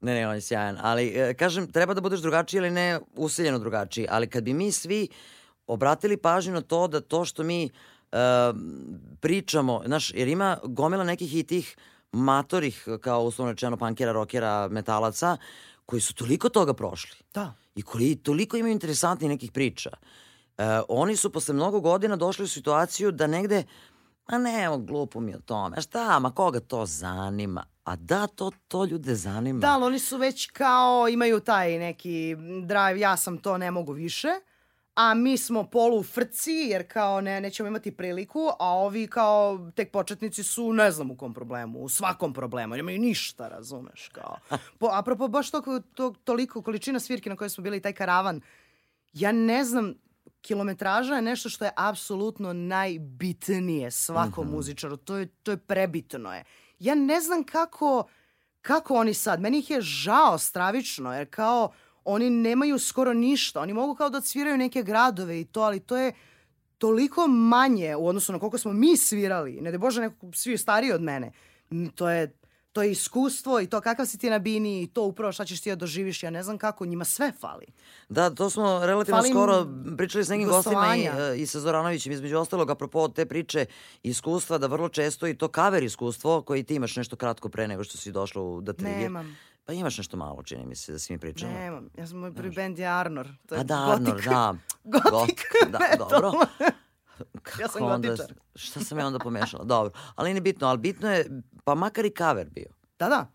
Ne, ne, on je sjajan. Ali, e, kažem, treba da budeš drugačiji, ali ne usiljeno drugačiji. Ali kad bi mi svi obratili pažnju na to da to što mi e, pričamo, znaš, jer ima gomila nekih i tih matorih, kao uslovno rečeno, pankera, rokera, metalaca, koji su toliko toga prošli. Da. i koji toliko imaju interesantnih nekih priča. E, oni su posle mnogo godina došli u situaciju da negde, a ne, evo, glupo mi o tome, šta, ma koga to zanima? A da, to, to ljude zanima. Da, ali oni su već kao, imaju taj neki drive, ja sam to, ne mogu više, a mi smo polu frci, jer kao ne, nećemo imati priliku, a ovi kao tek početnici su ne znam u kom problemu, u svakom problemu, nemaju ništa, razumeš, kao. [laughs] Po, apropo, baš to, to, toliko količina svirki na kojoj smo bili taj karavan, ja ne znam, kilometraža je nešto što je apsolutno najbitnije svakom muzičaru. To je, to je prebitno je. Ja ne znam kako, kako oni sad, meni ih je žao stravično, jer kao oni nemaju skoro ništa. Oni mogu kao da odsviraju neke gradove i to, ali to je toliko manje u odnosu na koliko smo mi svirali. Ne da Bože, neko svi stariji od mene. To je, to je iskustvo i to kakav si ti na bini i to upravo šta ćeš ti da doživiš, ja ne znam kako, njima sve fali. Da, to smo relativno Fali im skoro pričali s nekim gostima i, e, i sa Zoranovićem, između ostalog, apropo te priče iskustva, da vrlo često i to cover iskustvo, koji ti imaš nešto kratko pre nego što si došla u Da Trigger. Nemam. Pa imaš nešto malo, čini mi se, da si mi pričala. Nemam. Ja sam moj prvi bend je Arnor. To je A da, gotik. Arnor, da. [laughs] Gotik Got- da, dobro. [laughs] Ja sam Kako onda- gotičar. Šta sam ja onda pomešala? Dobro. Ali nije bitno, ali bitno je, pa makar i cover bio. Da, da.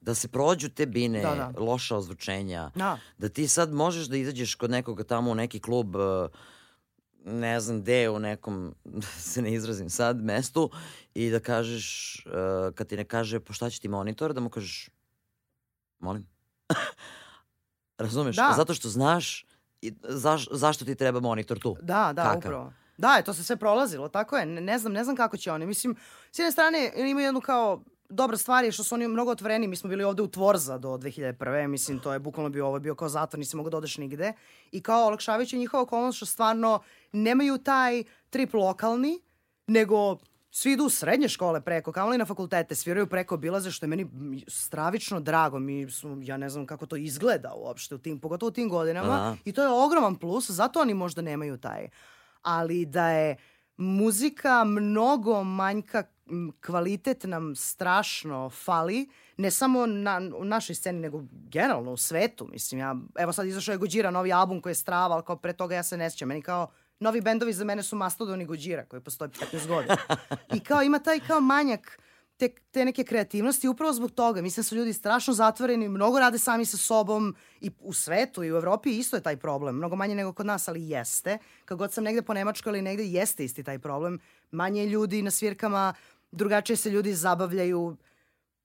Da se prođu te bine, Da, da. loša ozvučenja. Da. Da ti sad možeš da izađeš kod nekoga tamo u neki klub, e, ne znam gde, u nekom, [laughs] da se ne izrazim sad, mestu i da kažeš, e, kad ti ne kaže, pa šta će ti monitor, da mu kažeš, molim? [laughs] Razumeš? Da. Zato što znaš i zaš, zašto ti treba monitor tu. Da, da, Kakav? upravo. Da, je, to se sve prolazilo, tako je. Ne, ne znam, ne znam kako će oni. Mislim, s jedne strane imaju jednu kao dobra stvar je što su oni mnogo otvoreni. Mi smo bili ovde u Tvorza do 2001. Mislim, to je bukvalno bio, ovo je bio kao zatvor, nisi mogao da odeš nigde. I kao olakšavajući njihova okolnost što stvarno nemaju taj trip lokalni, nego svi idu u srednje škole preko, kao i na fakultete, sviraju preko bilaze, što je meni stravično drago. Mi smo, ja ne znam kako to izgleda uopšte, u tim, pogotovo u tim godinama. Aha. I to je ogroman plus, zato oni možda nemaju taj. Ali da je muzika mnogo manjka, kvalitet nam strašno fali, ne samo na, u našoj sceni, nego generalno u svetu. Mislim, ja, evo sad izašao je Gođira, novi album koji je strava, ali kao pre toga ja se ne sjećam. Meni kao, novi bendovi za mene su Mastodon i Gođira, koji postoji 15 godina. I kao ima taj kao manjak te, te neke kreativnosti upravo zbog toga. Mislim da su ljudi strašno zatvoreni, mnogo rade sami sa sobom i u svetu i u Evropi isto je taj problem. Mnogo manje nego kod nas, ali jeste. Kad god sam negde po Nemačkoj ili negde, jeste isti taj problem. Manje je ljudi na svirkama, drugačije se ljudi zabavljaju,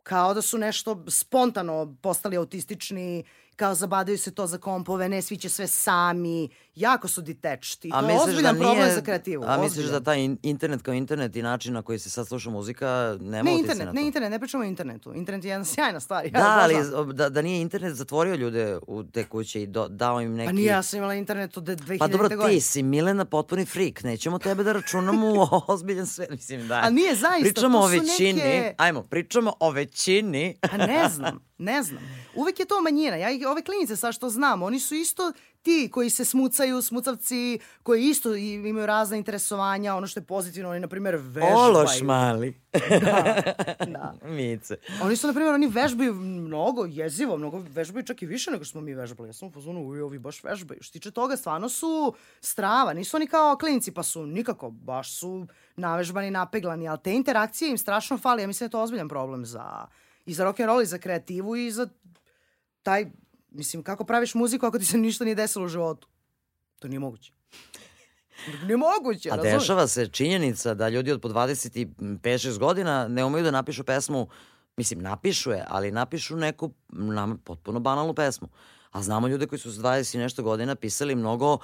kao da su nešto spontano postali autistični, kao zabadaju se to za kompove, ne svi će sve sami, jako su detached i to je ozbiljan problem za kreativu. A misliš ozbiljan. da taj in- internet kao internet i način na koji se sad sluša muzika nema Ne internet, na to? ne internet, ne pričamo o internetu. Internet je jedna sjajna stvar. Ja Da, ali da, da nije internet zatvorio ljude u te kuće i do, dao im neki... Pa nije, ja sam imala internet od 2000. Pa dobro, godine. ti si Milena potpuni frik. Nećemo tebe da računamo u [laughs] ozbiljan svet. Mislim, da. A nije zaista, Pričamo to o su većini. neke- Ajmo, pričamo o većini. A ne znam, [laughs] ne znam. Uvek je to manjina. Ja ih, ove klinice sad što znam, oni su isto ti koji se smucaju, smucavci, koji isto imaju razne interesovanja, ono što je pozitivno, oni, na primjer, vežbaju. Ološ mali. Da. [laughs] Mice. Oni su, na primjer, oni vežbaju mnogo, jezivo, mnogo vežbaju čak i više nego što smo mi vežbali. Ja sam u uj, ovi baš vežbaju. Što tiče toga, stvarno su strava. Nisu oni kao klinci, pa su nikako, baš su navežbani, napeglani, ali te interakcije im strašno fali. Ja mislim da je to ozbiljan problem za, i za rock'n'roll, i za kreativu, i za taj, mislim, kako praviš muziku ako ti se ništa nije desilo u životu? To nije moguće. Nije moguće, A razumeš? dešava se činjenica da ljudi od po 25-6 godina ne umeju da napišu pesmu, mislim, napišu je, ali napišu neku nam potpuno banalnu pesmu. A znamo ljude koji su s 20 i nešto godina pisali mnogo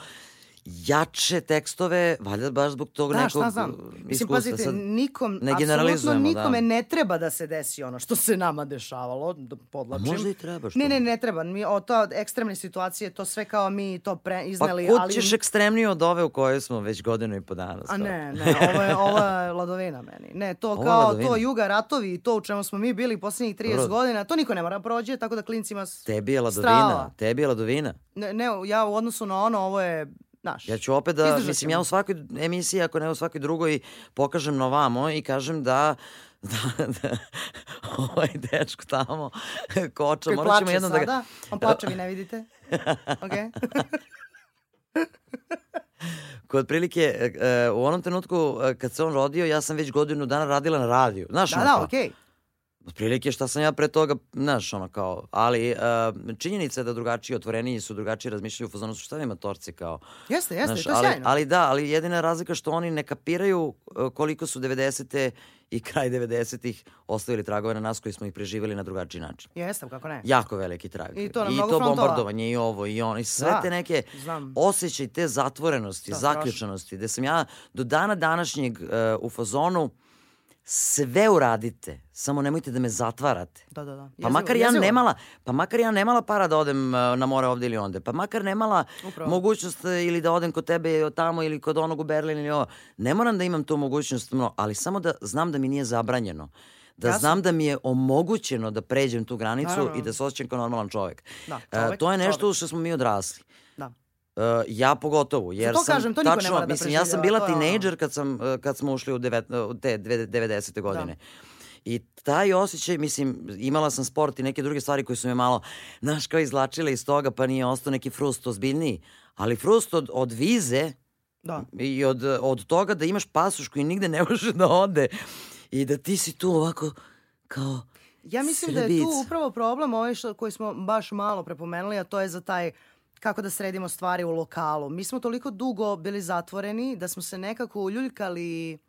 jače tekstove, valjda baš zbog tog Da, nekog šta znam. Mislim, iskustva. pazite, Sad, nikom, ne apsolutno generalizujemo, nikome da. ne treba da se desi ono što se nama dešavalo, da podlačim. A možda i treba, što? Ne, ne, ne treba. Mi, o, to, ekstremne situacije, to sve kao mi to pre, pa izneli. kud ali, ćeš ekstremnije od ove u kojoj smo već godinu i po dana? A ne, ne, [laughs] ovo je, ovo je ladovina meni. Ne, to Ovo kao ladovina. to juga ratovi i to u čemu smo mi bili poslednjih 30 Dobro. godina, to niko ne mora da prođe, tako da klincima... Tebi je ladovina, Strava. tebi je ladovina. Ne, ne, ja u odnosu na ono, ovo je, znaš... Ja ću opet da, mislim, ja u svakoj emisiji, ako ne u svakoj drugoj, pokažem na ovamo i kažem da [laughs] da, da ovaj dečko tamo [laughs] koča, Koji morat ćemo plače jednom da ga... sada. On plače, vi ne vidite. [laughs] Okay. Kod prilike, e, e, u onom trenutku e, kad se on rodio, ja sam već godinu dana radila na radiju. Znaš, da, da, okej. Otprilike šta sam ja pre toga, znaš, ono kao, ali uh, činjenica je da drugačiji otvoreniji su, drugačije razmišljaju u fazonu su šta vi matorci kao. Jeste, jeste, Znaš, to je ali, sjajno. ali da, ali jedina razlika što oni ne kapiraju uh, koliko su 90. i kraj 90-ih ostavili tragove na nas koji smo ih preživjeli na drugačiji način. Jeste, kako ne. Jako veliki trag. I to na I to frontova. bombardovanje i ovo i ono i sve Da, te neke znam. osjećaj te zatvorenosti, Da, strašno. zaključanosti, gde sam ja do dana današnjeg uh, u fazonu sve uradite, samo nemojte da me zatvarate. Da, da, da. Pa Jezivo, makar ja jezivo. nemala, pa makar ja nemala para da odem uh, na more ovde ili onde. Pa makar nemala Upravo. mogućnost uh, ili da odem kod tebe tamo ili kod onog u Berlin ili ovo. Ne moram da imam tu mogućnost, no, ali samo da znam da mi nije zabranjeno. Da Jasno. znam da mi je omogućeno da pređem tu granicu Naravno. i da se osjećam kao normalan čovek. Da, E, čovek, to je nešto čovek. što smo mi odrasli. Da. E, ja pogotovo, jer to sam kažem, to niko ne tačno, da mislim, ja sam bila tinejdžer kad, sam, e, kad smo ušli u, devet, te dve- 90. godine. I taj osjećaj, mislim, imala sam sport i neke druge stvari koje su me malo, znaš, kao izlačile iz toga, pa nije ostao neki frust ozbiljniji. Ali frust od, od vize Da. i od, od toga da imaš pasoš koji nigde ne može da ode i da ti si tu ovako kao Ja mislim da je tu Srbica. upravo problem ovaj što, koji smo baš malo prepomenuli, a to je za taj kako da sredimo stvari u lokalu. Mi smo toliko dugo bili zatvoreni da smo se nekako uljuljkali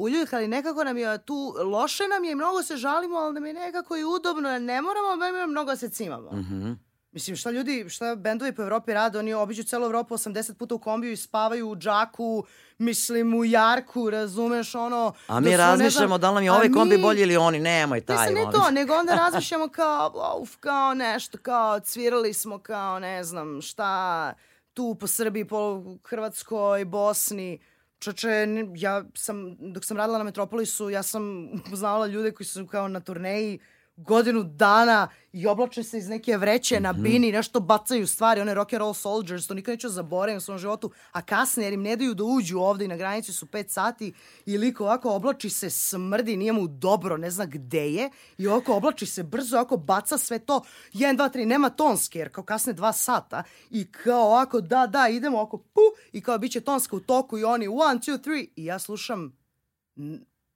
uljuljkali, nekako nam je tu, loše nam je i mnogo se žalimo, ali nam je nekako i udobno, ne moramo mnogo se cimamo. mhm. Mislim, šta ljudi, šta bendovi po Evropi rade, oni obiđu celu Evropu 80 puta u kombiju i spavaju u džaku, mislim u jarku, razumeš, ono... A da mi su, ne razmišljamo znam, da li nam je ovaj kombi mi- bolji ili oni, nemoj taj. Mislim, ne to, nego onda [laughs] razmišljamo kao, uf, kao nešto, kao cvirali smo kao, ne znam, šta, tu po Srbiji, po Hrvatskoj, Bosni. Čoče, ja sam, dok sam radila na Metropolisu, ja sam [laughs] upoznavala ljude koji su kao na turneji godinu dana i oblače se iz neke vreće na bini, nešto bacaju stvari, one rock and roll soldiers, to nikad neću zaboravim u svom životu, a kasnije jer im ne daju da uđu ovde i na granici su pet sati i liko ovako oblači se, smrdi, nije mu dobro, ne zna gde je i ovako oblači se brzo, ovako baca sve to, 1, 2, 3, nema tonske, jer kao kasne dva sata i kao ovako, da, da, idemo ovako, pu, i kao bit će tonska u toku i oni, 1, 2, 3, i ja slušam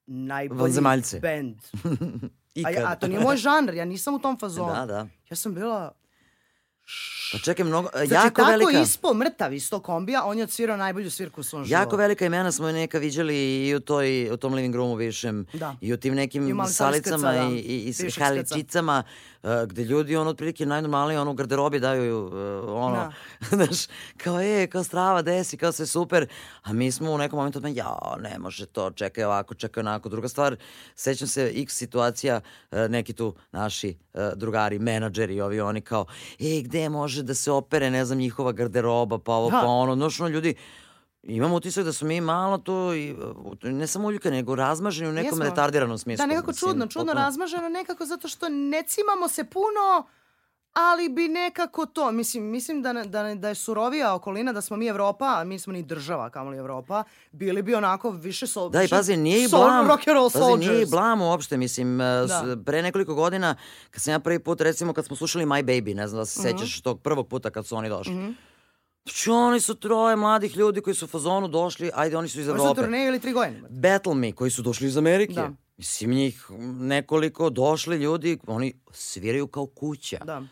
najbolji Vanzemaljce. [laughs] A, ja, a to nije moj žanr, ja nisam u tom fazonu. Da, da. Ja sam bila Pa čekaj, mnogo, Znači, jako tako velika... ispo mrtav iz tog kombija, on je odsvirao najbolju svirku u svom životu. Jako velika imena smo neka viđali i u, toj, u tom living roomu višem Da. i u tim I nekim malim salicama skrca, da. i, i, i s Bivših halicicama uh, gde ljudi ono otprilike najnormalnije ono u garderobi daju uh, ono Da. [laughs] znaš kao je kao strava desi kao sve super a mi smo u nekom momentu ja ne može to čekaj ovako čekaj onako druga stvar sećam se x situacija uh, neki tu naši uh, drugari menadžeri ovi oni kao ej gde može da se opere ne znam njihova garderoba pa ovo Da. pa ono znaš ono ljudi Imam utisak da smo mi malo to, i, ne samo uljukani, nego razmaženi u nekom Jesmo. retardiranom smislu. Da, nekako mislim, čudno, čudno potpuno. razmaženo, nekako zato što ne cimamo se puno, ali bi nekako to, mislim, mislim da, ne- da, ne- da je surovija okolina, da smo mi Evropa, a mi smo ni država, kamoli Evropa, bili bi onako više sol, Da, i pazi, nije i blam. rock and roll pazi, nije i blam uopšte, mislim, e, Da. pre nekoliko godina, kad sam ja prvi put, recimo, kad smo slušali My Baby, ne znam da se Mhm. sećaš tog prvog puta kad su oni došli. Znači, oni su troje mladih ljudi koji su u fazonu došli, ajde, oni su iz Oni su Evrope. turneju ili tri godine. Battle Me, koji su došli iz Amerike. Da. Mislim, njih nekoliko došli ljudi, oni sviraju kao kuća. Da,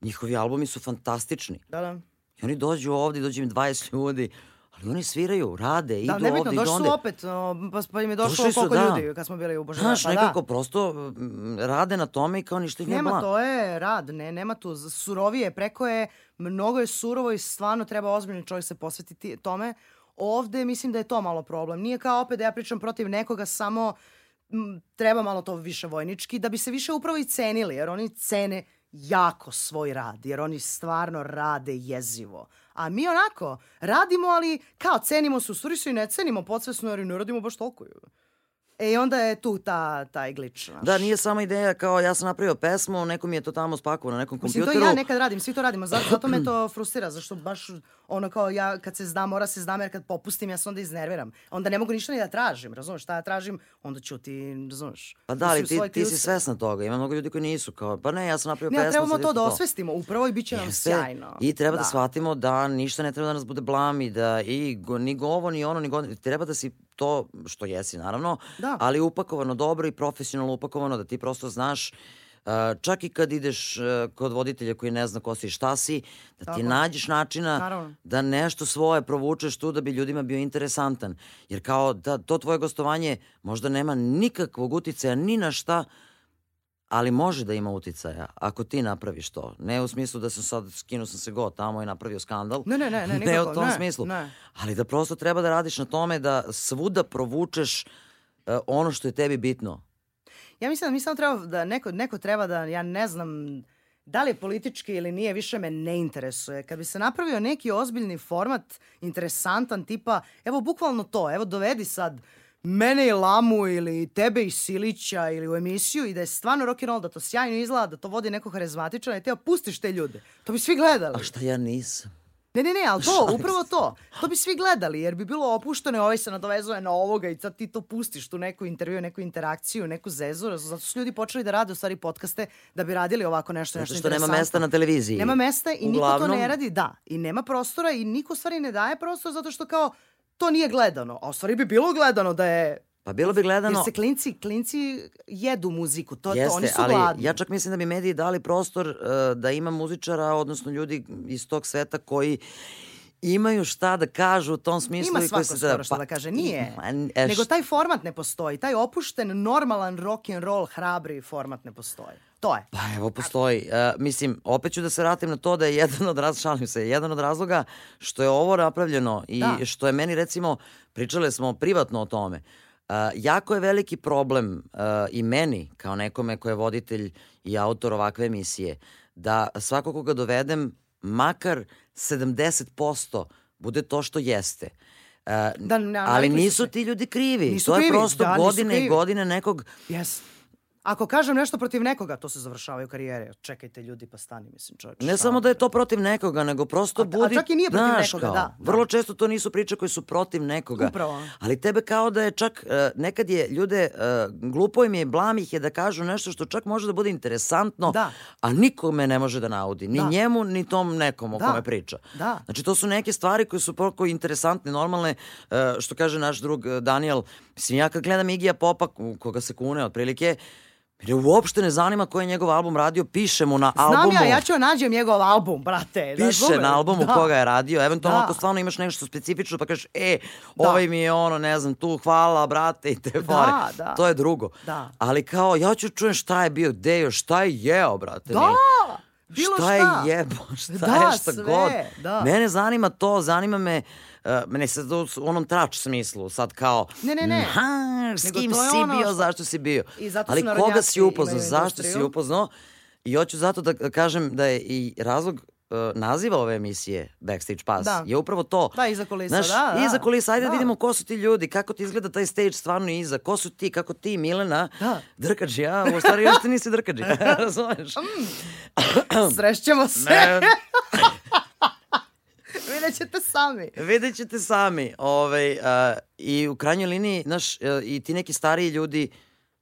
Njihovi albumi su fantastični. da, da. I oni dođu ovde, dođe im 20 ljudi, ali oni sviraju, rade, Da, idu nebitno, ovde, idu došli onde. su opet, o, pa, pa im je došlo Došli su, koliko da. ljudi kad smo bili u Božanju. Znaš, pa nekako da. prosto rade na tome i kao ništa ih ne Nema, blam. to je rad, ne, nema tu. Surovije, preko je, mnogo je surovo i stvarno treba ozbiljno čovjek se posvetiti tome. Ovde mislim da je to malo problem. Nije kao opet da ja pričam protiv nekoga, samo m, treba malo to više vojnički, da bi se više upravo i cenili, jer oni cene jako svoj rad, jer oni stvarno rade jezivo. A mi onako, radimo, ali kao cenimo se, u i ne cenimo podsvesno, jer ne radimo baš toliko. E onda je tu ta, taj glič. znaš. Da, nije sama ideja kao ja sam napravio pesmu, neko mi je to tamo spakovao na nekom Mislim, to kompjuteru. ja nekad radim, svi to radimo, zato, zato me to frustrira, zašto baš ono kao ja kad se zna, mora se znam, jer kad popustim ja se onda iznerviram. Onda ne mogu ništa ni da tražim, razumeš, šta ja tražim, onda ću ti, razumeš. Pa da, ali ti, ti si svesna toga. Ima mnogo ljudi koji nisu kao, pa ne, ja sam napravio Ne, pesmu. a trebamo to da osvestimo, upravo i bit će nam sjajno. I treba da. shvatimo da ništa ne treba da nas bude blam i da i go, ni ovo, ni ono, ni go, treba da si to, što jesi naravno, Da. ali upakovano dobro i profesionalno upakovano, da ti prosto znaš Uh, čak i kad ideš uh, kod voditelja koji ne zna ko si i šta si, da ti Tako. nađeš načina Naravno. da nešto svoje provučeš tu da bi ljudima bio interesantan. Jer kao da to tvoje gostovanje možda nema nikakvog uticaja ni na šta, ali može da ima uticaja ako ti napraviš to. Ne u smislu da sam sad skinuo sam se go tamo i napravio skandal. Ne, ne, ne, ne, ne nikako, u tom ne, smislu. ne. Ali da prosto treba da radiš na tome da svuda provučeš uh, ono što je tebi bitno. Ja mislim da mi samo treba da neko, neko treba da, ja ne znam, da li je politički ili nije, više me ne interesuje. Kad bi se napravio neki ozbiljni format, interesantan, tipa, evo bukvalno to, evo dovedi sad mene i Lamu ili tebe i Silića ili u emisiju i da je stvarno rock and roll, da to sjajno izgleda, da to vodi neko harizmatičan i te pustiš te ljude. To bi svi gledali. A šta ja nisam? Ne, ne, ne, ali to, [laughs] upravo to. To bi svi gledali, jer bi bilo opušteno, ovaj se nadovezuje na ovoga i sad ti to pustiš, tu neku intervju, neku interakciju, neku zezu, zato su ljudi počeli da rade u stvari podcaste da bi radili ovako nešto, nešto Zato što nema mesta na televiziji. Nema mesta i Uglavnom, niko to ne radi, da. I nema prostora i niko stvari ne daje prostor zato što kao to nije gledano. A u stvari bi bilo gledano da je Pa bilo bi gledano... Jer se klinci, klinci jedu muziku, to, Jeste, to, oni su ali gladni. ja čak mislim da bi mediji dali prostor uh, da ima muzičara, odnosno ljudi iz tog sveta koji imaju šta da kažu u tom smislu. Ima i svako se skoro šta da kaže, nije. Ima, e, Nego taj format ne postoji, taj opušten, normalan rock and roll, hrabri format ne postoji. To je. Pa evo postoji. Uh, mislim, opet ću da se vratim na to da je jedan od raz, šalim se, jedan od razloga što je ovo napravljeno i Da. što je meni recimo, pričale smo privatno o tome, uh, jako je veliki problem uh, i meni kao nekome ko je voditelj i autor ovakve emisije, da svako koga dovedem, makar 70% bude to što jeste. Uh, Da, ne, ali nisu ti ljudi krivi. Nisu to je krivi, prosto da, godine i godine nekog Yes. Ako kažem nešto protiv nekoga, to se završavaju karijere. Čekajte ljudi, pa stani, mislim, čovječe. Ne samo da je to protiv nekoga, nego prosto A- a budi... čak i nije protiv znaš, nekoga, kao, da, da. Vrlo često to nisu priče koje su protiv nekoga. Upravo. Ali tebe kao da je čak, e, nekad je ljude, e, glupo im je, blam ih je da kažu nešto što čak može da bude interesantno, Da. a nikome ne može da naudi. Ni Da. njemu, ni tom nekom o Da. kome priča. Da. Znači, to su neke stvari koje su proko interesantne, normalne, e, što kaže naš drug Daniel. Mislim, ja kad gledam Igija Popa, koga se kune otprilike, mene uopšte ne zanima koji je njegov album radio, piše mu na Znam albumu. ja, ja ću nađem njegov album, brate. Piše razumeš? na albumu Da. koga je radio, eventualno Da. ako stvarno imaš nešto specifično pa kažeš, e, Da. ovaj mi je ono, ne znam, tu hvala, brate, i te fore. da. To je drugo. Da. Ali kao, ja ću čujem šta je bio, gde je, šta je jeo, brate. Da, nije. bilo šta. šta. je jebo, [laughs] šta Da, je šta sve, god. da. Mene zanima to, zanima me, uh, mene se u onom trač smislu, sad kao, Ne, ne, ne. "Ha, s Nego kim si ono bio, što- zašto si bio. Ali koga si upoznao, zašto si upoznao? I hoću zato da kažem da je i razlog uh, naziva ove emisije Backstage Pass Da. je upravo to. Da, iza kulisa, Znaš, da, da. iza kulisa, ajde da Da. vidimo ko su ti ljudi, kako ti izgleda taj stage stvarno iza, ko su ti, kako ti, Milena, Da. drkađi, ja, u stvari još ti nisi drkađi, [laughs] razumeš? Srešćemo [laughs] se. Vidjet ćete sami. Vidjet ćete sami. Ovaj, a, I u krajnjoj liniji, znaš, e, i ti neki stariji ljudi,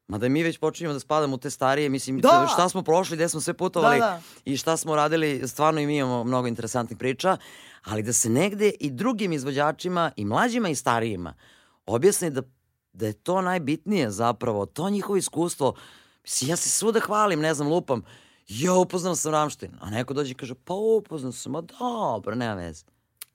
mada mi već počinjemo da spadamo u te starije, mislim, Da. šta smo prošli, gde smo sve putovali Da, da. i šta smo radili, stvarno i mi imamo mnogo interesantnih priča, ali da se negde i drugim izvođačima, i mlađima i starijima, objasni da, da je to najbitnije zapravo, to njihovo iskustvo. Mislim, ja se svuda hvalim, ne znam, lupam, ja upoznao sam Ramštin, a neko dođe i kaže, pa upoznao sam, a dobro, nema veze.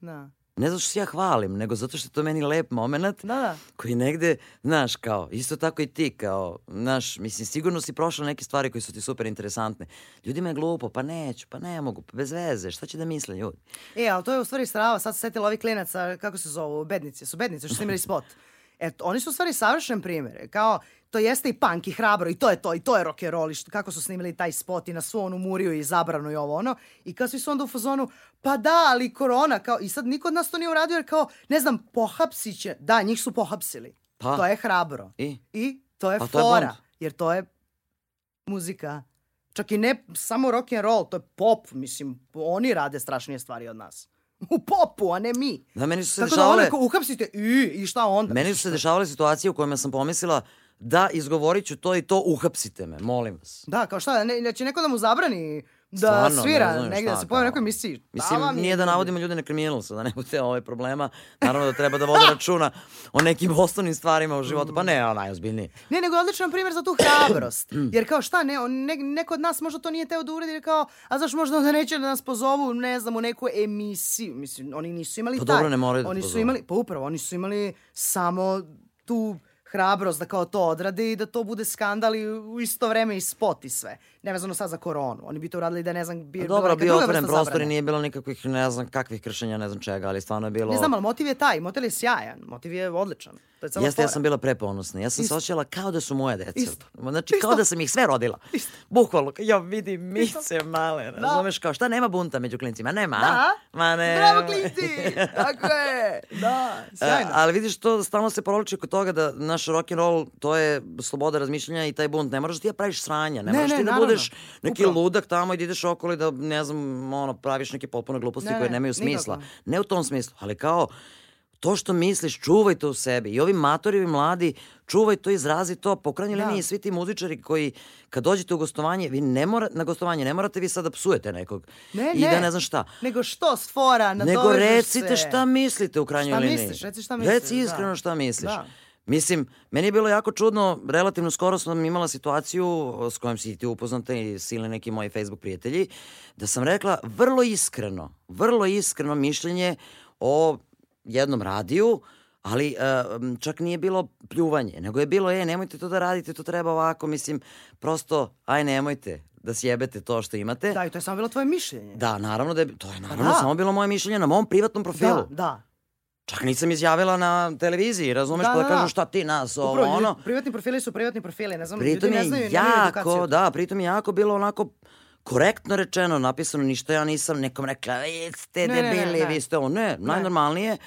Da. Ne zato što se ja hvalim, nego zato što je to meni lep moment Da, da. koji negde, znaš, kao, isto tako i ti, kao, znaš, mislim, sigurno si prošla neke stvari koje su ti super interesantne. Ljudima je glupo, pa neću, pa ne mogu, pa bez veze, šta će da misle ljudi? E, ali to je u stvari strava, sad se setila ovih klinaca, kako se zovu, bednici, su bednici što su imali spot. E, oni su u stvari savršen primjer. Kao, to jeste i punk i hrabro i to je to, i to je rock and roll, i što- kako su snimili taj spot i na svu onu muriju i zabranu i ovo ono. I kao svi su onda u fazonu, pa da, ali korona, kao, i sad niko od nas to nije uradio jer kao, ne znam, pohapsit će, da, njih su pohapsili. Pa. To je hrabro. I? I to je Pa to je fora, jer to je muzika. Čak i ne samo rock and roll, to je pop, mislim, oni rade strašnije stvari od nas. U popu, a ne mi. Da, meni su se Tako da dešavale, ono kao uhapsite i, i šta onda? meni su se dešavale situacije u kojima sam pomislila da izgovorit ću to i to, uhapsite me, molim vas. Da, kao šta, ne, ne će neko da mu zabrani da Stvarno, ne svira negdje, šta, da se pojavi u nekoj emisiji. Mislim, je, nije da navodimo ljude na kriminal, sad da ne bude ovaj problema. Naravno da treba da vode računa o nekim [laughs] osnovnim stvarima u životu. Pa ne, najozbiljnije. Ne, nego odličan primjer za tu hrabrost. [clears throat] Jer kao šta, ne, ne, neko od nas možda to nije teo da uradi, jer kao, a znaš možda onda neće da nas pozovu, ne znam, u neku emisiju. Mislim, oni nisu imali Pa taj. dobro, ne moraju da Oni su pozovu. imali, pa upravo, oni su imali samo tu hrabrost da kao to odrade i da to bude skandal i u isto vreme i spot i sve. Nevezano sad za koronu. Oni bi to uradili da ne znam, bi, Pa dobro, bio otvoren prostor i nije bilo nikakvih, ne znam, kakvih kršenja, ne znam čega, ali stvarno je bilo... Ne znam, ali motiv je taj, motiv je sjajan, motiv je odličan. To je Jeste, ja sam bila preponosna. Ja sam se osjećala kao da su moje deca. Isto. Znači, kao Isto. da sam ih sve rodila. Isto. Bukvalno, ja vidim mice male, razumeš kao, šta nema bunta među klincima? Nema, a? Da. Ma ne. Bravo, klinci! [laughs] Tako je! Da, sjajno. E, ali vidiš, to stalno se provlači kod toga da naš rock and roll, to je sloboda razmišljanja i taj bunt. Ne moraš ti da praviš sranja, ne, Ne, moraš ne, ti da naravno. budeš neki Upravo. ludak tamo i da ideš okolo i da, ne znam, ono, praviš neke potpuno gluposti Ne, koje ne, nemaju smisla. nikako. Ne u tom smislu, ali kao to što misliš, čuvaj to u sebi. I ovi matori, ovi mladi, čuvaj to, izrazi to. Po krajnjoj Da. liniji svi ti muzičari koji, kad dođete u gostovanje, vi ne mora, na gostovanje, ne morate vi sad da psujete nekog. Ne, I ne. da ne znam šta. Nego što s fora, Nego nadovežeš recite se. šta mislite u krajnjoj Šta liniji. misliš, reci šta misliš, Reci da. iskreno šta misliš. Da. Mislim, meni je bilo jako čudno, relativno skoro sam imala situaciju s kojom si ti upoznata i silni neki moji Facebook prijatelji, da sam rekla vrlo iskreno, vrlo iskreno mišljenje o jednom radiju, ali m, čak nije bilo pljuvanje, nego je bilo, e, nemojte to da radite, to treba ovako, mislim, prosto, aj nemojte da sjebete to što imate. Da, i to je samo bilo tvoje mišljenje. Da, naravno da je, to je naravno da. samo bilo moje mišljenje na mom privatnom profilu. da. da. Čak nisam izjavila na televiziji, razumeš, Da, pa da, da, da. kažu šta ti nas, ovo, Upravo, ono. privatni profili su privatni profili, ne znam, Pritom ljudi ne znaju, jako, da, pritom je jako bilo onako korektno rečeno, napisano, ništa ja nisam nekom rekla, vi ste Ne, ne, ne, debili, ne. vi ste ovo, ne, najnormalnije.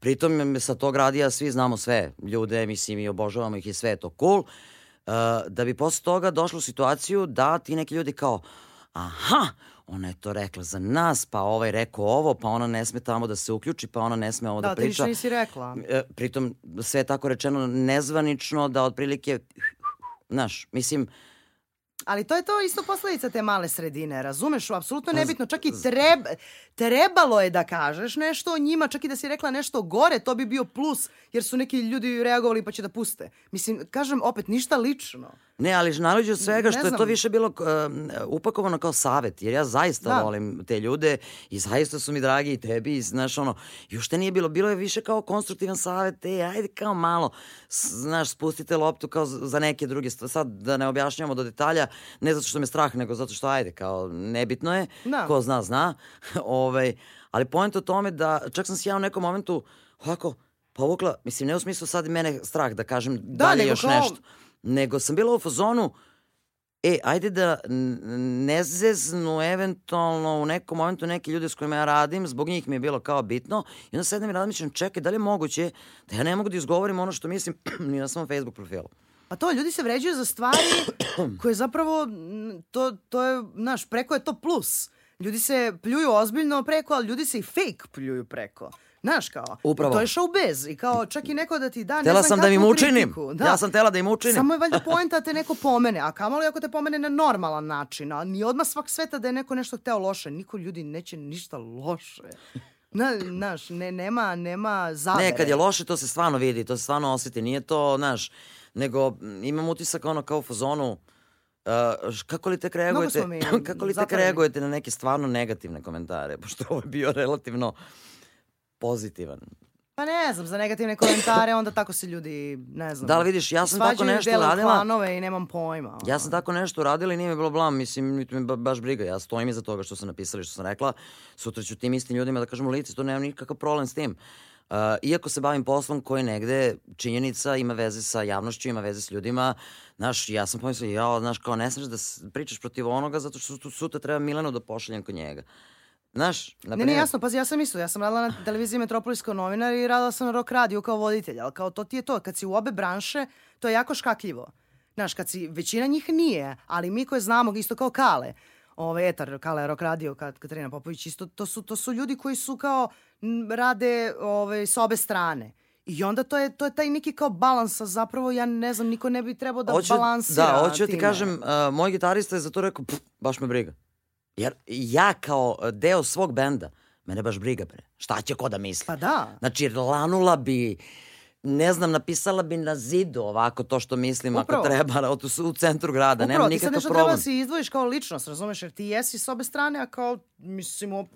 Pritom sa tog radija svi znamo sve ljude, mislim i obožavamo ih i sve je to cool. Uh, da bi posle toga došlo u situaciju da ti neki ljudi kao, aha, ona je to rekla za nas, pa ovaj rekao ovo, pa ona ne sme tamo da se uključi, pa ona ne sme ovo da, Da, ti priča. ništa nisi rekla. E, pritom sve je tako rečeno nezvanično da otprilike znaš, mislim Ali to je to isto posledica te male sredine, razumeš? Apsolutno nebitno, čak i treb, trebalo je da kažeš nešto o njima, čak i da si rekla nešto gore, to bi bio plus, jer su neki ljudi reagovali pa će da puste. Mislim, kažem opet, ništa lično. Ne, ali naleđe od svega što je to više bilo um, upakovano kao savet, jer ja zaista Da. volim te ljude i zaista su mi dragi i tebi, i, znaš, ono, i ušte nije bilo, bilo je više kao konstruktivan savet, e, ajde kao malo, znaš, spustite loptu kao za neke druge stvari, sad da ne objašnjavamo do detalja, ne zato što me strah, nego zato što, ajde, kao, nebitno je, Da. ko zna, zna, [laughs] ovaj, ali point o tome da, čak sam se ja u nekom momentu, ovako, povukla, mislim, ne u smislu sad mene strah da kažem dalje nego još kao- nešto, nego sam bila u fazonu, e, ajde da ne zeznu eventualno u nekom momentu neki ljudi s kojima ja radim, zbog njih mi je bilo kao bitno, i onda sedem i razmišljam, čekaj, da li je moguće da ja ne mogu da izgovorim ono što mislim [clears throat] ni na svom Facebook profilu. Pa to, ljudi se vređuju za stvari koje zapravo, m, to, to je, znaš, preko je to plus. Ljudi se pljuju ozbiljno preko, ali ljudi se i fake pljuju preko. Znaš kao, Upravo. to je showbiz i kao čak i neko da ti da ne Tela znam sam da im učinim. Da. Ja sam tela da im učinim. Samo je valjda poenta da te neko pomene, a kamoli ako te pomene na normalan način, a ni odmah svak sveta da je neko nešto hteo loše. Niko ljudi neće ništa loše. Na, znaš, ne, nema, nema zavere. Ne, kad je loše, to se stvarno vidi, to se stvarno osjeti. Nije to, znaš, nego m, imam utisak ono kao u fazonu, Uh, kako li tek reagujete, [clears throat] kako li tek reagujete na neke stvarno negativne komentare, [laughs] pošto ovo je bio relativno pozitivan. Pa ne znam, za negativne komentare onda tako se ljudi, ne znam. Da li vidiš, ja sam tako svađaju, nešto dele u uradila. klanove i nemam pojma. Ja sam tako nešto uradila i nije mi bilo blam, mislim, niti me ba- baš briga. Ja stojim iza toga što sam napisala i što sam rekla. Sutra ću tim istim ljudima da kažem u lice, to nemam nikakav problem s tim. Uh, iako se bavim poslom koji negde činjenica ima veze sa javnošću, ima veze s ljudima, znaš, ja sam pomislila, ja, znaš, kao ne smeš da pričaš protiv onoga zato što sutra treba Milanu da pošaljem kod njega. Znaš, na Ne, ne, jasno, pazi, ja sam isto, ja sam radila na televiziji Metropolis kao novinar i radila sam na rock radio kao voditelj, ali kao to ti je to, kad si u obe branše, to je jako škakljivo. Znaš, kad si, većina njih nije, ali mi koje znamo, isto kao Kale, ovaj etar, Kale Rock Radio, Kat, Katarina Popović, isto, to su, to su ljudi koji su kao, rade ovaj, s obe strane. I onda to je, to je taj neki kao balans, a zapravo ja ne znam, niko ne bi trebao da Hoću- balansira Da, hoću ti kažem, uh, moj gitarista je za to rekao, "Pff, baš me briga. Jer ja kao deo svog benda, mene baš briga, bre. Šta će ko da misli? Pa da. Znači, lanula bi, ne znam, napisala bi na zidu ovako to što mislim Upravo. ako treba, od- u centru grada, Upravo, nemam ti sad nikakav nešto problem. treba da se izdvojiš kao ličnost, razumeš, jer ti jesi s obe strane, a kao, mislim, o,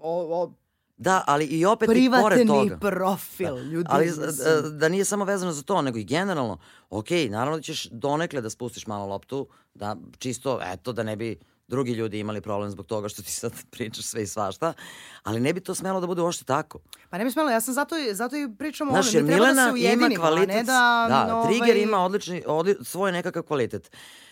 o, o Da, ali i opet i pored privatni toga. profil, ljudi. Ali mislim. da, da nije samo vezano za to, nego i generalno, ok, naravno da ćeš donekle da spustiš malo loptu, da čisto, eto, da ne bi drugi ljudi imali problem zbog toga što ti sad [laughs] pričaš sve i svašta, ali ne bi to smelo da bude uopšte tako. Pa ne bi smelo, ja sam zato, zato i pričam o Znaš, onome, jer mi treba da Milena se ujedinimo, ima kvalitet, a ne da... da ovaj, Trigger ima odlični, odli, svoj nekakav kvalitet. Uh,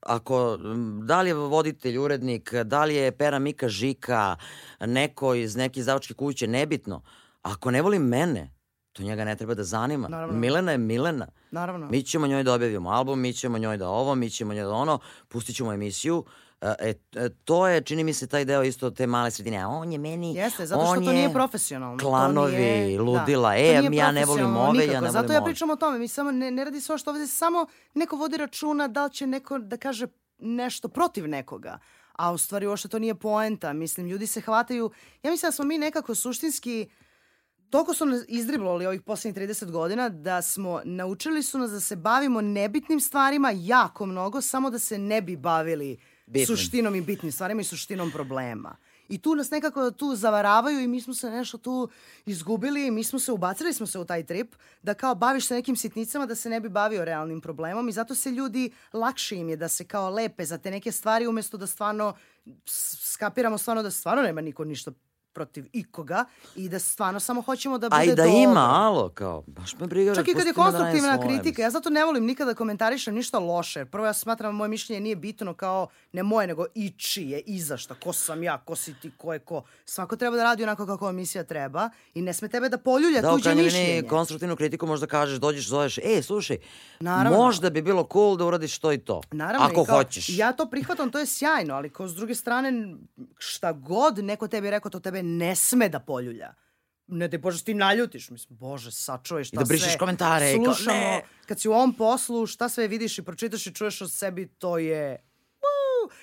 ako, m, da li je voditelj, urednik, da li je Pera Mika Žika, neko iz neke izdavačke kuće, nebitno. Ako ne voli mene, to njega ne treba da zanima. Naravno. Milena je Milena. Naravno. Mi ćemo njoj da objavimo album, mi ćemo njoj da ovo, mi ćemo njoj da ono, pustit ćemo emisiju. E, e, to je, čini mi se, taj deo isto te male sredine. A on je meni, Jeste, zato što to je nije profesionalno. To Klanovi, nije- ludila. to E, ja ne volim ove, ja nikako. ne Zato volim ja ove. pričam o tome. Mi samo, ne, ne radi se što ovde samo neko vodi računa da li će neko da kaže nešto protiv nekoga. A u stvari uopšte to nije poenta. Mislim, ljudi se hvataju... Ja mislim da smo mi nekako suštinski toliko su nas izdriblali ovih poslednjih 30 godina da smo naučili su nas da se bavimo nebitnim stvarima jako mnogo, samo da se ne bi bavili Bitnim. suštinom i bitnim stvarima i suštinom problema. I tu nas nekako tu zavaravaju i mi smo se nešto tu izgubili i mi smo se, ubacili smo se u taj trip da kao baviš se nekim sitnicama da se ne bi bavio realnim problemom i zato se ljudi, lakše im je da se kao lepe za te neke stvari umesto da stvarno skapiramo stvarno da stvarno nema niko ništa protiv ikoga i da stvarno samo hoćemo da bude A i da dobro. ima, alo, kao, baš me briga. Čak i kad je da konstruktivna svoje, kritika, ja zato ne volim nikada komentarišem ništa loše. Prvo ja smatram moje mišljenje nije bitno kao ne moje, nego i čije, i za šta, ko sam ja, ko si ti, ko je ko. Svako treba da radi onako kako emisija treba i ne sme tebe da poljulja Da, tuđe mišljenje. liniji konstruktivnu kritiku možda kažeš, dođeš, zoveš, e, slušaj, Naravno. možda bi bilo cool da uradiš to i to. Naravno, Ako i kao, hoćeš. Ja to prihvatam, to je sjajno, ali kao s druge strane, šta god neko tebi rekao, to tebe ne sme da poljulja. Ne da Bože, ti naljutiš. Mislim, Bože, sačuvaj šta I da brišeš sve komentare i kao, slušamo. ne. Kad si u ovom poslu, šta sve vidiš i pročitaš i čuješ o sebi, to je...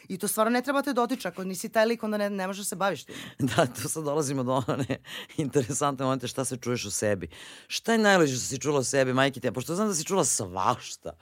I to stvarno ne treba te dotiče. Ako nisi taj lik, onda ne, ne možeš da se baviš tim. [laughs] Da, tu sad dolazimo do one [laughs] interesantne momente šta se čuješ o sebi. Šta je najluđe što si čula o sebi, majke ti? Pošto znam da si čula svašta.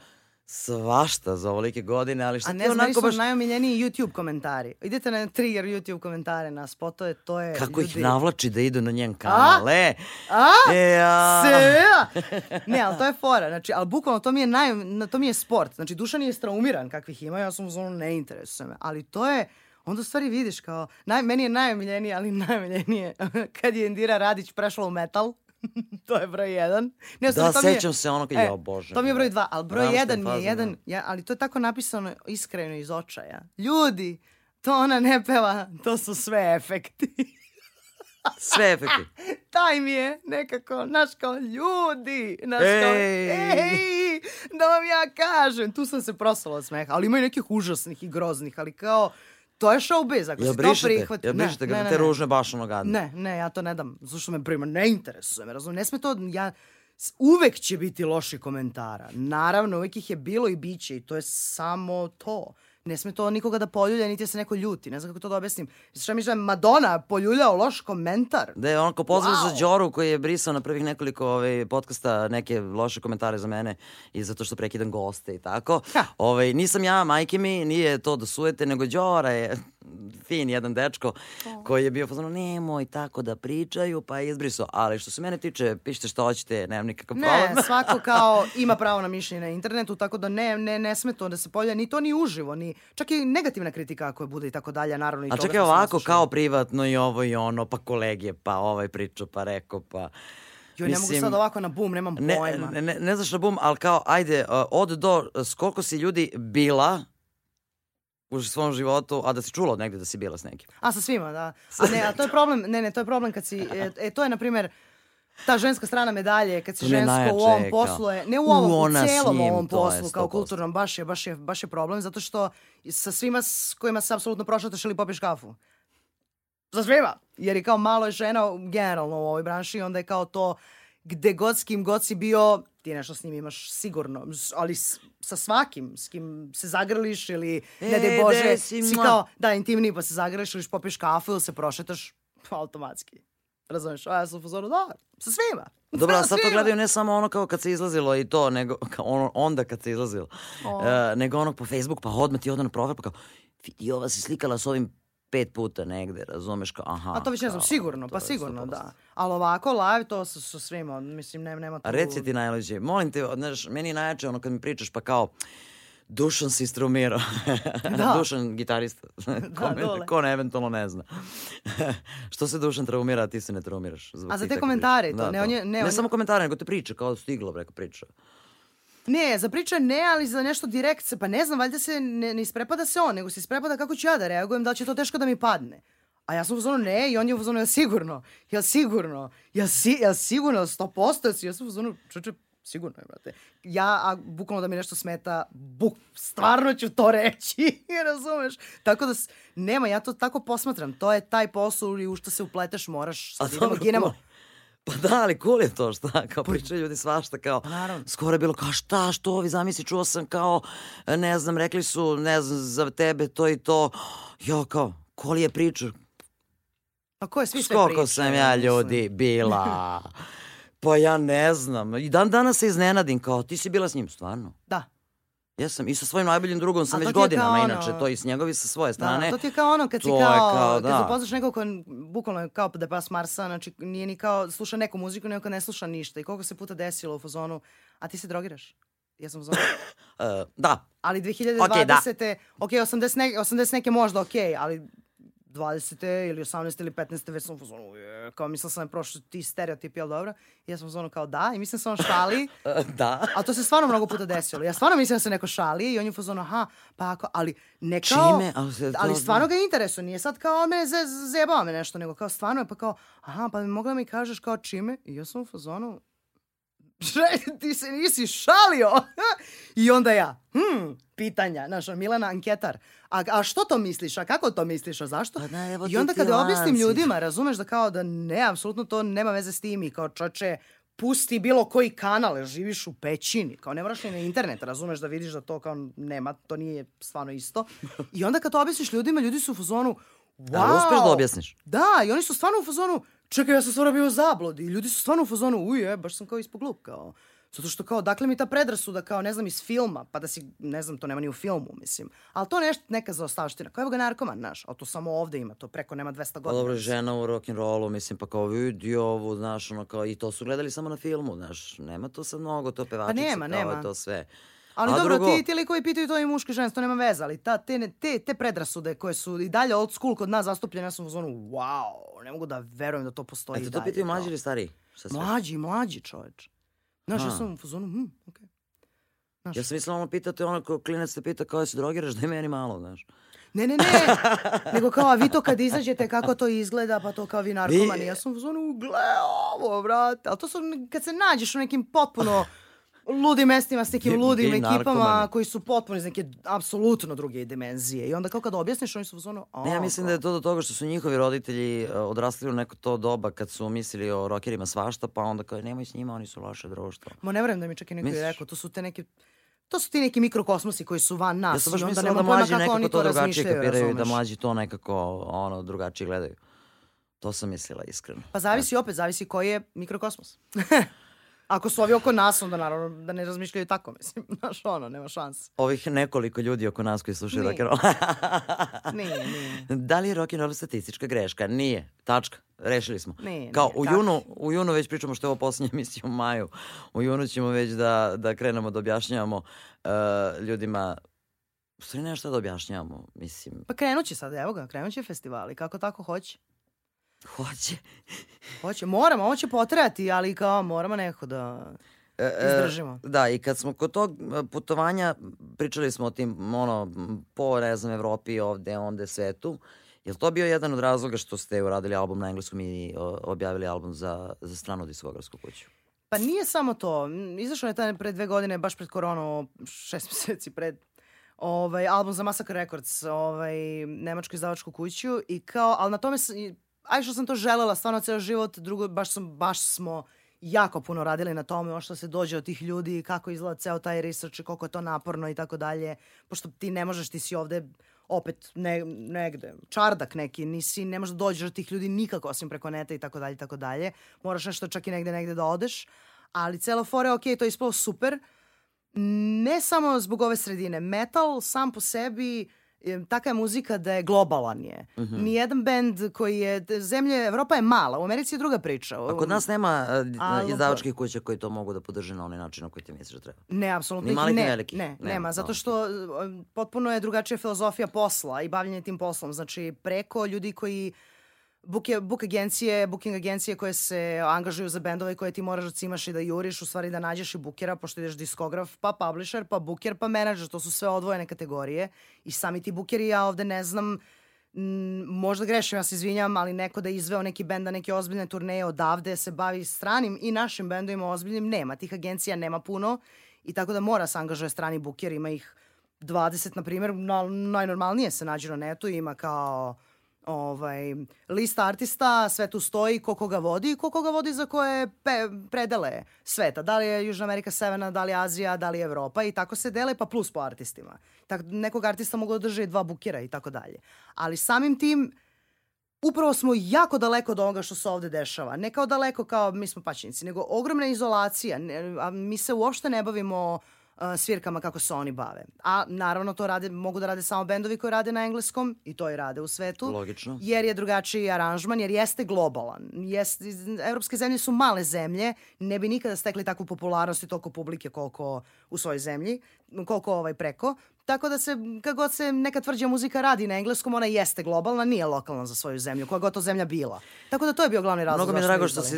Svašta za ovolike godine, ali šta A ti ne znam, meni onako su baš... najomiljeniji YouTube komentari. Idete na Trigger YouTube komentare na spotove, to je... Kako ih ljudi- navlači da idu na njen kanal, e? A? E, a... Se, [laughs] ne, ali to je fora. Znači, ali bukvalno to mi je, naj, na- to mi je sport. Znači, Dušan je straumiran kakvih ima, ja sam u zonu ne interesuje me. Ali to je, onda u stvari vidiš kao, naj, meni je najomiljenije, ali najomiljenije [laughs] kad je Indira Radić prešla u metal. [laughs] to je broj jedan. Ne, Da, to mi je- sećam se ono kad, E, jo, bože. To mi je broj bre. dva, ali broj jedan mi je jedan, da. ja, ali to je tako napisano iskreno iz očaja. Ljudi, to ona ne peva, to su sve efekti. [laughs] Sve efekti. [laughs] taj mi je nekako, znaš kao, ljudi, kao, Ej. ej, da vam ja kažem, tu sam se prosala od smeha, ali ima i nekih užasnih i groznih, ali kao, to je showbiz, ako Jel si to brišete? prihvati. Jel brišete ga da te ružne baš ono gadno? Ne, ne, ja to ne dam, zašto me prima, ne interesuje me, razumem, ne sme to, ja, uvek će biti loši komentara, naravno, uvek ih je bilo i biće i to je samo to. Ne sme to nikoga da poljulja, niti da se neko ljuti. Ne znam kako to da objasnim. Šta mi je Madonna poljuljao loš komentar? Da je onako pozdrav Wow. za Đoru koji je brisao na prvih nekoliko ovaj, podcasta neke loše komentare za mene i zato što prekidam goste i tako. Ha. Ovaj, nisam ja, majke mi, nije to da sujete, nego Đora je fin jedan dečko koji je bio fazano nemoj tako da pričaju, pa je izbrisao. Ali što se mene tiče, pišite što hoćete, nemam nikakav problem. Ne, [laughs] svako kao ima pravo na mišljenje na internetu, tako da ne, ne, ne sme to da se polja ni to ni uživo, ni čak i negativna kritika ako je bude i tako dalje, naravno i A smo se ovako, kao privatno i ovo i ono, pa kolegije, pa ovaj pričao, pa rekao, pa... Joj, ne mogu sad ovako na bum, nemam Ne, pojma. ne, ne, ne znaš na bum, ali kao, ajde, od do, s koliko si ljudi bila u svom životu, a da si čula od negde da si bila s nekim. A sa svima, da. A ne, a to je [laughs] problem, ne, ne, to je problem kad si, e, e, to je na primjer ta ženska strana medalje, kad si žensko najjače, u ovom poslu je, ne u u, ovom, u s celom njim, ovom poslu, kao 100%. kulturnom, baš je, baš je, baš je problem, zato što sa svima s kojima se apsolutno prošataš ili popiješ kafu. Sa svima. Jer je kao malo je žena u- generalno u ovoj branši, onda je kao to gde god s kim god si bio, ti nešto s njim imaš sigurno, ali s, sa svakim s kim se zagrliš ili ne E, daj Bože, gde si, si kao da intimni pa se zagrliš ili popiješ kafu ili se prošetaš automatski. Razumeš? A ja sam u da, sa svima. [laughs] Dobro, a Sa sad to gledaju ne samo ono kao kad se izlazilo i to, nego [laughs] kao ono, onda kad se izlazilo, uh, nego ono po Facebook, pa odmah ti oda na profil, pa kao, vidi, ova se slikala s ovim pet puta negde, razumeš kao, aha. A to već ne znam, kao, sigurno, pa sigurno, 100%. da. Ali ovako, live, to sa, sa svima, mislim, nema, nema tu... Reci ti najluđe, molim te, znaš, meni je najjače ono kad mi pričaš pa kao, Dušan se istrumirao. [laughs] [laughs] Da. Dušan gitarista. [laughs] ko, me, dole. ko ne eventualno ne zna. Što se Dušan traumira, a ti se ne traumiraš? Zbog A za te komentare priča. to, ne, on je- ne, ne on je- samo komentare, nego te priče, kao stiglo, preko priča. Ne, za priče ne, ali za nešto direkt se, pa ne znam, valjda se ne, ne isprepada se on, nego se isprepada kako ću ja da reagujem, da li će to teško da mi padne. A ja sam u zonu ne i on je u zonu ja sigurno, ja sigurno, ja, si, ja sigurno, 100% si, ja sam u zonu, čoče, sigurno je, brate. Ja, a bukvalno da mi nešto smeta, buk, stvarno ću to reći, [laughs] razumeš? Tako da, nema, ja to tako posmatram, to je taj posao i u što se upleteš moraš, sad idemo, ginemo. Pa da, ali cool je to, šta, kao pričaju ljudi svašta, kao, Pa naravno. skoro je bilo kao šta, što ovi zamisli, čuo sam kao, ne znam, rekli su, ne znam, za tebe to i to, jo, kao, ko li je priča, Pa ko je svi sve pričaju, sam ja ljudi bila. [laughs] Pa ja ne znam. I dan danas se iznenadim kao ti si bila s njim stvarno. Da. Jesam. I sa svojim najboljim drugom sam već godinama, ono- inače. To i s njegovi sa svoje strane. Da, to ti je kao ono kad si kao, kao, kad da. zapoznaš nekog ko bukvalno je kao da pas Marsa, znači nije ni kao sluša neku muziku, nego kad ne sluša ništa. I koliko se puta desilo u fazonu, a ti se drogiraš? Ja sam u. [laughs] E, da. Ali 2020. Okej, da. ok, 80, neke, 80 neke možda ok, ali 20. ili 18. ili 15. već sam u fazonu, je, kao mislila sam da je prošlo ti stereotipi, jel dobro? I ja sam u fazonu kao da, i mislim da se on šali, [laughs] E, da. a to se stvarno mnogo puta desilo. Ja stvarno mislim da se neko šali i on je u fazonu, aha, pa ako, ali ne kao... Čime? Ali se to- ali stvarno ga interesuje, nije sad kao on me ze, zajebava me nešto, nego kao stvarno je pa kao, aha, pa bi mogla mi kažeš kao čime? I ja sam u fazonu, ti se nisi šalio. [laughs] I onda ja, hm, pitanja, znaš, ono, Milana anketar. A, a što to misliš? A kako to misliš? A zašto? Pa da, evo I onda kada objasnim ljudima, razumeš da kao da ne, apsolutno to nema veze s tim i kao čoče, pusti bilo koji kanal, jer živiš u pećini, kao ne moraš ni na internet, razumeš da vidiš da to kao nema, to nije stvarno isto. [laughs] I onda kad to objasniš ljudima, ljudi su u fazonu, wow. Ali uspeš da objasniš? Da, i oni su stvarno u fazonu, čekaj, ja sam stvarno bio u zabludi. I ljudi su stvarno u fazonu, uje, baš sam kao ispod glup, kao. Zato što kao, dakle mi ta predrasuda kao, ne znam, iz filma, pa da si, ne znam, to nema ni u filmu, mislim. Ali to nešto, neka zaostavština. Kao evo ga narkoman, znaš, a to samo ovde ima, to preko nema 200 Pa godina. dobro, žena u rock'n'rollu, mislim, pa kao vidi ovu, znaš, ono kao, i to su gledali samo na filmu, znaš, nema to sad mnogo, to pevačice, Pa nema, kao nema. to sve. Ali A dobro, drugo- ti, ti likovi pitaju to i muški žensko, to nema veze, ali ta, te, te, te predrasude koje su i dalje old school kod nas zastupljene, ja sam u zonu, wow, ne mogu da verujem da to postoji A i te dalje. to pitaju mlađi ili stariji? Šta? Mlađi, mlađi čoveč. Znaš, ja A. sam u fazonu, hm, okej. Znaš, Ja sam mislila ono pitate, ono ko klinac te pita kao se drogiraš, da je meni malo, znaš. Ne, ne, ne. Nego kao, a vi to kad izađete, kako to izgleda, pa to kao vi narkomani. Ja sam u zonu, gle ovo, brate. Ali to su, kad se nađeš u nekim potpuno ludim mestima s nekim ludim ekipama narkomani. koji su potpuno iz neke apsolutno druge dimenzije. I onda kao kad objasniš, oni su u zonu, Ne, ja mislim da je to do toga što su njihovi roditelji uh, odrasli u neko to doba kad su mislili o rokerima svašta, pa onda kao nemoj s njima, oni su loše društvo. Ma ne verujem da mi čak i neko Misliš? rekao, to su te neke To su ti neki mikrokosmosi koji su van nas. Ja sam baš mislila da mlađi kako nekako to drugačije kapiraju i da mlađi to nekako ono drugačije gledaju. To sam mislila iskreno. Pa zavisi opet, zavisi koji je mikrokosmos. [laughs] Ako su ovi oko nas, onda naravno da ne razmišljaju tako, mislim. [laughs] Znaš, ono, nema šanse. Ovih nekoliko ljudi oko nas koji slušaju Nije. rock'n'roll. [laughs] Nije, nije. da li je rock'n'roll statistička greška? Nije. Tačka. Rešili smo. Nije, Kao nije, u tako. junu, u junu već pričamo što je ovo posljednja emisija u maju. U junu ćemo već da, da krenemo da objašnjavamo uh, ljudima U stvari nešto da objašnjavamo, mislim, Pa krenut će sad, evo ga, krenut će festivali, kako tako hoće. Hoće. Hoće, moramo, ovo će potrajati, ali kao moramo nekako da E, e, izdržimo. Da, i kad smo kod tog e, putovanja, pričali smo o tim, ono, po, ne znam, Evropi, ovde, onde, svetu. Je li to bio jedan od razloga što ste uradili album na engleskom i objavili album za, za stranu diskografsku kuću? Pa nije samo to. Izašao je taj pre dve godine, baš pred koronu, šest [laughs] meseci pred ovaj, album za Massacre Records, ovaj, nemačku izdavačku kuću i kao, ali na tome, aj što sam to želela stvarno ceo život, drugo, baš, sam, baš smo jako puno radili na tome, o što se dođe od tih ljudi, kako izgleda ceo taj research, koliko je to naporno i tako dalje, pošto ti ne možeš, ti si ovde opet ne, negde, čardak neki, nisi, ne možeš da dođeš do tih ljudi nikako osim preko neta i tako dalje i tako dalje. Moraš nešto čak i negde negde da odeš, ali cela fora, ok, to je ispalo super, ne samo zbog ove sredine. Metal sam po sebi taka je muzika da je globalan je. Mm. -hmm. Nijedan bend koji je, zemlje, Evropa je mala, u Americi je druga priča. A kod nas nema uh, izdavačkih kuća koji to mogu da podrže na onaj način na koji ti misliš da treba. Ne, apsolutno. Ni ih malih, ni ne, velikih. Ne, Nema, nema, zato što e, potpuno je drugačija filozofija posla i bavljanje tim poslom. Znači, preko ljudi koji book, je, book agencije, booking agencije koje se angažuju za bendove koje ti moraš da cimaš i da juriš, u stvari da nađeš i bukera, pošto ideš diskograf, pa publisher, pa booker, pa menadžer, to su sve odvojene kategorije. I sami ti bukeri, ja ovde ne znam, m, možda grešim, ja se izvinjam, ali neko da izveo neki bend na neke ozbiljne turneje odavde se bavi stranim i našim bendovima ozbiljnim, nema. Tih agencija nema puno i tako da mora se angažuje strani buker, ima ih 20, na primjer, na, najnormalnije se nađu na netu, ima kao ovaj, lista artista, sve tu stoji, ko koga vodi i ko koga vodi za koje pe, predele sveta. Da li je Južna Amerika, Severna, da li je Azija, da li je Evropa i tako se dele, pa plus po artistima. Tako, nekog artista mogu da drže dva bukera i tako dalje. Ali samim tim, upravo smo jako daleko od onoga što se ovde dešava. Ne kao daleko kao mi smo pačnici, nego ogromna izolacija. Ne, a mi se uopšte ne bavimo uh, svirkama kako se oni bave. A naravno to rade, mogu da rade samo bendovi koji rade na engleskom i to i rade u svetu. Logično. Jer je drugačiji aranžman, jer jeste globalan. Jest, evropske zemlje su male zemlje, ne bi nikada stekli takvu popularnost i toliko publike koliko u svojoj zemlji, koliko ovaj preko. Tako da se, kad god se neka tvrđa muzika radi na engleskom, ona jeste globalna, nije lokalna za svoju zemlju, koja god to zemlja bila. Tako da to je bio glavni razlog. Mnogo mi je drago što, si,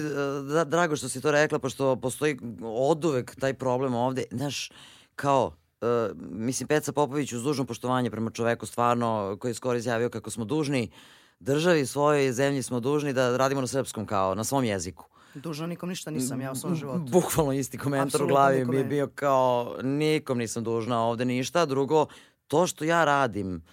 da, drago što si to rekla, pošto postoji oduvek taj problem ovde. Znaš, kao, uh, mislim, Peca Popović uz dužno poštovanje prema čoveku stvarno, koji je skoro izjavio kako smo dužni državi svojoj zemlji smo dužni da radimo na srpskom kao, na svom jeziku. Dužno nikom ništa nisam ja u svom životu. Bukvalno isti komentar u Apsolutno glavi mi je bio kao nikom nisam dužna ovde ništa. Drugo, to što ja radim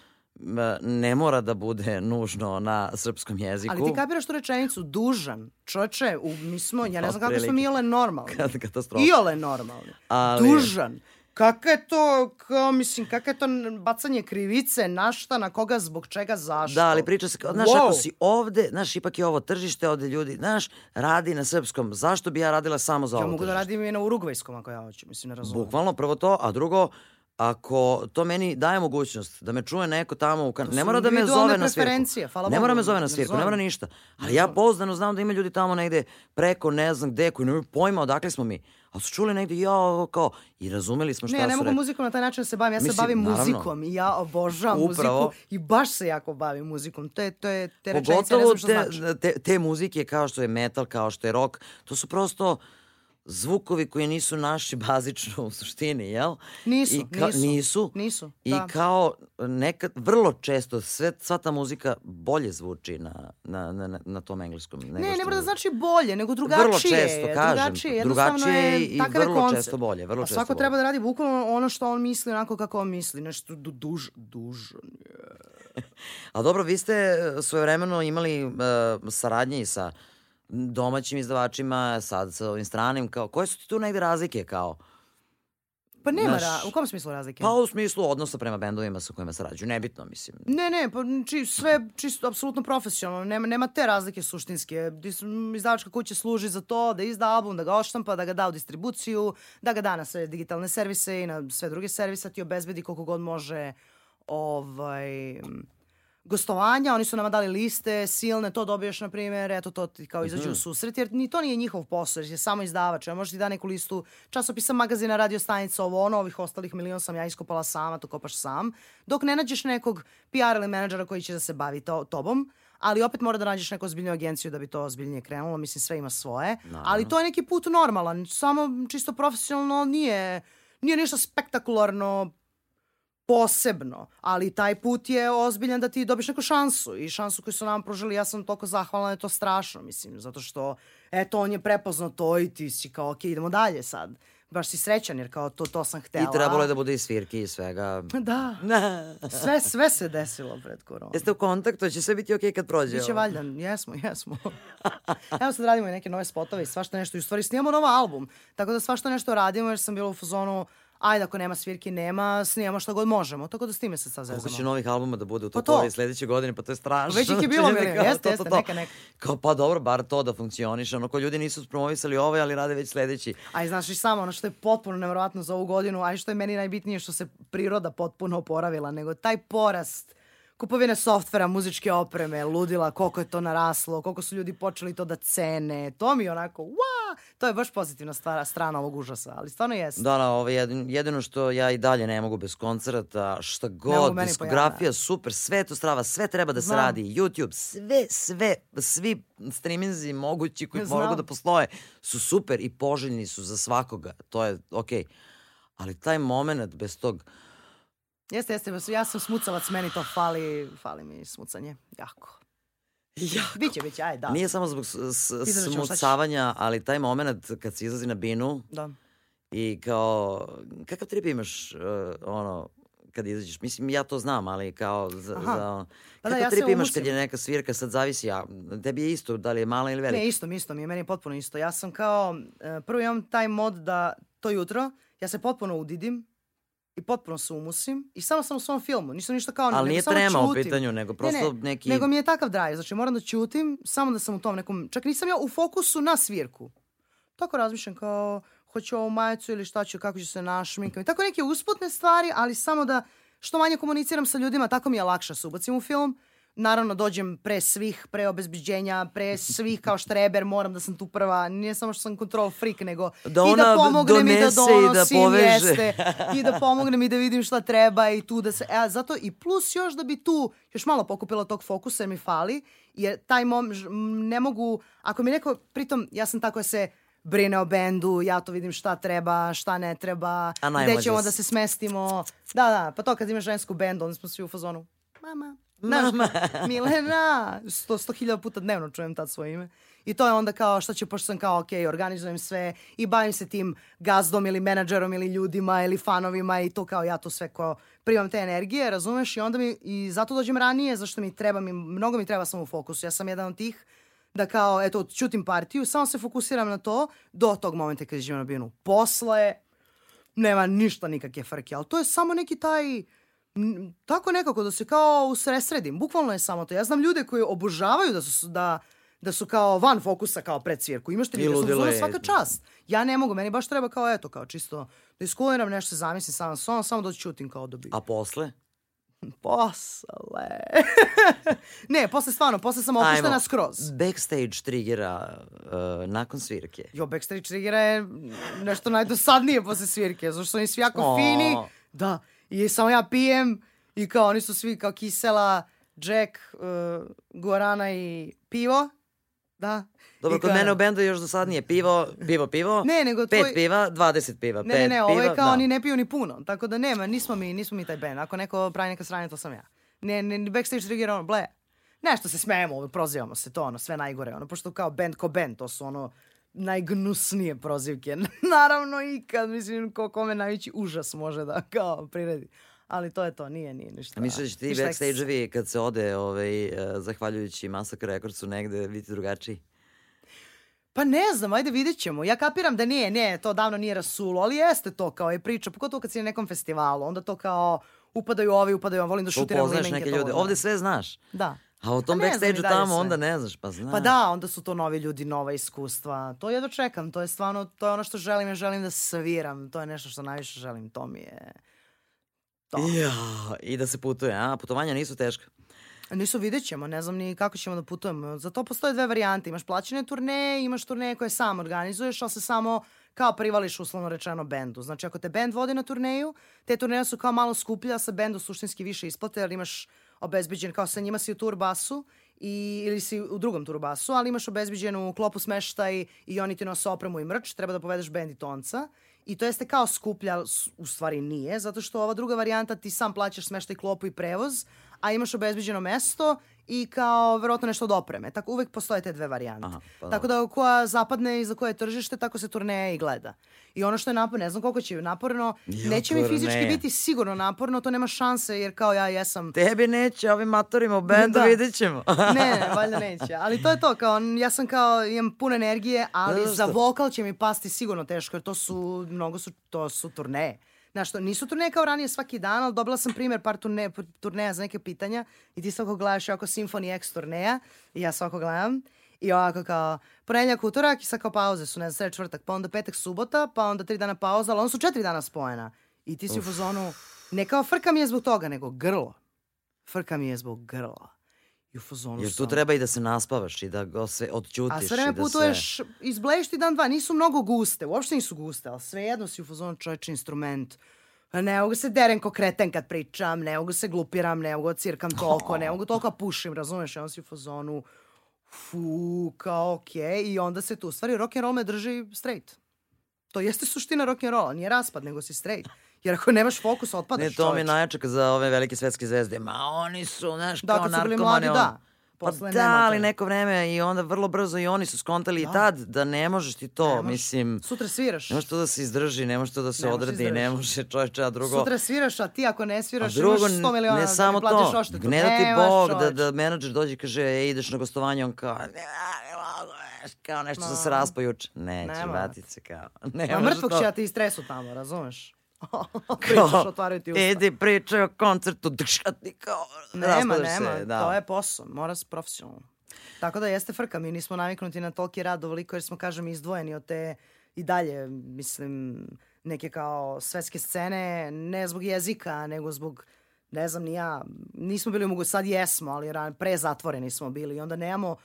ne mora da bude nužno na srpskom jeziku. Ali ti kapiraš tu rečenicu, dužan, čoče, u, mi smo, ja ne znam kako smo mi ole normalni. Katastrofa. Iole normalni. Ali- Dužan. Kaka je to, kao, mislim, kaka je to bacanje krivice, na šta, na koga, zbog čega, zašto? Da, ali priča se kao, znaš, Wow. ako si ovde, znaš, ipak je ovo tržište, ovde ljudi, znaš, radi na srpskom. Zašto bi ja radila samo za Ja ovo mogu da radim i na urugvajskom ako ja hoću, mislim, ne razumem. Bukvalno, prvo to, a drugo, ako to meni daje mogućnost da me čuje neko tamo u kan... ne mora da me zove na svirku. hvala ne mora me zove na ne svirku, ne mora ništa. Ali ja pouzdano znam da ima ljudi tamo negde preko ne znam gde koji nemaju pojma odakle smo mi. Ali su čuli negde ja ovo kao i razumeli smo šta Ne, ja ne mogu muzikom na taj način da se bavim. Ja se Mislim, bavim naravno. muzikom i ja obožavam Upravo. muziku i baš se jako bavim muzikom. To je, to je, te rečenice, ne znam što te, znači. te, te muzike kao što je metal, kao što je rock, to su prosto zvukovi koji nisu naši [laughs] bazično u suštini, jel? Nisu, I ka, nisu. Nisu. Nisu, I da. kao nekad, vrlo često, sve, sva ta muzika bolje zvuči na, na, na, na- tom engleskom. nego Ne, ne mora da znači bolje, nego drugačije. Vrlo često, je, kažem, Drugačije, drugačije je, i je vrlo koncept. često bolje, vrlo A često svako bolje. treba da radi bukvalno ono što on misli, onako kako on misli. Nešto du, duž, dužan je. [laughs] A dobro, vi ste e, svojevremeno imali uh, saradnje i sa domaćim izdavačima, sad sa ovim stranim, kao, koje su ti tu negde razlike, kao? Pa nema, Znaš, ra, u kom smislu razlike? Pa u smislu odnosa prema bendovima sa kojima sarađuju, nebitno, mislim. Ne, ne, pa či, sve čisto apsolutno profesionalno, nema, nema te razlike suštinske. Izdavačka kuća služi za to da izda album, da ga oštampa, da ga da u distribuciju, da ga da na sve digitalne servise i na sve druge servise, ti obezbedi koliko god može ovaj, gostovanja, oni su nama dali liste, silne, to dobiješ, na primjer, eto to ti kao izađe u susret, jer ni to nije njihov posao, jer je samo izdavač, ja možeš ti da neku listu časopisa, magazina, radio stanica, ovo ono, ovih ostalih milion sam ja iskopala sama, to kopaš sam, dok ne nađeš nekog PR ili menadžera koji će da se bavi to, tobom, ali opet mora da nađeš neku ozbiljniju agenciju da bi to ozbiljnije krenulo, mislim sve ima svoje, ali to je neki put normalan, samo čisto profesionalno nije, nije ništa spektakularno posebno, ali taj put je ozbiljan da ti dobiš neku šansu i šansu koju su nam pružili, ja sam toliko zahvalna, je to strašno, mislim, zato što, eto, on je prepoznao to i ti si kao, ok, idemo dalje sad. Baš si srećan jer kao to, to sam htela. I trebalo je da bude i svirki i svega. [laughs] Da, [laughs] sve, sve se desilo pred koronom. Jeste u kontaktu, će sve biti okej kad prođe Biće ovo? valjda, jesmo, jesmo. [laughs] Evo sad radimo i neke nove spotove i svašta nešto. I u stvari snimamo nov album, tako da svašta nešto radimo jer sam bila u fazonu, ajde ako nema svirki, nema, snimamo šta god možemo. Tako da s time se sad Koliko će zezamo. novih albuma da bude u Pa topoli to. sledeće godine, pa to je strašno. Već ih je [laughs] Znači, bilo, jeste, jeste, neka, neka. Kao, pa dobro, bar to da funkcioniše. Ono, ko ljudi nisu promovisali ovaj, ali rade već sledeći. A i znaš i samo ono što je potpuno nevjerovatno za ovu godinu, a i što je meni najbitnije što se priroda potpuno oporavila, nego taj porast kupovine softvera, muzičke opreme, ludila, koliko je to naraslo, koliko su ljudi počeli to da cene. To mi je onako, wow, to je baš pozitivna stvar, strana ovog užasa, ali stvarno jeste. Da, da, ovo je jedin, jedino što ja i dalje ne mogu bez koncerta, šta god, diskografija, pojaviti. super, sve to strava, sve treba da se Znam. radi, YouTube, sve, sve, svi streaminzi mogući koji [laughs] Znam. mogu da postoje su super i poželjni su za svakoga, to je okej. Ali taj moment bez tog, Jeste, jeste, ja sam smucalac, meni to fali, fali mi smucanje, jako. ja, Biće, biće, aj, da. nije samo zbog smucavanja, ali taj moment kad se izlazi na binu Da. i kao, kakav trip imaš, uh, ono, kad izađeš, mislim ja to znam, ali kao za, Aha. za Pa da, ja trip imaš kad je neka svirka, sad zavisi, ja, tebi je isto, da li je mala ili velika. Ne, isto mi, isto mi je, meni je potpuno isto. Ja sam kao, e, prvo imam taj mod da to jutro, ja se potpuno udidim i potpuno se umusim i samo sam u svom filmu, nisam ništa kao... ali nije trema u pitanju, nego prosto ne, ne, neki... Nego mi je takav drive, znači moram da ćutim, samo da sam u tom nekom, čak nisam ja u fokusu na svirku. Tako razmišljam kao, hoću ovu majicu ili šta ću, kako ću se našminkam. I tako neke usputne stvari, ali samo da što manje komuniciram sa ljudima, tako mi je lakše se ubacim u film. Naravno, dođem pre svih, pre obezbeđenja, pre svih kao štreber, moram da sam tu prva. Nije samo što sam control freak, nego Da i da pomognem i da donese i da donosim, poveže. jeste. I da pomognem i da vidim šta treba i tu da se... E, zato i plus još da bi tu još malo pokupila tog fokusa jer mi fali, jer taj mom, ne mogu, ako mi neko, pritom ja sam tako da se brine o bendu, ja to vidim šta treba, šta ne treba, gde ćemo da se smestimo. Da, da, pa to kad imaš žensku bendu, onda smo svi u fazonu, mama, Mama. Milena, sto, sto hiljada puta dnevno čujem tad svoje ime. I to je onda kao šta ću, pošto sam kao, ok, organizujem sve i bavim se tim gazdom ili menadžerom ili ljudima ili fanovima i to kao ja to sve kao primam te energije, razumeš? I onda mi, i zato dođem ranije, zašto mi treba, mi, mnogo mi treba samo u fokusu. Ja sam jedan od tih da kao, eto, čutim partiju, samo se fokusiram na to do tog momenta kad iđem na binu. Posle, nema ništa nikakve frke, ali to je samo neki taj tako nekako da se kao usresredim. Bukvalno je samo to. Ja znam ljude koji obožavaju da su, da, da su kao van fokusa kao pred svirku. Imaš te I ljude, sam ludilo uzela je. svaka čast. Ja ne mogu, meni baš treba kao eto, kao čisto da iskuliram nešto, se zamislim sam sam, samo da ćutim kao da bi. A posle? Posle. [laughs] ne, posle stvarno, posle sam opuštena Ajmo. skroz. Backstage triggera uh, nakon svirke. Jo, backstage triggera je nešto najdosadnije posle svirke, zato što su oni svi jako O. fini. Da, i samo ja pijem i kao oni su svi kao kisela, Jack, uh, Guarana i pivo. Da. Dobro, kod mene u bendu još dosadnije. Pivo, pivo, pivo. [laughs] Ne, nego Pet tvoj- piva, 20 piva. Ne, pet ne, ne, ovo je kao da. oni ne piju ni puno, tako da nema, nismo mi, nismo mi taj band. Ako neko pravi neka sranja, to sam ja. Ne, ne, backstage trigger, ono, ble. Nešto se smejemo, prozivamo se, to ono, sve najgore, ono, pošto kao band ko band, to su ono, najgnusnije prozivke. [laughs] Naravno ikad, mislim, ko kome najveći užas može da, kao, priredi. Ali to je to, nije, nije ništa. A misliš da ti ništa backstage-evi kad se ode, ovaj, uh, zahvaljujući Massacre Recordsu negde, biti drugačiji? Pa ne znam, ajde vidjet ćemo. Ja kapiram da nije, ne, to davno nije rasulo, ali jeste to kao je priča, pogotovo kad si na nekom festivalu, onda to kao upadaju ovi, upadaju ovi, volim da šutiram Upoznaš neke ljude. Ovde sve znaš. Da. A u tom Pa backstage-u tamo sve. onda ne znaš, pa znaš. Pa da, onda su to novi ljudi, nova iskustva. To jedva čekam, to je stvarno, to je ono što želim, ja želim da sviram, to je nešto što najviše želim, to mi je... To. Ja, i da se putuje, a? Putovanja nisu teška. Nisu, vidjet ćemo, ne znam ni kako ćemo da putujemo. Za to postoje dve varijante, imaš plaćene turneje, imaš turneje koje sam organizuješ, ali se samo kao privališ uslovno rečeno bendu. Znači ako te bend vodi na turneju, te turneje su kao malo skuplja, sa bendu suštinski više isplate, jer imaš obezbeđen, kao sa njima si u turbasu i, ili si u drugom turbasu, ali imaš obezbeđenu klopu smeštaj i oni ti nose opremu i mrč, treba da povedeš bend i tonca. I to jeste kao skuplja, u stvari nije, zato što ova druga varijanta ti sam plaćaš smeštaj, klopu i prevoz, a imaš obezbeđeno mesto i kao verovatno nešto od opreme. Tako uvek postoje te dve varijante. Aha, pa tako da koja zapadne i za koje je tržište, tako se turneja i gleda. I ono što je naporno, ne znam koliko će naporno, Jo, neće mi fizički turneja. biti sigurno naporno, to nema šanse jer kao ja jesam Tebi neće, ovim matorima u bendu Da. vidjet ćemo. ne, ne, valjda neće. Ali to je to, kao, ja sam kao, imam puno energije, ali Zato za vokal će mi pasti sigurno teško, jer to su, mnogo su, to su turneje. Znaš, to nisu turneje kao ranije svaki dan, ali dobila sam primjer par turne, turneja za neke pitanja i ti svako gledaš oko Symphony X turneja i ja svako gledam. I ovako kao, ponedjeljak, utorak i sad kao pauze su, ne znam, sred četvrtak, pa onda petak, subota, pa onda tri dana pauza, ali onda su četiri dana spojena. I ti si Uf. u fazonu, ne kao frka mi je zbog toga, nego grlo. Frka mi je zbog grla. I u fazonu Jer tu sam... treba i da se naspavaš i da ga sve odćutiš. A sve vreme da putuješ, se... izbleješ dan, dva, nisu mnogo guste, uopšte nisu guste, ali svejedno si u fazonu čovječ instrument. Ne mogu se derem ko kreten kad pričam, ne mogu se glupiram, ne mogu da cirkam toliko, ne mogu toliko da pušim, razumeš? Ja si u fazonu, fu, kao okej. Okay. I onda se tu, u stvari, rock and roll me drži straight. To jeste suština rock and rolla, nije raspad, nego si straight. Jer ako nemaš fokus, otpadaš Ne, to mi je najjače za ove velike svetske zvezde. Ma oni su, znaš, da, kao narkomani. Da, mladi, on... da. Pa Posle pa da, ali neko vreme i onda vrlo brzo i oni su skontali da. i tad da ne možeš ti to, ne mislim... Sutra sviraš. Ne može to da se izdrži, ne može to da se ne odredi, ne može čovječe, a drugo... Sutra sviraš, a ti ako ne sviraš drugo, imaš 100 miliona ne da samo da to, oštetu. Ne da ti Bog, da, da menadžer dođe i kaže, e, ideš na gostovanje, on kao, ne, ne mogu, kao nešto no. Da se raspo juče. Neće, vratit se kao. [laughs] Ne, Ma mrtvog će ja ti stresu tamo, razumeš? [laughs] Pričaš, otvaraju ti usta. Idi, pričaj o koncertu, dršati kao, Nema, nema, se, da. to je posao, mora se profesionalno. Tako da jeste frka, mi nismo naviknuti na toliki rad ovoliko jer smo, kažem, izdvojeni od te i dalje, mislim, neke kao svetske scene, ne zbog jezika, nego zbog ne znam ni ja, nismo bili mogu, sad jesmo, ali pre zatvoreni smo bili i onda nemamo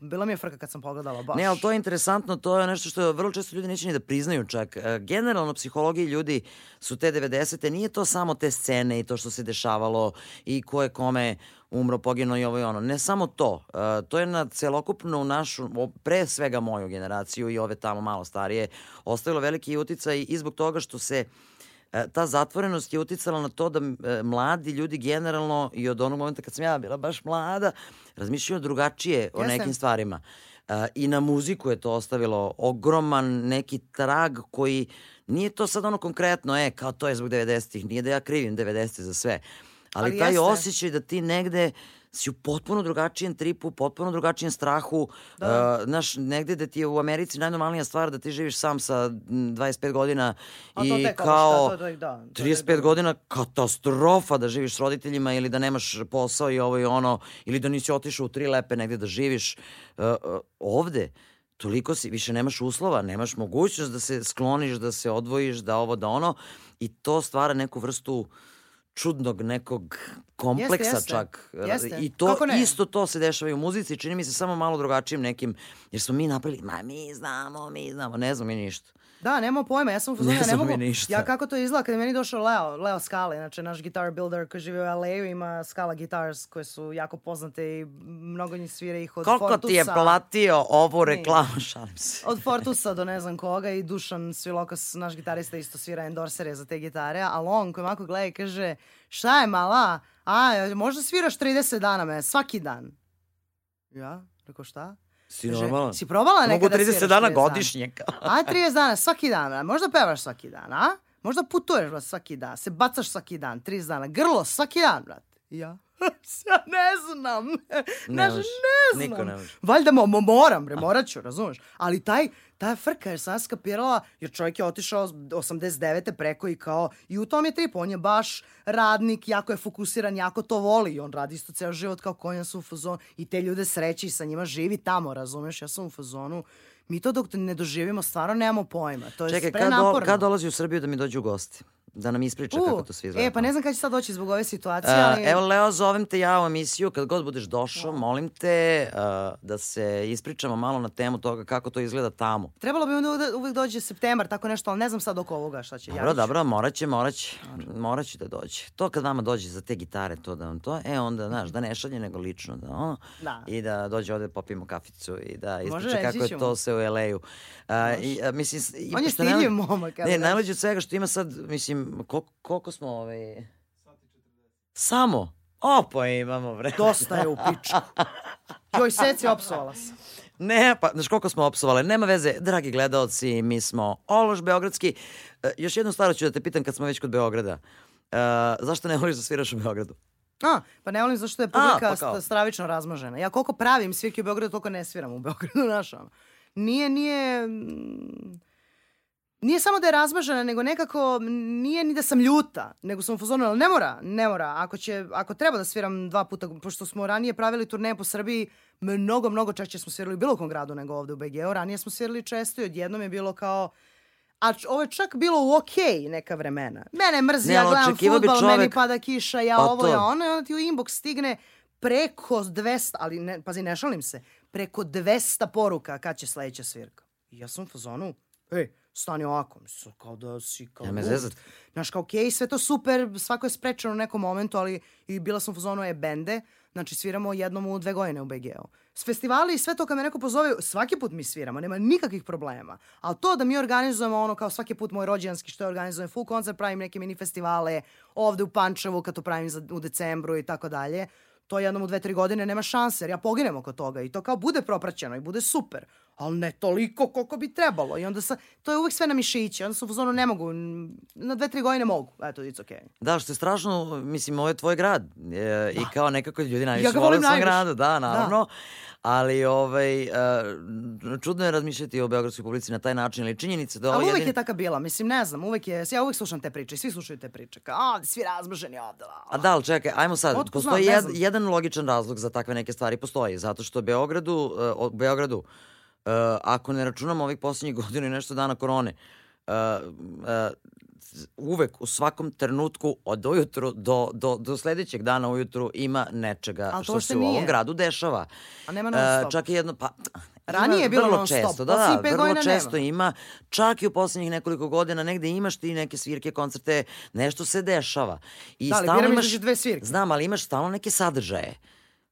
bila mi je frka kad sam pogledala baš. Ne, ali to je interesantno, to je nešto što vrlo često ljudi neće ni da priznaju čak. E, generalno, psihologiji ljudi su te 90. Nije to samo te scene i to što se dešavalo i ko je kome umro, poginuo i ovo i ono. Ne samo to. Uh, to je na celokupnu našu, pre svega moju generaciju i ove tamo malo starije, ostavilo veliki uticaj i zbog toga što se e, ta zatvorenost je uticala na to da mladi ljudi generalno i od onog momenta kad sam ja bila baš mlada, razmišljaju drugačije o Jesem. nekim stvarima. Uh, I na muziku je to ostavilo ogroman neki trag koji nije to sad ono konkretno, e, kao to je zbog 90-ih, nije da ja krivim 90 za sve. Ali, ali taj jeste. osjećaj da ti negde si u potpuno drugačijem tripu, potpuno drugačijem strahu. Da. Uh, znaš, negde da ti je u Americi najnormalnija stvar da ti živiš sam sa 25 godina A i kao to, to, to, da, 35 godina katastrofa da živiš s roditeljima ili da nemaš posao i ovo i ono, ili da nisi otišao u tri lepe negde da živiš. Uh, uh, ovde, toliko si, više nemaš uslova, nemaš mogućnost da se skloniš, da se odvojiš, da ovo, da ono i to stvara neku vrstu uh, čudnog nekog kompleksa jeste, jeste. čak. Jeste. I to isto to se dešava i u muzici, čini mi se samo malo drugačijim nekim, jer smo mi napravili, ma mi znamo, mi znamo, ne znamo mi ništa. Da, nema pojma, ja sam u fazonu, ne, mogu, ja kako to izgleda, kada je meni došao Leo, Leo Skala, znači naš guitar builder koji živi u LA-u, ima Skala Guitars koje su jako poznate i mnogo njih svira ih od Koliko Fortusa. Koliko ti je platio ovu reklamu, šalim se. Od Fortusa do ne znam koga i Dušan Svilokas, naš gitarista, isto svira endorsere za te gitare, ali on koji mako gleda i kaže, šta je mala, a možda sviraš 30 dana me, svaki dan. Ja, rekao šta? Si normalan? Si probala nekada Mogu 30 dana godišnje. [laughs] a 30 dana svaki dan, možda pevaš svaki dan, a? Možda putuješ brat, svaki dan, se bacaš svaki dan, 30 dana, grlo svaki dan, brat. Ja? [laughs] ja ne znam. Ne, Znaš, ne znam. Niko ne može. Valjda mo, mo, moram, bre, morat ću, razumeš? Ali taj, ta frka, jer sam skapirala, jer čovjek je otišao 89. preko i kao, i u tom je trip, on je baš radnik, jako je fokusiran, jako to voli i on radi isto ceo život kao konja su u fazonu i te ljude sreći i sa njima živi tamo, razumeš? Ja sam u fazonu, mi to dok ne doživimo stvarno nemamo pojma. To je Čekaj, kad, do, kad dolazi u Srbiju da mi dođu gosti? Da nam ispriča uh, kako to svi izgleda. E, pa ne znam kada će sad doći zbog ove situacije, ali... Uh, evo, Leo, zovem te ja u emisiju, kad god budeš došao, no. molim te uh, da se ispričamo malo na temu toga kako to izgleda tamo. Trebalo bi onda da uvek dođe septembar, tako nešto, ali ne znam sad oko ovoga šta će. Dobro, ja dobro, morat će, morat će, morat će da dođe. To kad vama dođe za te gitare, to da vam to, e onda, znaš, da ne šalje nego lično, da ono, da. i da dođe ovde popijemo kaficu i da ispriča kako je to se u LA-u. Uh, i, uh, mislim, i, On je stidljiv momak. Ne, najleđe od svega što ima sad, mislim, koliko, koliko smo ovaj... Samo? O, pa imamo vreme. Dosta je u pičku. Joj, seci opsovala se. Ne, pa, znaš koliko smo opsovali, nema veze, dragi gledalci, mi smo Ološ Beogradski. E, još jednu stvar ću da te pitam kad smo već kod Beograda. E, zašto ne voliš da sviraš u Beogradu? A, pa ne volim zašto je publika A, pa stravično razmožena. Ja koliko pravim svirke u Beogradu, toliko ne sviram u Beogradu, [laughs] znaš ono. Nije, nije... nije samo da je razmažena, nego nekako nije ni da sam ljuta, nego sam u fazonu, ali ne mora, ne mora. Ako, će, ako treba da sviram dva puta, pošto smo ranije pravili turneje po Srbiji, mnogo, mnogo češće smo svirali u bilo kom gradu nego ovde u BG-u. Ranije smo svirali često i odjednom je bilo kao, a ovo je čak bilo u okej okay neka vremena. Mene mrzi, Ne, ja gledam futbal, čovek- meni pada kiša, ja Pa ovo, to. ja ono, i onda ti u inbox stigne preko 200, ali ne, pazi, ne šalim se, preko 200 poruka kad će sledeća svirka. I ja sam u fazonu, ej, stani ovako, mislim, kao da si kao Ja me zezat. Znaš, kao, okej, sve to super, svako je sprečeno u nekom momentu, ali i bila sam u fazonu je bende, znači sviramo jednom u dve godine u BG-u. S festivali i sve to kad me neko pozove, svaki put mi sviramo, nema nikakvih problema. Ali to da mi organizujemo ono kao svaki put moj rođendanski što je organizujem full koncert, pravim neke mini festivale ovde u Pančevu kad to pravim za, u decembru i tako dalje, to jednom u dve, tri godine nema šanse, jer ja poginem oko toga i to kao bude propraćeno i bude super, ali ne toliko koliko bi trebalo. I onda sa, to je uvek sve na mišiće, onda su u fazonu ne mogu, na dve, tri godine mogu, eto, it's okay. Da, što je strašno, mislim, ovo je tvoj grad e, i kao nekako ljudi najviše Ja ga volim najviše. gradu, da, naravno. Ali ovaj, e, čudno je razmišljati o beogradskoj publici na taj način, ali činjenica da ovo Ali uvek jedini... je taka bila, mislim, ne znam, uvek je, ja uvek slušam te priče svi slušaju te priče, kao, a, svi razmrženi ovde. A la." da, ali čekaj, ajmo sad. Znam, postoji ne jed, znam. jedan logičan razlog za takve neke stvari postoji. Zato što Beogradu, o Beogradu, uh, ako ne računamo ovih posljednjih [laughs] godina i nešto dana korone, uh, uh, uvek u svakom trenutku od ujutru do, do, do sledećeg dana ujutru ima nečega Ali što se u ovom nije. gradu dešava. A nema non stop. čak i jedno, pa... Ranije je bilo non stop, često, da, poslednjih da, pet vrlo često nema. ima, čak i u poslednjih nekoliko godina negde imaš ti neke svirke, koncerte, nešto se dešava. I Da, ali stalno imaš, dve svirke. Znam, ali imaš stalno neke sadržaje.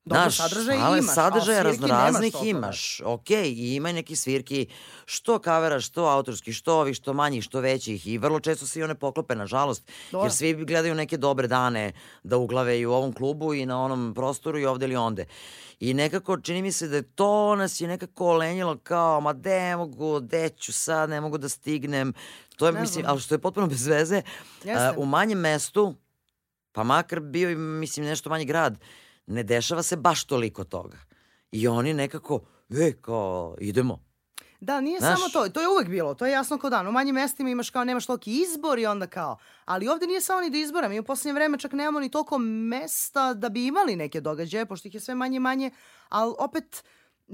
Dobro, Znaš, sadržaje stalno imaš, ali Sadržaja nemaš raznoraznih toliko, imaš. Ok, i ima neki svirki, što kavera, što autorski, što ovih, što manjih, što većih. I vrlo često se i one poklope, nažalost. Dobro. Jer svi gledaju neke dobre dane da uglave i u ovom klubu i na onom prostoru i ovde ili onde. I nekako čini mi se da je to nas je nekako olenjilo kao, ma de ne mogu, de ću sad, ne mogu da stignem. To je, Ne mislim, ali što je potpuno bez veze, a, u manjem mestu, pa makar bio i, mislim, nešto manji grad, ne dešava se baš toliko toga. I oni nekako, e, kao, idemo. Da, nije Znaš- samo to, to je uvek bilo, to je jasno kao dan. U manjim mestima imaš kao, nemaš toliki izbor i onda kao, ali ovde nije samo ni do izbora, mi u poslednje vreme čak nemamo ni toliko mesta da bi imali neke događaje, pošto ih je sve manje manje, ali opet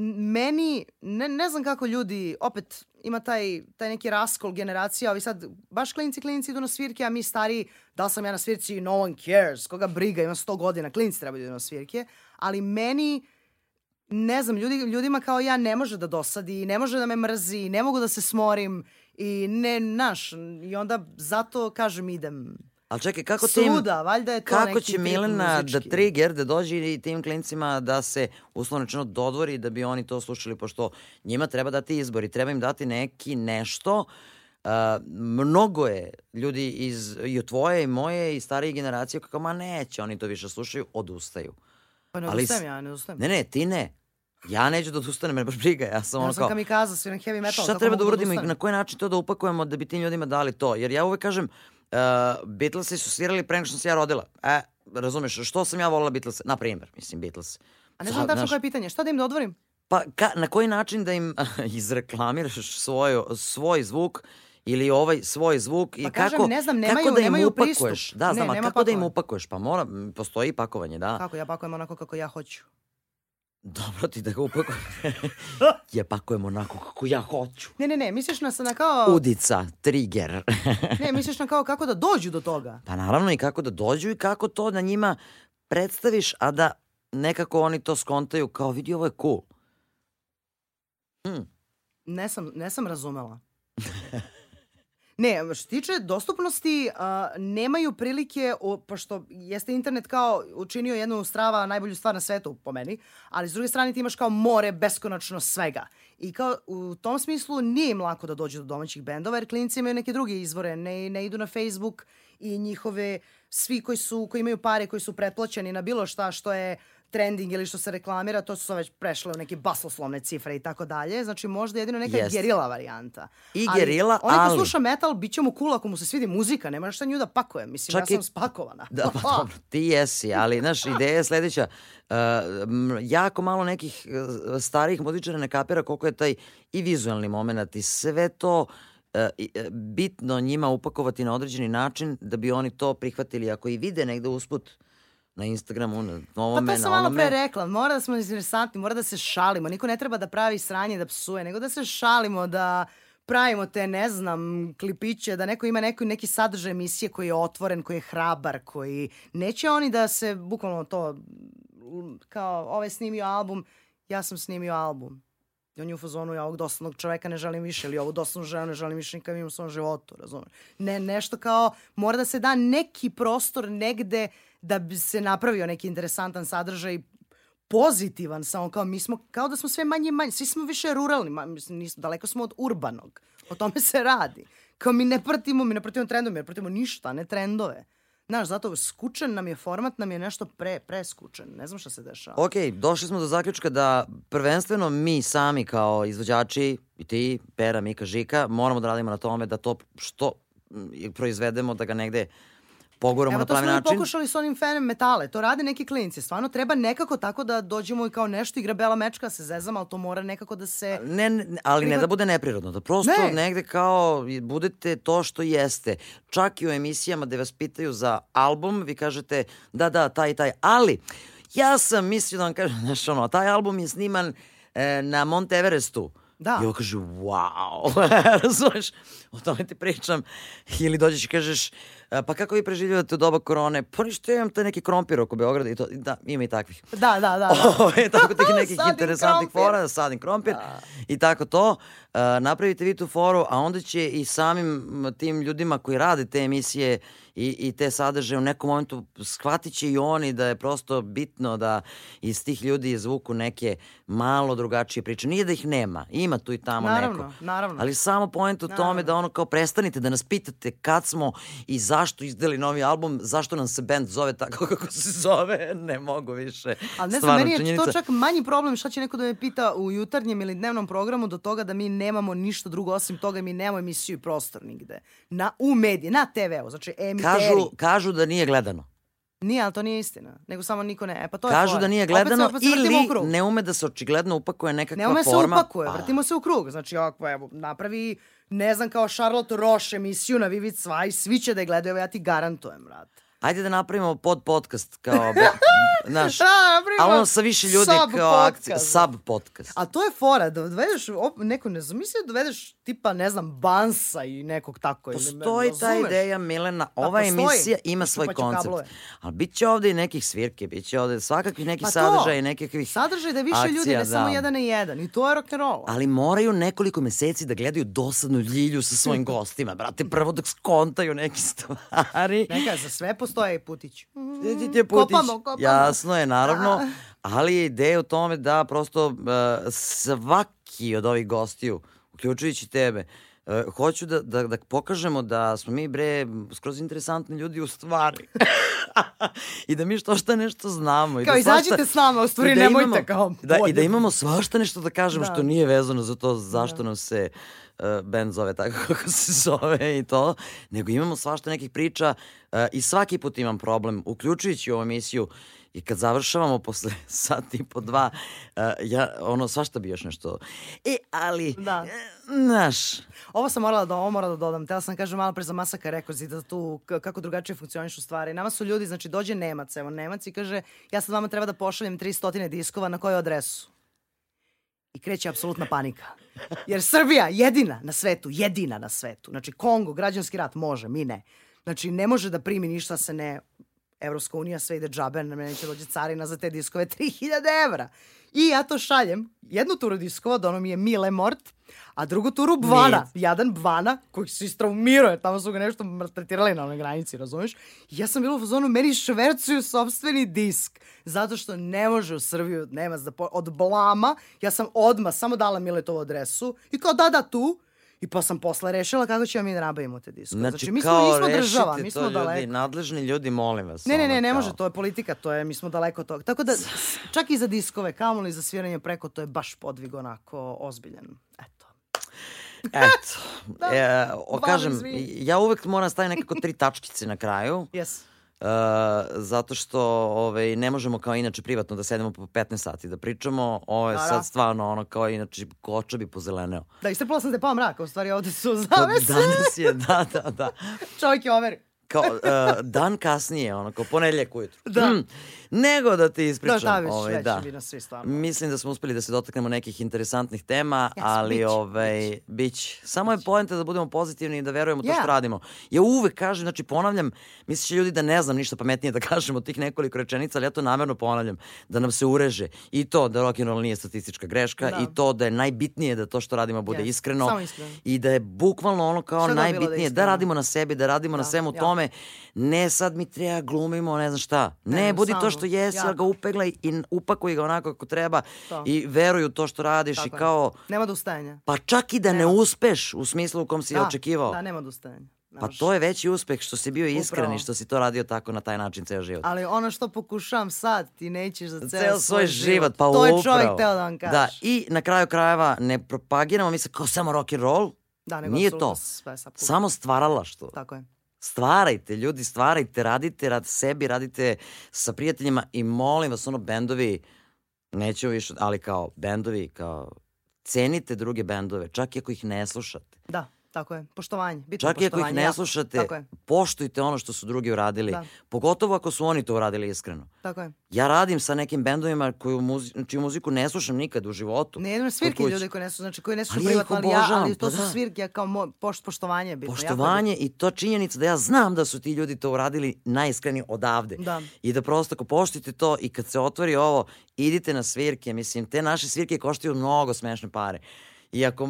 meni, ne, ne znam kako ljudi, opet ima taj, taj neki raskol generacija, ovi sad, baš klinci, klinci idu na svirke, a mi stari, da sam ja na svirci, no one cares, koga briga, ima 100 godina, klinci treba da idu na svirke, ali meni, ne znam, ljudi, ljudima kao ja ne može da dosadi, ne može da me mrzi, ne mogu da se smorim i ne, naš, i onda zato kažem idem Ali čekaj, kako tim... svuda, valjda je to Kako će Milena da trigger, da dođe i tim klincima da se uslovno rečeno dodvori da bi oni to slušali, pošto njima treba dati izbor i treba im dati neki nešto. Uh, mnogo je ljudi iz, i od tvoje i moje i starije generacije kako ma neće, oni to više slušaju, odustaju. Pa ne ali odustajem ja, ne odustajem. Ne, ne, ti ne. Ja neću da odustanem, jer baš briga. Ja sam Ja ono sam kao, kamikaza, sviram heavy metal. šta treba da mogu uradimo i odustanem? na koji način to da upakujemo da bi tim ljudima dali to? Jer ja uvek kažem, uh, Beatlesi su svirali pre nego što sam ja rodila. E, razumeš, što sam ja volila Beatlese? Na primjer, mislim, Beatles. A ne znam tačno koje je pitanje, šta da im dodvorim? Pa ka, na koji način da im [laughs] izreklamiraš svoj, svoj zvuk ili ovaj svoj zvuk i Pa kažem, kako, ne znam, kako nemaju- da im nemaju upakuješ? pristup. Da, Ne, znam, a nema kako da im pakovanja. upakuješ? Pa mora, postoji pakovanje, da. Kako, ja pakujem onako kako ja hoću. Dobro ti da ga upakuješ. [laughs] je pakujem onako kako ja hoću. Ne, ne, ne, misliš na, na kao... Udica, trigger. Ne, misliš na kao kako da dođu do toga. Pa naravno i kako da dođu i kako to da njima predstaviš, a da nekako oni to skontaju kao vidi ovo je cool. Ne sam, ne sam razumela. [laughs] Ne, što se tiče dostupnosti, a, nemaju prilike, o, pošto jeste internet kao učinio jednu strava najbolju stvar na svetu, po meni, ali s druge strane ti imaš kao more beskonačno svega. I kao u tom smislu nije im lako da dođu do domaćih bendova, jer klinci imaju neke druge izvore, ne, ne idu na Facebook i njihove, svi koji, su, koji imaju pare, koji su pretplaćeni na bilo šta što je trending ili što se reklamira, to su sad već prešle u neke basoslovne cifre i tako dalje. Znači možda jedino neka Jeste. gerila varijanta. I Ali gerila, Onaj ko ali- sluša metal, bit će mu cool ako mu se svidi muzika, nema šta nju da pakuje. Mislim, Čak ja i- sam spakovana. Da, pa [laughs] dobro, ti jesi, ali, znaš, ideja je sledeća. Uh, jako malo nekih uh, starijih muzičara ne kapira koliko je taj i vizualni moment i sve to uh, i, e, bitno njima upakovati na određeni način da bi oni to prihvatili. Ako i vide negde usput na Instagramu, na ovome, Pa to sam malo pre rekla, mora da smo interesantni, mora da se šalimo. Niko ne treba da pravi sranje da psuje, nego da se šalimo, da pravimo te, ne znam, klipiće, da neko ima neko, neki sadržaj emisije koji je otvoren, koji je hrabar, koji... Neće oni da se, bukvalno to, kao, ovaj snimio album, ja sam snimio album. I on je u fazonu, ja ovog dosadnog čoveka ne želim više, ili ovu dosadnu ženu ne želim više nikad imam u svom životu, razumeš? Ne, nešto kao, mora da se da neki prostor negde da bi se napravio neki interesantan sadržaj pozitivan, samo kao mi smo, kao da smo sve manje i manje, svi smo više ruralni, ma, mislim, nismo, daleko smo od urbanog. O tome se radi. Kao mi ne pratimo, mi ne pratimo trendove, mi ne pratimo ništa, ne trendove. Znaš, zato skučen nam je format, nam je nešto pre, preskučen. Ne znam šta se dešava. Ok, došli smo do zaključka da prvenstveno mi sami kao izvođači, i ti, Pera, Mika, Žika, moramo da radimo na tome da to što proizvedemo, da ga negde poguramo Evo na to smo pravi mi način. pokušali s onim fenem metale. To rade neki klinci. Stvarno treba nekako tako da dođemo i kao nešto igra bela mečka se zezama, ali to mora nekako da se... Ne, ne, ali ne Prihvat- da bude neprirodno, da prosto Ne. negde kao budete to što jeste. Čak i u emisijama gde vas pitaju za album, vi kažete da, da, taj taj, ali ja sam mislio da vam kažem, [laughs] znaš ono, taj album je sniman e, na Monte Everestu. Da. I ovo kaže, wow, [laughs] razumeš, o tome ti pričam. Ili dođeš i kažeš, pa kako vi preživljavate u doba korone? Pa ništa, imam taj neki krompir oko Beograda i to, da, ima i takvih. Da, da, da. da. [laughs] Tako tih [laughs] nekih interesantnih krompir. fora, sadim krompir i tako to. Uh, napravite vi tu foru, a onda će i samim tim ljudima koji rade te emisije i, i te sadržaje u nekom momentu shvatit će i oni da je prosto bitno da iz tih ljudi izvuku neke malo drugačije priče. Nije da ih nema, ima tu i tamo Naravno, neko. naravno. Ali samo point u tome Naravno. da ono kao prestanite da nas pitate kad smo i zašto izdali novi album, zašto nam se band zove tako [laughs] kako se zove, ne mogu više. Ali ne znam, meni je činjenica. to čak manji problem šta će neko da me pita u jutarnjem ili dnevnom programu do toga da mi nemamo ništa drugo osim toga mi nemamo emisiju i prostor nigde. Na, u medije, na TV-u, znači emiteri. Kažu, kažu da nije gledano. Nije, ali to nije istina. Nego samo niko ne. E, pa to je Kažu fora. da nije Opet se- gledano opet se vrtimo u ili ne ume da se očigledno upakuje nekakva Ne ume se forma. upakuje, Pa, vrtimo se u krug. Znači, ovako, evo, napravi, ne znam, kao Charlotte Roche emisiju na Vivid Svaj, svi će da je gledaju, evo ja ti garantujem, brate. Ajde da napravimo pod podcast kao, be, [laughs] znaš, Da, napravimo ali ono sa više ljudi sub kao akcija, sub podcast. A to je fora, da dovedeš, op, neko ne znam, mislim da dovedeš tipa, ne znam, Bansa i nekog tako. ili Postoji ta razumeš? ideja, Milena, Pa ova postoji. emisija ima svoj ću koncept. kablove. Ali bit će ovde i nekih svirke, bit će ovde svakakvih nekih Pa sadržaja i nekakvih Sadržaj da više akcija, ljudi, ne samo da. jedan na jedan. I to je rock'n'roll. Ali moraju nekoliko meseci da gledaju dosadnu ljilju sa svojim gostima, brate, prvo dok skontaju neke [laughs] stvari. Neka, za sve postoje putić. Idite Putić. Kopamo, kopamo. Jasno je, naravno. Ali je ideja u tome da prosto uh, svaki od ovih gostiju, uključujući tebe, uh, hoću da, da, da pokažemo da smo mi, bre, skroz interesantni ljudi u stvari. [laughs] I da mi što šta nešto znamo. I Kao, da svašta- izađite s nama, u stvari da nemojte, imamo- kao, Da, I da imamo svašta nešto da kažemo Da. što nije vezano za to zašto nam se uh, band zove tako [laughs] kako se zove i to, nego imamo svašta nekih priča uh, i svaki put imam problem, uključujući ovu emisiju i kad završavamo posle [laughs] sat i po dva, uh, ja, ono, svašta bi još nešto. E, ali, Da. e, znaš, Ovo sam morala da, ovo morala da dodam. Tela sam kažem malo pre za Masaka Records i da tu kako drugačije funkcionišu stvari. Nama su ljudi, znači dođe Nemac, evo Nemac i kaže ja sad vama treba da pošaljem 300 diskova na koju adresu? I kreće apsolutna panika. Jer Srbija jedina na svetu, jedina na svetu. Znači Kongo, građanski rat može, mi ne. Znači ne može da primi ništa se ne Evropska unija sve ide džabe, na mene će dođe carina za te diskove [laughs] 3000 evra. I ja to šaljem, jednu turu diskova, da ono mi je Mile Mort, a drugu turu Bvana, Mid. jadan Bvana, koji se istraumirao, jer tamo su ga nešto maltretirali na onoj granici, razumiješ? I ja sam bila u fazonu, meni švercuju sobstveni disk, zato što ne može u Srbiju Nemac da po... od blama, ja sam odmah samo dala Miletovu adresu i kao da, da, tu, I pa sam posle rešila kako ćemo mi da nabavimo te diskove. znači, Znači, mi smo, kao nismo država, mi smo to ljudi, daleko. nadležni ljudi, molim vas. Ne, ne, ne, ne kao. može, to je politika, to je, mi smo daleko od toga. Tako da, čak i za diskove, kamoli za sviranje preko, to je baš podvig onako ozbiljan. Eto. Eto, [laughs] e, o, Hvala, kažem, izvini. ja uvek moram staviti nekako tri tačkice na kraju. Yes. Uh, zato što ovaj, ne možemo kao inače privatno da sedemo po 15 sati da pričamo. Ovo je Da, da. sad stvarno ono kao inače koča bi pozeleneo. Da, istrpala sam te pao mraka, u stvari ovde su Pa zavese. danas je, da, da, da. [laughs] Čovjek je overi. Kao uh, dan kasnije, ono, kao ponedljak ujutru. Da. Mm, nego da ti ispričam. Da, šta već, ovaj, već da. bi nas svi stvarno. Mislim da smo uspeli da se dotaknemo nekih interesantnih tema, Yes, ali biće, ovaj, bić. Samo je poenta da budemo pozitivni i da verujemo u to Yeah. što radimo. Ja uvek kažem, znači ponavljam, misliće ljudi da ne znam ništa pametnije da kažem od tih nekoliko rečenica, ali ja to namerno ponavljam, da nam se ureže i to da rock'n'roll nije statistička greška Da. i to da je najbitnije da to što radimo bude Yes, iskreno samo iskreno. i da je bukvalno ono kao Šta bilo da je najbitnije da, iskreno. radimo na sebi, da radimo na Da, svemu ja. tome. Ne sad mi treba glumimo, ne znam šta. Ne, Ne, budi to samo, što jesi, jako. ga upeglaj i upakuj ga onako kako treba To. i u to što radiš Tako i je. kao, Nema odustajanja. pa čak i da ne Nema. uspeš u smislu u kom si Da, očekivao. Da, nema odustajanja. Ne pa to je veći uspeh što si bio iskren i što si to radio tako na taj način ceo život. Ali ono što pokušavam sad, ti nećeš za ceo, Ceo svoj život, pa To je čovjek teo da vam kaže. Da, i na kraju krajeva ne propagiramo mi se kao samo rock and roll. Da, nego Nije to. Sve. Samo stvaralaštvo. Tako je. Stvarajte, ljudi, stvarajte, radite rad sebi, radite sa prijateljima i molim vas, ono, bendovi, neću više, ali kao bendovi, kao, cenite druge bendove, čak i ako ih ne slušate. Da, tako je. Poštovanje. Bitno Čak i ako ih ne slušate, Tako je. poštujte ono što su drugi uradili. Da. Pogotovo ako su oni to uradili iskreno. Tako je. Ja radim sa nekim bendovima koju muzi, čiju muziku ne slušam nikad u životu. Ne jedno svirke ljudi koji ne su, znači koji ne su ja ih privatno, ali, ja, ali to pa su da. svirke kao mo, pošt, poštovanje je bitno. jako Poštovanje i to činjenica da ja znam da su ti ljudi to uradili najiskrenije odavde. Da. I da prosto ako poštite to i kad se otvori ovo, idite na svirke. Mislim, te naše svirke koštaju mnogo smešne pare. I ako, e,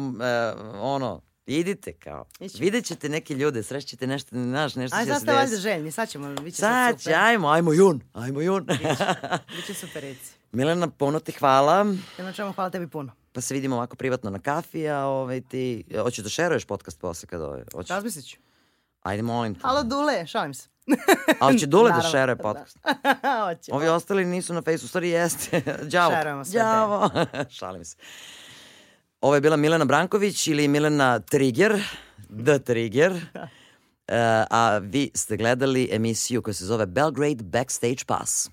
ono, idite kao. Ićemo. Vidjet ćete neke ljude, srećete nešto, znaš, nešto Aj, će sad se ste valjda desiti. željni, sad ćemo, bit će Sad sad će, super. ajmo, ajmo jun, ajmo jun. Biće [laughs] super reci. Milena, puno ti hvala. Jedno čemu hvala tebi puno. Pa se vidimo ovako privatno na kafi, a ovaj ti... Hoćeš da šeruješ podcast posle kada ovaj... Hoćeš? Razmislit ću. Ajde, molim te. Halo Dule, šalim se. A će Dule da [laughs] Naravno, šeruje da. podcast? [laughs] Hoće. Ovi ostali nisu na Facebooku, stvari jeste. Đavo. Šerujemo sve Đavo. Šalim se. Ovo je bila Milena Branković ili Milena Trigger, The Trigger. [laughs] E, a vi ste gledali emisiju koja se zove Belgrade Backstage Pass.